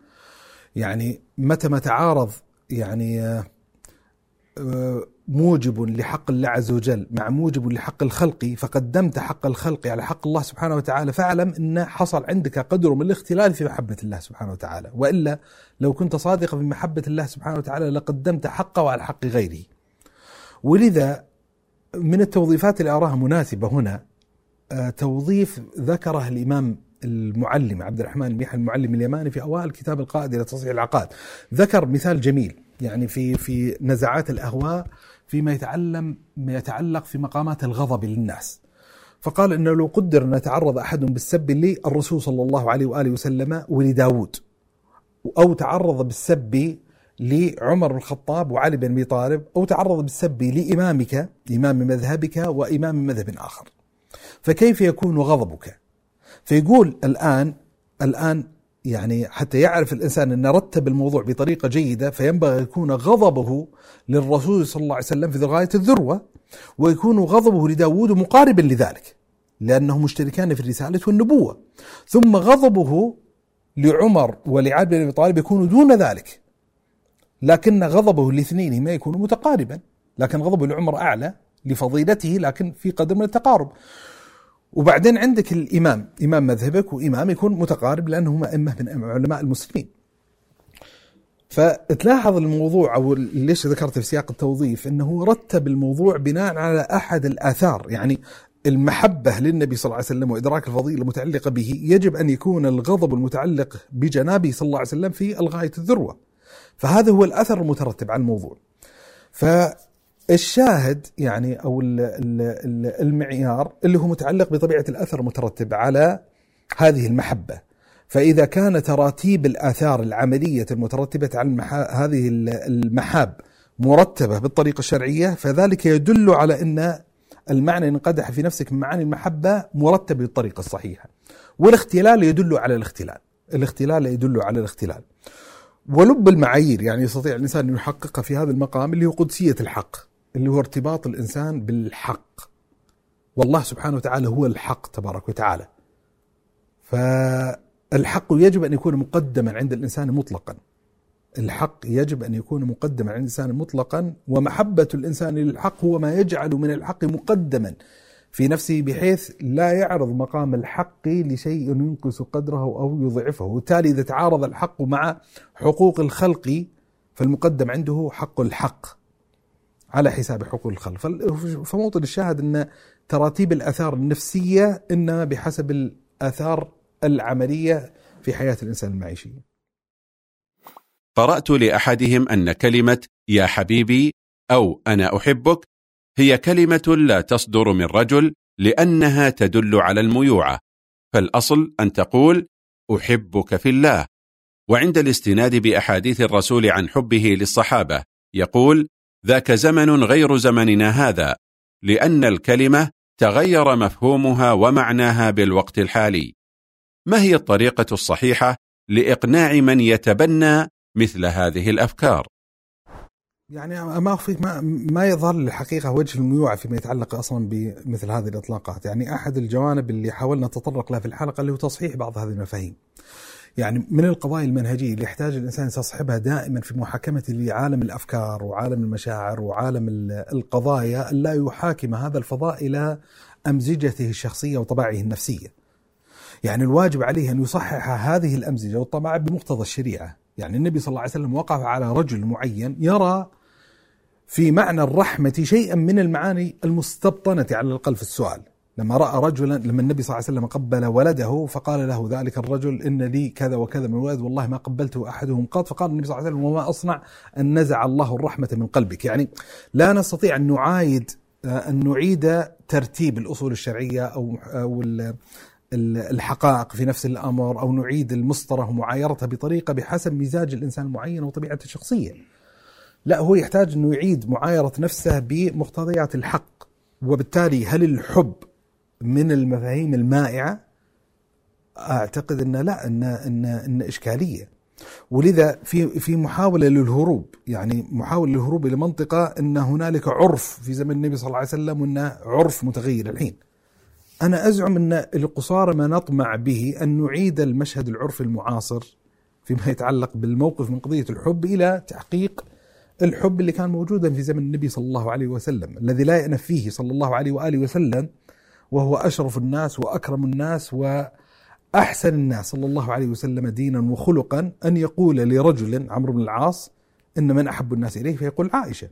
يعني متى ما تعارض يعني آه، موجب لحق الله عز وجل مع موجب لحق الخلق فقدمت حق الخلق على حق الله سبحانه وتعالى فاعلم إن حصل عندك قدر من الاختلال في محبة الله سبحانه وتعالى. وإلا لو كنت صادقا في محبة الله سبحانه وتعالى لقدمت حقه على حق غيره. ولذا من التوظيفات اللي أراها مناسبة هنا آه، توظيف ذكره الإمام المعلم عبد الرحمن بن المعلم اليماني في أوائل كتاب القائد إلى تصحيح العقاد. ذكر مثال جميل يعني في في نزعات الأهواء فيما يتعلم ما يتعلق في مقامات الغضب للناس. فقال إنه لو قدر أن يتعرض أحد بالسب للرسول صلى الله عليه وآله وسلم ولداود. أو تعرض بالسب لعمر بن الخطاب وعلي بن أبي طالب أو تعرض بالسب لإمامك إمام مذهبك وإمام مذهب آخر. فكيف يكون غضبك؟ فيقول الآن الآن يعني حتى يعرف الإنسان أن رتب الموضوع بطريقة جيدة فينبغي يكون غضبه للرسول صلى الله عليه وسلم في غايه الذروة ويكون غضبه لداود مقاربا لذلك لأنه مشتركان في الرسالة والنبوة. ثم غضبه لعمر ولعلي بن أبي طالب يكون دون ذلك. لكن غضبه لاثنين ما يكون متقاربا لكن غضبه لعمر أعلى لفضيلته لكن في قدر من التقارب. وبعدين عندك الإمام إمام مذهبك وإمام يكون متقارب لأنهم أئمة من علماء المسلمين. فتلاحظ الموضوع أو ليش ذكرت في سياق التوظيف أنه رتب الموضوع بناء على أحد الآثار يعني المحبة للنبي صلى الله عليه وسلم وإدراك الفضيلة المتعلقة به. يجب أن يكون الغضب المتعلق بجنابه صلى الله عليه وسلم في الغاية الذروة. فهذا هو الأثر المترتب على الموضوع ف الشاهد يعني أو المعيار اللي هو متعلق بطبيعة الأثر المترتب على هذه المحبة. فإذا كان تراتيب الآثار العملية المترتبة على هذه المحاب مرتبة بالطريقة الشرعية فذلك يدل على إن المعنى انقدح في نفسك من معاني المحبة مرتب بالطريقة الصحيحة. والاختلال يدل على الاختلال. الاختلال يدل على الاختلال. ولب المعايير يعني يستطيع الإنسان أن يحققها في هذا المقام اللي هو قدسية الحق. اللي هو ارتباط الإنسان بالحق. والله سبحانه وتعالى هو الحق تبارك وتعالى. فالحق يجب أن يكون مقدما عند الإنسان مطلقا. الحق يجب أن يكون مقدما على الإنسان مطلقا ومحبة الإنسان للحق هو ما يجعل من الحق مقدما. في نفسه بحيث لا يعرض مقام الحق لشيء ينقص قدره أو يضعفه. وبالتالي إذا تعارض الحق مع حقوق الخلق فالمقدم عنده حق الحق على حساب حقوق الخلق. فموطن الشاهد أن تراتيب الآثار النفسية إنما بحسب الآثار العملية في حياة الإنسان المعيشية قرأت لأحدهم أن كلمة يا حبيبي أو أنا أحبك هي كلمة لا تصدر من رجل لأنها تدل على الميوعة فالأصل أن تقول أحبك في الله. وعند الاستناد بأحاديث الرسول عن حبه للصحابة يقول ذاك زمن غير زمننا هذا لأن الكلمة تغير مفهومها ومعناها بالوقت الحالي. ما هي الطريقة الصحيحة لإقناع من يتبنى مثل هذه الأفكار؟ يعني ما في ما, ما يظهر الحقيقة وجه الميوعة فيما يتعلق أصلا بمثل هذه الإطلاقات، يعني أحد الجوانب اللي حاولنا نتطرق لها في الحلقة اللي هو تصحيح بعض هذه المفاهيم. يعني من القضايا المنهجية اللي يحتاج الإنسان يستصحبها دائما في محاكمته لعالم الأفكار وعالم المشاعر وعالم القضايا الا يحاكم هذا الفضاء إلى أمزجته الشخصية وطباعه النفسية. يعني الواجب عليه أن يصحح هذه الأمزجة والطباع بمقتضى الشريعة، يعني النبي صلى الله عليه وسلم وقف على رجل معين يرى في معنى الرحمة شيئا من المعاني المستبطنة على الأقل في السؤال. لما رأى رجلا لما النبي صلى الله عليه وسلم قبل ولده فقال له ذلك الرجل إن لي كذا وكذا من ولد والله ما قبلته أحدهم قط. فقال النبي صلى الله عليه وسلم وما أصنع أن نزع الله الرحمة من قلبك. يعني لا نستطيع أن نعايد أن نعيد ترتيب الأصول الشرعية أو أو الحقائق في نفس الأمر أو نعيد المسطرة ومعايرتها بطريقة بحسب مزاج الإنسان المعين وطبيعته الشخصية. لا هو يحتاج أنه يعيد معايرة نفسه بمقتضيات الحق. وبالتالي هل الحب من المفاهيم المائعة؟ أعتقد أن لا أن, أن, أن إشكالية. ولذا في في محاولة للهروب يعني محاولة للهروب إلى منطقة إن هنالك عرف في زمن النبي صلى الله عليه وسلم وإن عرف متغير الحين. أنا أزعم إن القصارى ما نطمع به أن نعيد المشهد العرفي المعاصر فيما يتعلق بالموقف من قضية الحب إلى تحقيق الحب اللي كان موجودا في زمن النبي صلى الله عليه وسلم الذي لا يأنف فيه صلى الله عليه وآله وسلم وهو أشرف الناس وأكرم الناس وأحسن الناس صلى الله عليه وسلم دينا وخلقا أن يقول لرجل عمرو بن العاص إن من أحب الناس إليه فيقول عائشة.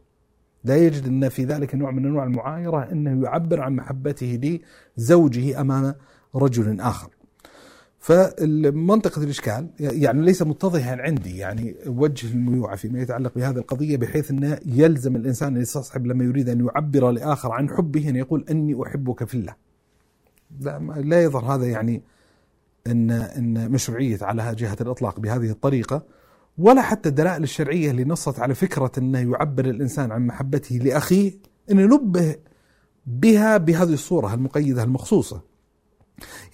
لا يجد أن في ذلك نوع من أنواع المعايرة أنه يعبر عن محبته لزوجه أمام رجل آخر. فمنطقة الإشكال يعني ليس متضحا عندي يعني وجه الميوعة فيما يتعلق بهذه القضية بحيث أنه يلزم الإنسان أن يستصحب لما يريد أن يعبر لآخر عن حبه أن يقول أني أحبك في الله. لا, لا يظهر هذا يعني أن, أن مشروعية على جهة الإطلاق بهذه الطريقة ولا حتى الدلائل الشرعية اللي نصت على فكرة أنه يعبر الإنسان عن محبته لأخيه أن نبه بها بهذه الصورة المقيدة المخصوصة.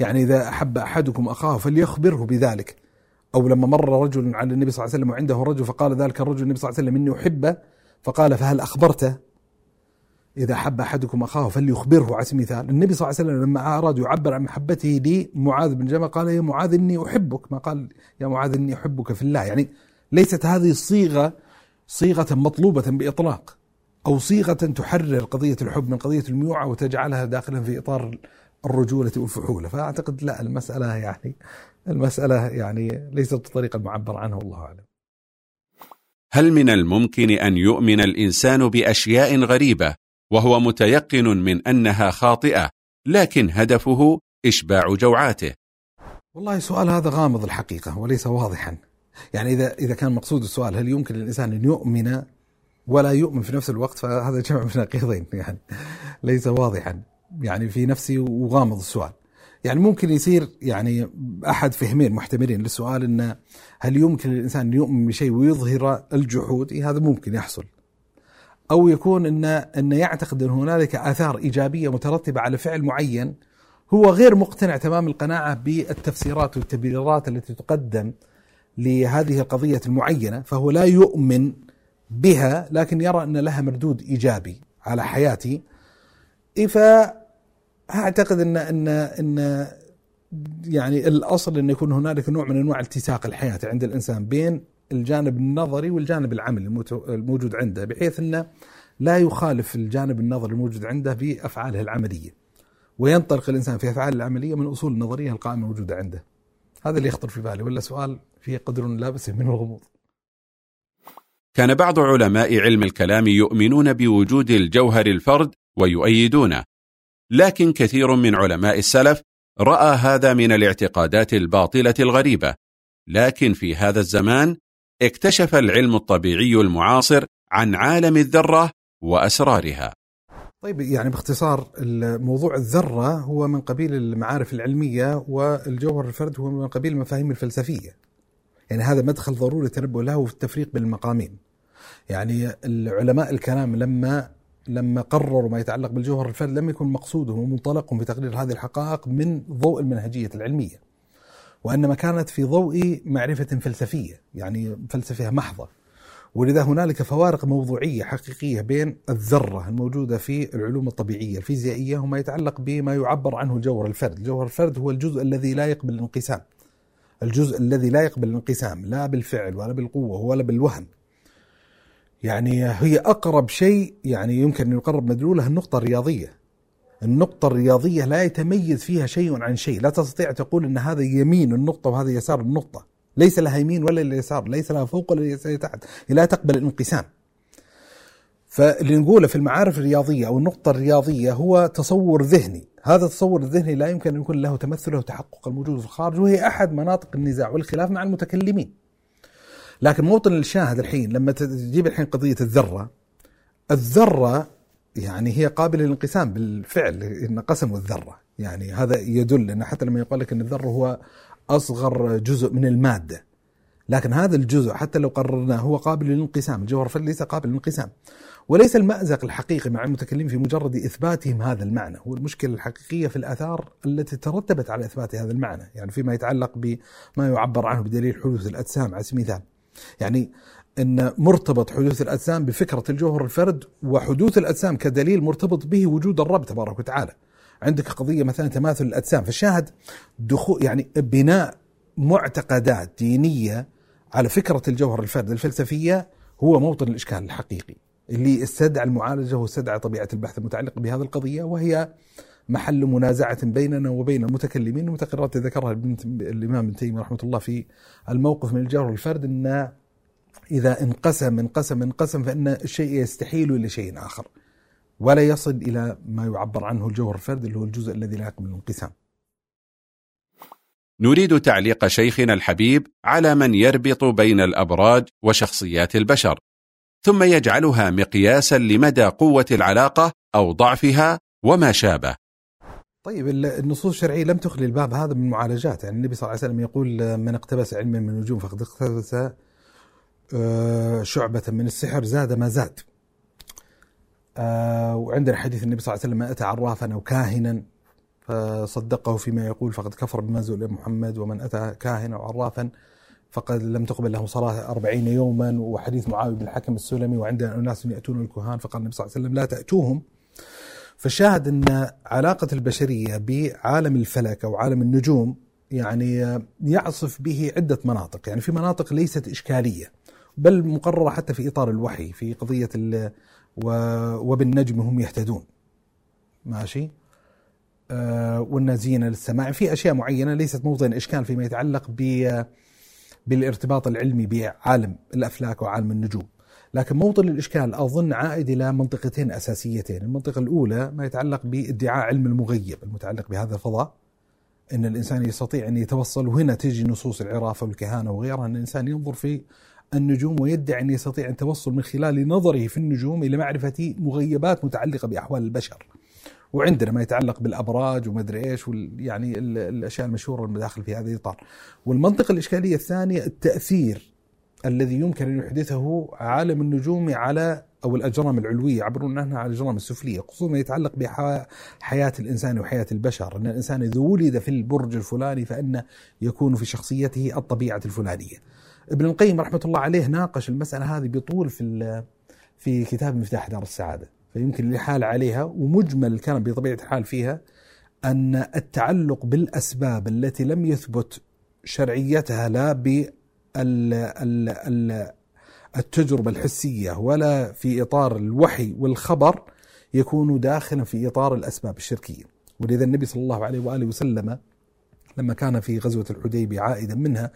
يعني إذا أحب أحدكم أخاه فليخبره بذلك. أو لما مر رجل على النبي صلى الله عليه وسلم وعنده رجل فقال ذلك الرجل النبي صلى الله عليه وسلم إني أحبه فقال فهل أخبرته؟ إذا أحب أحدكم أخاه فليخبره. على سبيل المثال النبي صلى الله عليه وسلم لما أراد يعبر عن محبته لمعاذ بن جبل قال يا معاذ إني أحبك ما قال يا معاذ إني أحبك في الله. يعني ليست هذه الصيغة صيغة مطلوبة بإطلاق أو صيغة تحرر قضية الحب من قضية الميوعة وتجعلها داخلا في إطار الرجولة والفحولة. فأعتقد لا المسألة يعني المسألة يعني ليست بالطريقة المعبر عنها والله أعلم. هل من الممكن أن يؤمن الإنسان بأشياء غريبة وهو متيقن من أنها خاطئة لكن هدفه إشباع جوعاته؟ والله السؤال هذا غامض الحقيقة وليس واضحا. يعني إذا إذا كان مقصود السؤال هل يمكن للإنسان أن يؤمن ولا يؤمن في نفس الوقت؟ فهذا جمع من نقيضين يعني ليس واضحا. يعني في نفسي وغامض السؤال يعني ممكن يصير يعني أحد فهمين محتملين للسؤال انه هل يمكن للإنسان أن يؤمن بشيء ويظهر الجحود؟ إيه هذا ممكن يحصل. أو يكون إن إن يعتقد أن هنالك آثار إيجابية مترتبة على فعل معين هو غير مقتنع تمام القناعة بالتفسيرات والتبريرات التي تقدم لهذه القضية المعينة فهو لا يؤمن بها لكن يرى أن لها مردود إيجابي على حياتي فاعتقد ان ان إن يعني الأصل إن يكون هنالك نوع من أنواع التساق الحياة عند الإنسان بين الجانب النظري والجانب العملي الموجود عنده بحيث إنه لا يخالف الجانب النظري الموجود عنده بافعاله العملية. وينطلق الإنسان في أفعاله العملية من أصول النظريه القائمة الموجوده عنده. هذا اللي يخطر في بالي ولا سؤال فيه قدر لا من الغموض. كان بعض علماء علم الكلام يؤمنون بوجود الجوهر الفرد ويؤيدونه لكن كثير من علماء السلف رأى هذا من الاعتقادات الباطلة الغريبة. لكن في هذا الزمان اكتشف العلم الطبيعي المعاصر عن عالم الذرة وأسرارها. طيب يعني باختصار موضوع الذرة هو من قبيل المعارف العلمية والجوهر الفرد هو من قبيل المفاهيم الفلسفية. يعني هذا مدخل ضروري تنبه له في التفريق بين المقامين يعني العلماء الكلام لما لما قرروا ما يتعلق بالجوهر الفرد لم يكن مقصودهم ومنطلقهم في تقرير هذه الحقائق من ضوء المنهجية العلمية وإنما كانت في ضوء معرفة فلسفية يعني فلسفة محضة. ولذا هنالك فوارق موضوعية حقيقية بين الذرة الموجودة في العلوم الطبيعية الفيزيائية وما يتعلق بما يعبر عنه الجوهر الفرد. الجوهر الفرد هو الجزء الذي لا يقبل الانقسام. الجزء الذي لا يقبل الانقسام لا بالفعل ولا بالقوة ولا بالوهم يعني هي أقرب شيء يعني يمكن أن يقرب مدلولها النقطة الرياضية. النقطة الرياضية لا يتميز فيها شيء عن شيء. لا تستطيع تقول أن هذا يمين النقطة وهذا يسار النقطة. ليس لها يمين ولا يسار ليس لها فوق ولا تحت. لا تقبل الانقسام. فاللي نقوله في المعارف الرياضية أو النقطة الرياضية هو تصور ذهني. هذا التصور الذهني لا يمكن أن يكون له تمثل وتحقق الموجود في الخارج وهي أحد مناطق النزاع والخلاف مع المتكلمين. لكن موطن الشاهد الحين لما تجيب الحين قضية الذرة الذرة يعني هي قابلة للانقسام بالفعل إن قسموا الذرة. يعني هذا يدل أن حتى لما يقول لك أن الذرة هو أصغر جزء من المادة. لكن هذا الجزء حتى لو قررناه هو قابل للانقسام الجوهر ليس قابل للانقسام. وليس المأزق الحقيقي مع المتكلمين في مجرد إثباتهم هذا المعنى. هو المشكلة الحقيقية في الآثار التي ترتبت على إثبات هذا المعنى. يعني فيما يتعلق بما يعبر عنه بدليل حدوث الأجسام على سبيل المثال يعني إن مرتبط حدوث الأجسام بفكرة الجوهر الفرد وحدوث الأجسام كدليل مرتبط به وجود الرب تبارك وتعالى. عندك قضية مثلا تماثل الأجسام فالشاهد دخول يعني بناء معتقدات دينية على فكرة الجوهر الفرد الفلسفية هو موطن الإشكال الحقيقي اللي استدعى المعالجة واستدعى طبيعة البحث المتعلق بهذه القضية وهي محل منازعة بيننا وبين المتكلمين ومتقررات ذكرها الإمام ابن تيمية رحمة الله في الموقف من الجار والفرد أن إذا انقسم انقسم انقسم فإن الشيء يستحيل إلى شيء آخر. ولا يصل إلى ما يعبر عنه الجوهر الفرد اللي هو الجزء الذي لا يقبل الانقسام. نريد تعليق شيخنا الحبيب على من يربط بين الأبراج وشخصيات البشر ثم يجعلها مقياسا لمدى قوة العلاقة أو ضعفها وما شابه. طيب النصوص الشرعية لم تخلي الباب هذا من معالجات. يعني النبي صلى الله عليه وسلم يقول من اقتبس علما من النجوم فقد اقتبس آه، شعبة من السحر زاد ما زاد. آه، وعندنا حديث النبي صلى الله عليه وسلم ما أتى عرافا أو كاهنا فصدقه فيما يقول فقد كفر بما زل محمد ومن أتى كاهنا أو عرافا فقد لم تقبل له صلاة أربعين يوما. وحديث معاوية بن الحكم السلمي وعندنا أناس يأتون الكهان فقال النبي صلى الله عليه وسلم لا تأتوهم. فالشاهد أن علاقة البشرية بعالم الفلك أو عالم النجوم يعني يعصف به عدة مناطق يعني في مناطق ليست إشكالية بل مقررة حتى في إطار الوحي في قضية وبالنجم هم يهتدون. ماشي؟ آه والنازين للسماع في أشياء معينة ليست موطن إشكال فيما يتعلق بالارتباط العلمي بعالم الأفلاك وعالم النجوم. لكن موطن الإشكال. أظن عائد إلى منطقتين أساسيتين. المنطقة الأولى ما يتعلق بادعاء علم المغيب المتعلق بهذا الفضاء أن الإنسان يستطيع أن يتوصل وهنا تجي نصوص العرافة والكهانة وغيرها أن الإنسان ينظر في النجوم ويدعي أن يستطيع التوصل من خلال نظره في النجوم إلى معرفة مغيبات متعلقة بأحوال البشر. وعندنا ما يتعلق بالأبراج ومدري إيش يعني الأشياء المشهورة المداخل في هذا الإطار. والمنطقة الإشكالية الثانية التأثير. الذي يمكن أن يحدثه عالم النجوم على أو الأجرام العلوية. يعبرون عنها على الأجرام السفلية خصوصا ما يتعلق بحياة الإنسان وحياة البشر. أن الإنسان إذا ولد في البرج الفلاني فإن يكون في شخصيته الطبيعة الفلانية. ابن القيم رحمة الله عليه ناقش المسألة هذه بطول في في كتاب مفتاح دار السعادة. فيمكن الإحالة عليها ومجمل الكلام بطبيعة الحال فيها أن التعلق بالأسباب التي لم يثبت شرعيتها لا التجربة الحسية ولا في إطار الوحي والخبر يكون داخلا في إطار الأسباب الشركية. ولذا النبي صلى الله عليه وآله وسلم لما كان في غزوة الحديبية عائدا منها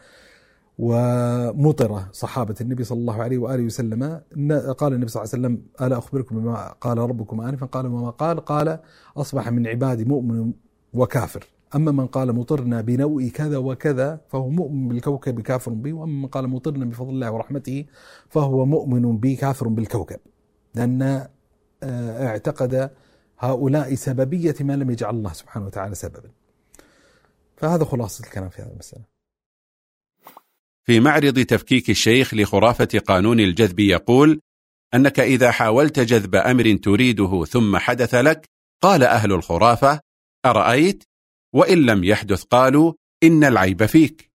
ومطر صحابة النبي صلى الله عليه وآله وسلم قال النبي صلى الله عليه وسلم ألا أخبركم بما قال ربكم آنفا؟ قال وما قال؟ قال أصبح من عبادي مؤمن وكافر. أما من قال مطرنا بنوء كذا وكذا فهو مؤمن بالكوكب كافر به وأما من قال مطرنا بفضل الله ورحمته فهو مؤمن به كافر بالكوكب. لأن آه، اعتقد هؤلاء سببية ما لم يجعل الله سبحانه وتعالى سببا. فهذا خلاصة الكلام في هذه المسألة. في معرض تفكيك الشيخ لخرافة قانون الجذب يقول أنك إذا حاولت جذب أمر تريده ثم حدث لك قال أهل الخرافة أرأيت؟ وإن لم يحدث قالوا إن العيب فيك.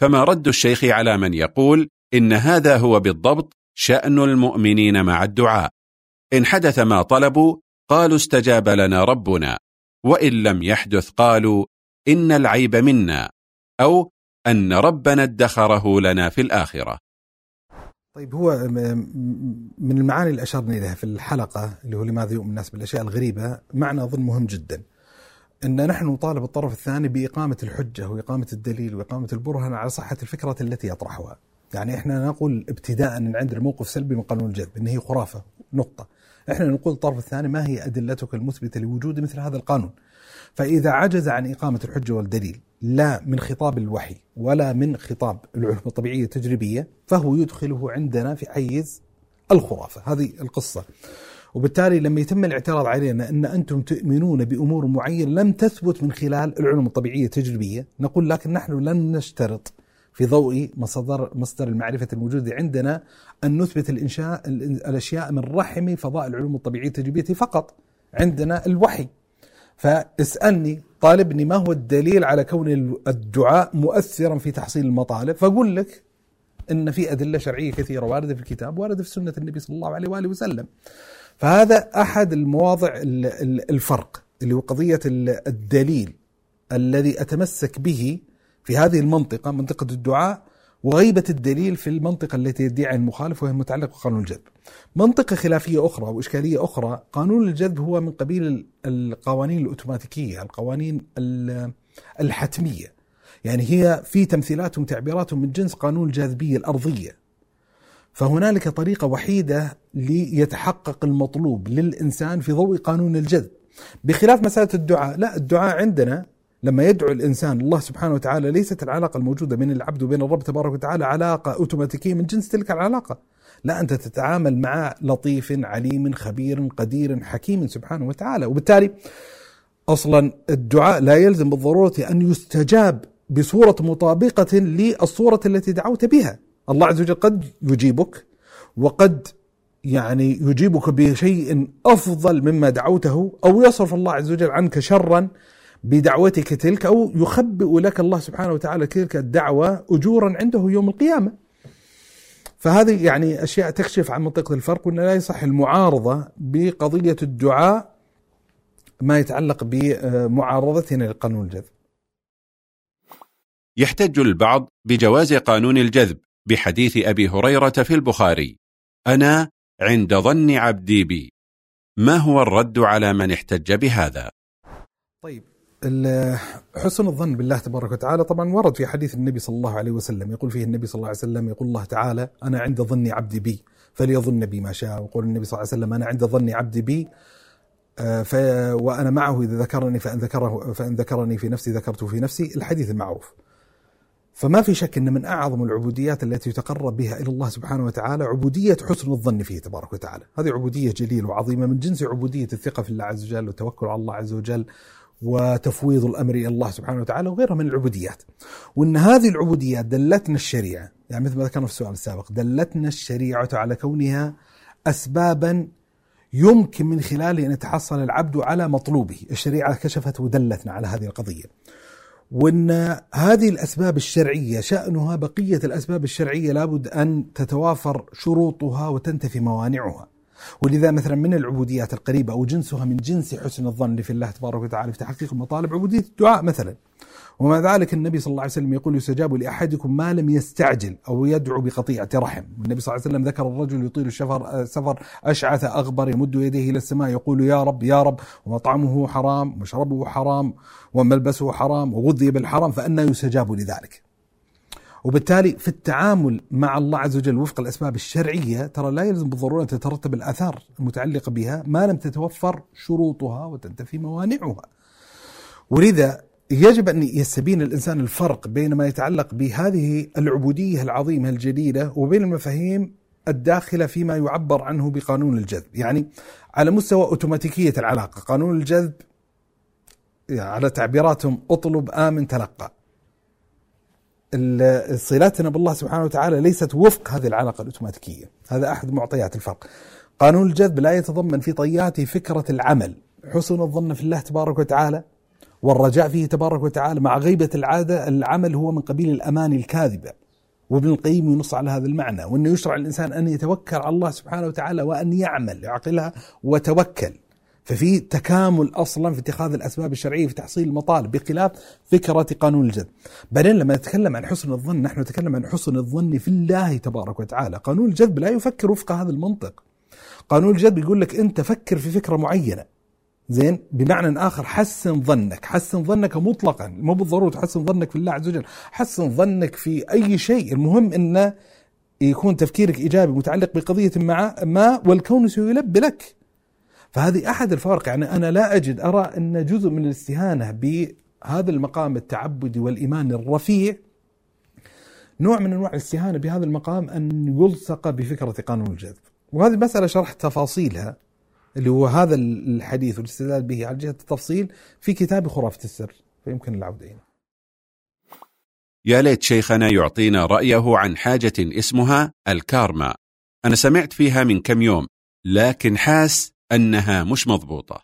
فما رد الشيخ على من يقول إن هذا هو بالضبط شأن المؤمنين مع الدعاء. إن حدث ما طلبوا قالوا استجاب لنا ربنا. وإن لم يحدث قالوا إن العيب منا. أو أن ربنا ادخره لنا في الآخرة. طيب هو من المعاني اللي أشرنا إليها في الحلقة اللي هو لماذا يؤمن الناس بالأشياء الغريبة معنى أظن مهم جدا. أن نحن نطالب الطرف الثاني بإقامة الحجة وإقامة الدليل وإقامة البرهان على صحة الفكرة التي يطرحها. يعني إحنا نقول ابتداء أن عندنا موقف سلبي من قانون الجذب أن هي خرافة نقطة. إحنا نقول الطرف الثاني ما هي أدلتك المثبتة لوجود مثل هذا القانون؟ فإذا عجز عن إقامة الحجة والدليل لا من خطاب الوحي ولا من خطاب العلوم الطبيعية التجريبية فهو يدخله عندنا في حيز الخرافة. هذه القصة. وبالتالي لما يتم الاعتراض علينا أن أنتم تؤمنون بأمور معينة لم تثبت من خلال العلوم الطبيعية التجريبية. نقول لكن نحن لن نشترط في ضوء مصدر مصدر المعرفة الموجودة عندنا أن نثبت الإنشاء الأشياء من رحم فضاء العلوم الطبيعية التجريبية فقط. عندنا الوحي. فاسألني طالبني ما هو الدليل على كون الدعاء مؤثرا في تحصيل المطالب. فأقول لك إن في أدلة شرعية كثيرة واردة في الكتاب واردة في سنة النبي صلى الله عليه وآله وسلم. فهذا أحد المواضع الفرق اللي هو قضية الدليل الذي أتمسك به في هذه المنطقة منطقة الدعاء وغيبة الدليل في المنطقة التي يدعي المخالف وهي المتعلقة بقانون الجذب. منطقة خلافية أخرى وإشكالية أخرى قانون الجذب هو من قبيل القوانين الأوتوماتيكية القوانين الحتمية يعني هي في تمثيلات وتعبيرات من جنس قانون الجاذبية الأرضية فهنالك طريقة وحيدة ليتحقق المطلوب للإنسان في ضوء قانون الجذب بخلاف مسألة الدعاء لا الدعاء عندنا لما يدعو الإنسان الله سبحانه وتعالى ليست العلاقة الموجودة بين العبد وبين الرب تبارك وتعالى علاقة أوتوماتيكية من جنس تلك العلاقة. لا أنت تتعامل مع لطيف عليم خبير قدير حكيم سبحانه وتعالى، وبالتالي أصلا الدعاء لا يلزم بالضرورة أن يستجاب بصورة مطابقة للصورة التي دعوت بها. الله عز وجل قد يجيبك وقد يعني يجيبك بشيء أفضل مما دعوته أو يصرف الله عز وجل عنك شرا بدعوتك تلك أو يخبئ لك الله سبحانه وتعالى تلك الدعوة أجورا عنده يوم القيامة. فهذه يعني أشياء تكشف عن منطقة الفرق وأن لا يصح المعارضة بقضية الدعاء ما يتعلق بمعارضتنا لقانون الجذب. يحتج البعض بجواز قانون الجذب. بحديث أبي هريرة في البخاري أنا عند ظن عبدي بي. ما هو الرد على من احتج بهذا؟ طيب حسن الظن بالله تبارك وتعالى طبعا ورد في حديث النبي صلى الله عليه وسلم. يقول فيه النبي صلى الله عليه وسلم يقول الله تعالى أنا عند ظن عبدي بي فليظن بي ما شاء. ويقول النبي صلى الله عليه وسلم أنا عند ظن عبدي بي آه، ف وأنا معه إذا ذكرني فإن ذكره فإن ذكرني في نفسي ذكرته في نفسي الحديث المعروف. فما في شك أن من أعظم العبوديات التي يتقرب بها إلى الله سبحانه وتعالى عبودية حسن الظن فيه تبارك وتعالى هذه عبودية جليلة وعظيمة من جنس عبودية الثقة في الله عز وجل والتوكل على الله عز وجل وتفويض الأمر إلى الله سبحانه وتعالى وغيرها من العبوديات. وإن هذه العبوديات دلتنا الشريعة يعني مثل ما ذكرنا في السؤال السابق دلتنا الشريعة على كونها اسبابا يمكن من خلاله أن يتحصل العبد على مطلوبه، الشريعة كشفت ودلتنا على هذه القضية. وإن هذه الأسباب الشرعية شأنها بقية الأسباب الشرعية لابد أن تتوافر شروطها وتنتفي موانعها. ولذا مثلا من العبوديات القريبة أو جنسها من جنس حسن الظن في الله تبارك وتعالى في تحقيق المطالب عبودية الدعاء مثلا ومع ذلك النبي صلى الله عليه وسلم يقول يستجاب لأحدكم ما لم يستعجل أو يدعو بقطيعة رحم والنبي صلى الله عليه وسلم ذكر الرجل يطيل السفر سفر أشعث أغبر يمد يديه إلى السماء يقول يا رب يا رب ومطعمه حرام ومشربه حرام وملبسه حرام وغذي بالحرام فأنا يستجاب لذلك وبالتالي في التعامل مع الله عز وجل وفق الأسباب الشرعية ترى لا يلزم بالضرورة أن تترتب الآثار المتعلقة بها ما لم تتوفر شروطها وتنتفي موانعها. ولذا يجب أن يستبين الإنسان الفرق بين ما يتعلق بهذه العبودية العظيمة الجليله وبين المفاهيم الداخلة فيما يعبر عنه بقانون الجذب، يعني على مستوى أوتوماتيكية العلاقة، قانون الجذب يعني على تعبيراتهم اطلب آمن تلقى. صلاتنا بالله سبحانه وتعالى ليست وفق هذه العلاقة الأوتوماتيكية، هذا أحد معطيات الفرق. قانون الجذب لا يتضمن في طياته فكرة العمل، حسن الظن في الله تبارك وتعالى والرجاء فيه تبارك وتعالى مع غيبة العادة العمل هو من قبيل الأماني الكاذبة وابن القيم ينص على هذا المعنى وأنه يشرع الإنسان أن يتوكل على الله سبحانه وتعالى وأن يعمل يعقلها وتوكل ففي تكامل أصلا في اتخاذ الأسباب الشرعية في تحصيل المطالب بخلاف فكرة قانون الجذب. بعدين لما نتكلم عن حسن الظن نحن نتكلم عن حسن الظن في الله تبارك وتعالى، قانون الجذب لا يفكر وفق هذا المنطق. قانون الجذب يقول لك أنت فكر في فكرة معينة زين؟ بمعنى آخر حسن ظنك حسن ظنك مطلقا مو بالضرورة تحسن ظنك في الله عز وجل حسن ظنك في أي شيء. المهم إنه يكون تفكيرك إيجابي متعلق بقضية مع ما والكون سيلبي لك. فهذه أحد الفوارق. يعني أنا لا أجد أرى إن جزء من الاستهانة بهذا المقام التعبدي والإيمان الرفيع نوع من أنواع الاستهانة بهذا المقام أن يلصق بفكرة قانون الجذب. وهذه المساله شرحت تفاصيلها. اللي هو هذا الحديث والاستدلال به على جهة التفصيل في كتاب خرافة السر فيمكن العودة إليه يا ليت شيخنا يعطينا رأيه عن حاجة اسمها الكارما. أنا سمعت فيها من كم يوم لكن حاس أنها مش مضبوطة.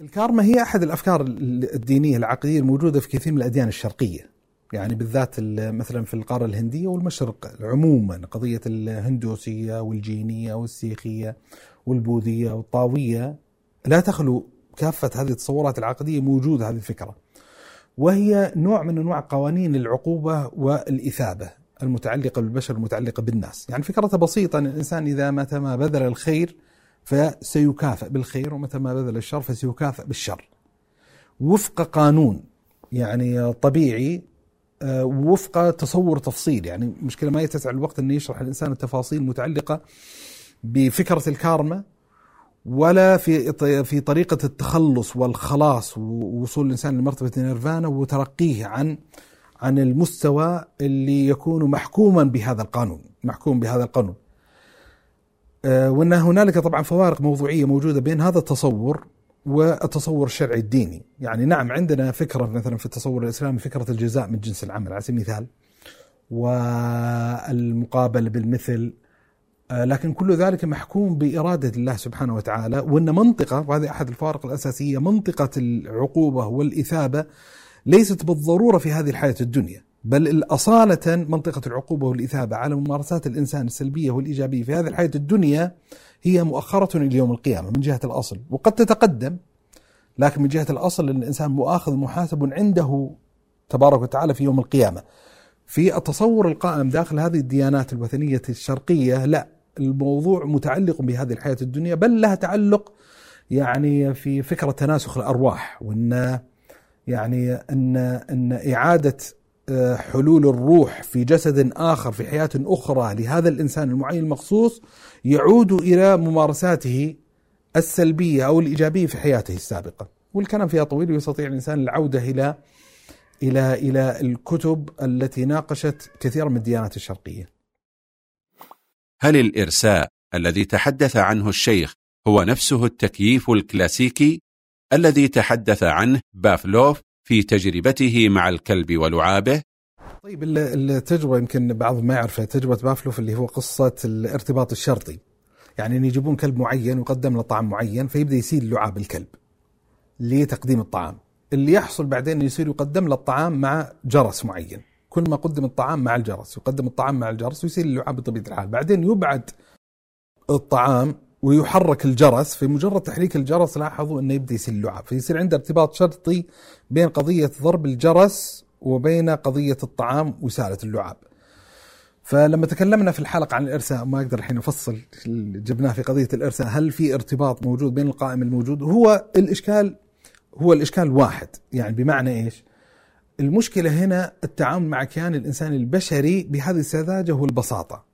الكارما هي أحد الأفكار الدينية العقدية الموجودة في كثير من الأديان الشرقية. يعني بالذات مثلا في القارة الهندية والمشرق عموما قضية الهندوسية والجينية والسيخية. والبوذية والطاوية لا تخلو كافة هذه التصورات العقدية موجودة هذه الفكرة. وهي نوع من أنواع قوانين العقوبة والإثابة المتعلقة بالبشر المتعلقة بالناس. يعني فكرتها بسيطة أن الإنسان إذا متى ما بذل الخير فسيكافئ بالخير ومتى ما بذل الشر فسيكافئ بالشر. وفق قانون يعني طبيعي آه، وفق تصور تفصيل. يعني مشكلة ما يتسع الوقت أن يشرح الإنسان التفاصيل المتعلقة بفكرة الكارما ولا في في طريقة التخلص والخلاص ووصول الإنسان لمرتبة النيرفانا وترقيه عن عن المستوى اللي يكون محكوما بهذا القانون، محكوم بهذا القانون. آه، وأن هنالك طبعا فوارق موضوعية موجودة بين هذا التصور والتصور الشرعي الديني، يعني نعم عندنا فكرة مثلا في التصور الإسلامي فكرة الجزاء من جنس العمل على سبيل المثال. والمقابله بالمثل لكن كل ذلك محكوم بإرادة الله سبحانه وتعالى وأن منطقة وهذه أحد الفوارق الأساسية منطقة العقوبة والإثابة ليست بالضرورة في هذه الحياة الدنيا بل أصالة منطقة العقوبة والإثابة على ممارسات الإنسان السلبية والإيجابية في هذه الحياة الدنيا هي مؤخرة إلى يوم القيامة من جهة الأصل وقد تتقدم لكن من جهة الأصل الإنسان مؤاخذ محاسب عنده تبارك وتعالى في يوم القيامة. في التصور القائم داخل هذه الديانات الوثنية الشرقية لا. الموضوع متعلق بهذه الحياة الدنيا بل لها تعلق يعني في فكرة تناسخ الأرواح وأن يعني أن أن إعادة آه، حلول الروح في جسد آخر في حياة أخرى لهذا الإنسان المعين المخصوص يعود إلى ممارساته السلبية أو الإيجابية في حياته السابقة. والكلام فيها طويل ويستطيع الإنسان العودة إلى إلى إلى الكتب التي ناقشت كثير من الديانات الشرقية. هل الإرساء الذي تحدث عنه الشيخ هو نفسه التكييف الكلاسيكي الذي تحدث عنه بافلوف في تجربته مع الكلب ولعابه؟ طيب التجربة يمكن بعض ما يعرفها تجربة بافلوف اللي هو قصة الارتباط الشرطي. يعني إن يجيبون كلب معين ويقدم له طعام معين فيبدأ يسيل لعاب الكلب لتقديم الطعام. اللي يحصل بعدين يصير يقدم له الطعام مع جرس معين. كل ما قدم الطعام مع الجرس يقدم الطعام مع الجرس ويصير اللعاب بطبيعه الحال بعدين يبعد الطعام ويحرك الجرس في مجرد تحريك الجرس لاحظوا إنه يبدأ يصير لعاب فيصير عنده ارتباط شرطي بين قضية ضرب الجرس وبين قضية الطعام وسالة اللعاب. فلما تكلمنا في الحلقة عن الارساء ما أقدر الحين أفصل جبناه في قضية الارساء هل في ارتباط موجود بين القائم الموجود؟ هو الإشكال هو الإشكال واحد يعني بمعنى إيش؟ المشكلة هنا التعامل مع كيان الإنسان البشري بهذه السذاجة والبساطه.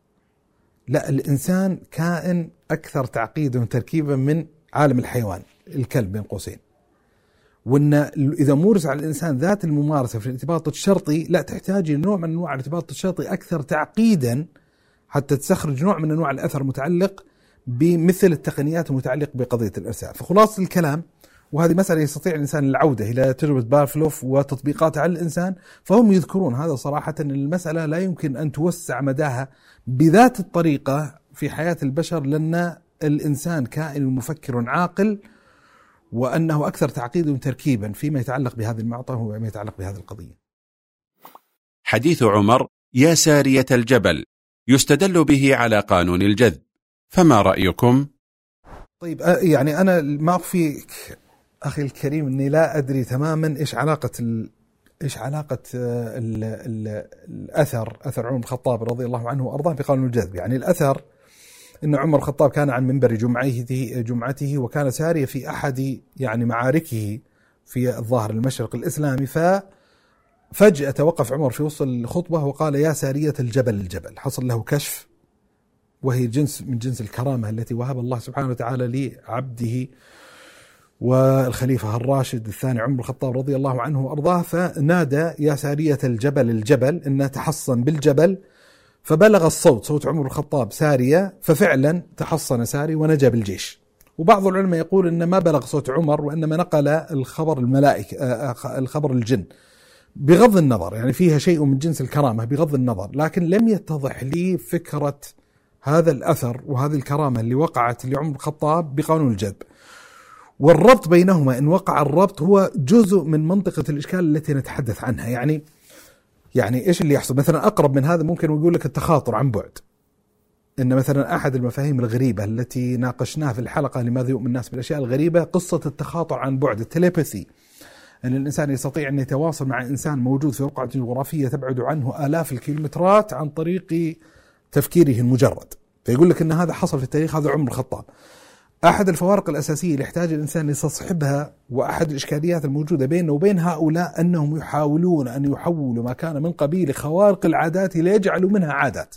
لا الإنسان كائن أكثر تعقيدا وتركيبا من عالم الحيوان الكلب بين قوسين وإن إذا مورس على الإنسان ذات الممارسة في الارتباط الشرطي لا تحتاج إلى نوع من أنواع الارتباط الشرطي أكثر تعقيدا حتى تستخرج نوع من أنواع الأثر المتعلق بمثل التقنيات المتعلقة بقضية الارساء، فخلاصة الكلام وهذه مسألة يستطيع الإنسان العودة إلى تجربة بارفلوف وتطبيقاتها على الإنسان فهم يذكرون هذا صراحة أن المسألة لا يمكن أن توسع مداها بذات الطريقة في حياة البشر لأن الإنسان كائن مفكر عاقل وأنه أكثر تعقيدا وتركيبا فيما يتعلق بهذه المعطى وما يتعلق بهذه القضية حديث عمر يا سارية الجبل يستدل به على قانون الجذب فما رأيكم؟ طيب يعني أنا ما أخفيك أخي الكريم أني لا أدري تماما إيش علاقة ال... إيش علاقة ال ال الأثر أثر عمر الخطاب رضي الله عنه وأرضاه بقانون الجذب. يعني الأثر أن عمر الخطاب كان عن منبر جمعته جمعته وكان ساريا في أحد يعني معاركه في الظاهر المشرق الإسلامي ف فجأة توقف عمر في وسط الخطبة وقال يا سارية الجبل الجبل. حصل له كشف وهي جنس من جنس الكرامة التي وهب الله سبحانه وتعالى لعبده والخليفة الراشد الثاني عمر الخطاب رضي الله عنه وأرضاه فنادى يا سارية الجبل الجبل إن تحصن بالجبل. فبلغ الصوت صوت عمر الخطاب سارية ففعلا تحصن ساري ونجا بالجيش. وبعض العلماء يقول إن ما بلغ صوت عمر وإنما نقل الخبر الملائكه آه، الخبر الجن بغض النظر يعني فيها شيء من جنس الكرامة بغض النظر لكن لم يتضح لي فكرة هذا الأثر وهذه الكرامة اللي وقعت لعمر الخطاب بقانون الجذب. والربط بينهما إن وقع الربط هو جزء من منطقة الإشكال التي نتحدث عنها. يعني يعني إيش اللي يحصل؟ مثلا أقرب من هذا ممكن يقول لك التخاطر عن بعد. إن مثلا أحد المفاهيم الغريبة التي ناقشناها في الحلقة لماذا يؤمن الناس بالأشياء الغريبة قصة التخاطر عن بعد التليباثي. إن الإنسان يستطيع أن يتواصل مع إنسان موجود في بقعه جغرافية تبعد عنه آلاف الكيلومترات عن طريق تفكيره المجرد. فيقول لك إن هذا حصل في التاريخ هذا عمر الخطاب. أحد الفوارق الأساسية اللي يحتاج الإنسان يستصحبها وأحد الإشكاليات الموجودة بيننا وبين هؤلاء أنهم يحاولون أن يحولوا ما كان من قبيل خوارق العادات ليجعلوا منها عادات.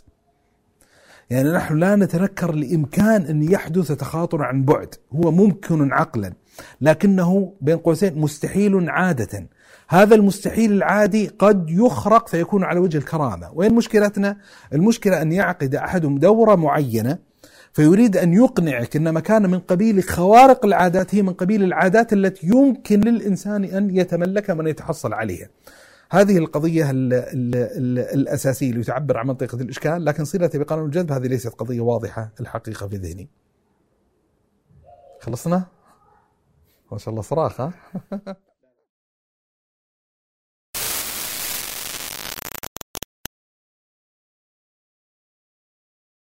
يعني نحن لا نتنكر لإمكان أن يحدث تخاطر عن بعد هو ممكن عقلا لكنه بين قوسين مستحيل عادة. هذا المستحيل العادي قد يخرق فيكون على وجه الكرامة. وين مشكلتنا؟ المشكلة أن يعقد أحدهم دورة معينة فيريد أن يقنعك أن ما كان من قبيل خوارق العادات هي من قبيل العادات التي يمكن للإنسان أن يتملكها من يتحصل عليها. هذه القضية ال ال ال الأساسية اللي تعبر عن منطقة الإشكال لكن صلتها بقانون الجذب هذه ليست قضية واضحة الحقيقة في ذهني. خلصنا؟ ما شاء الله صراخة.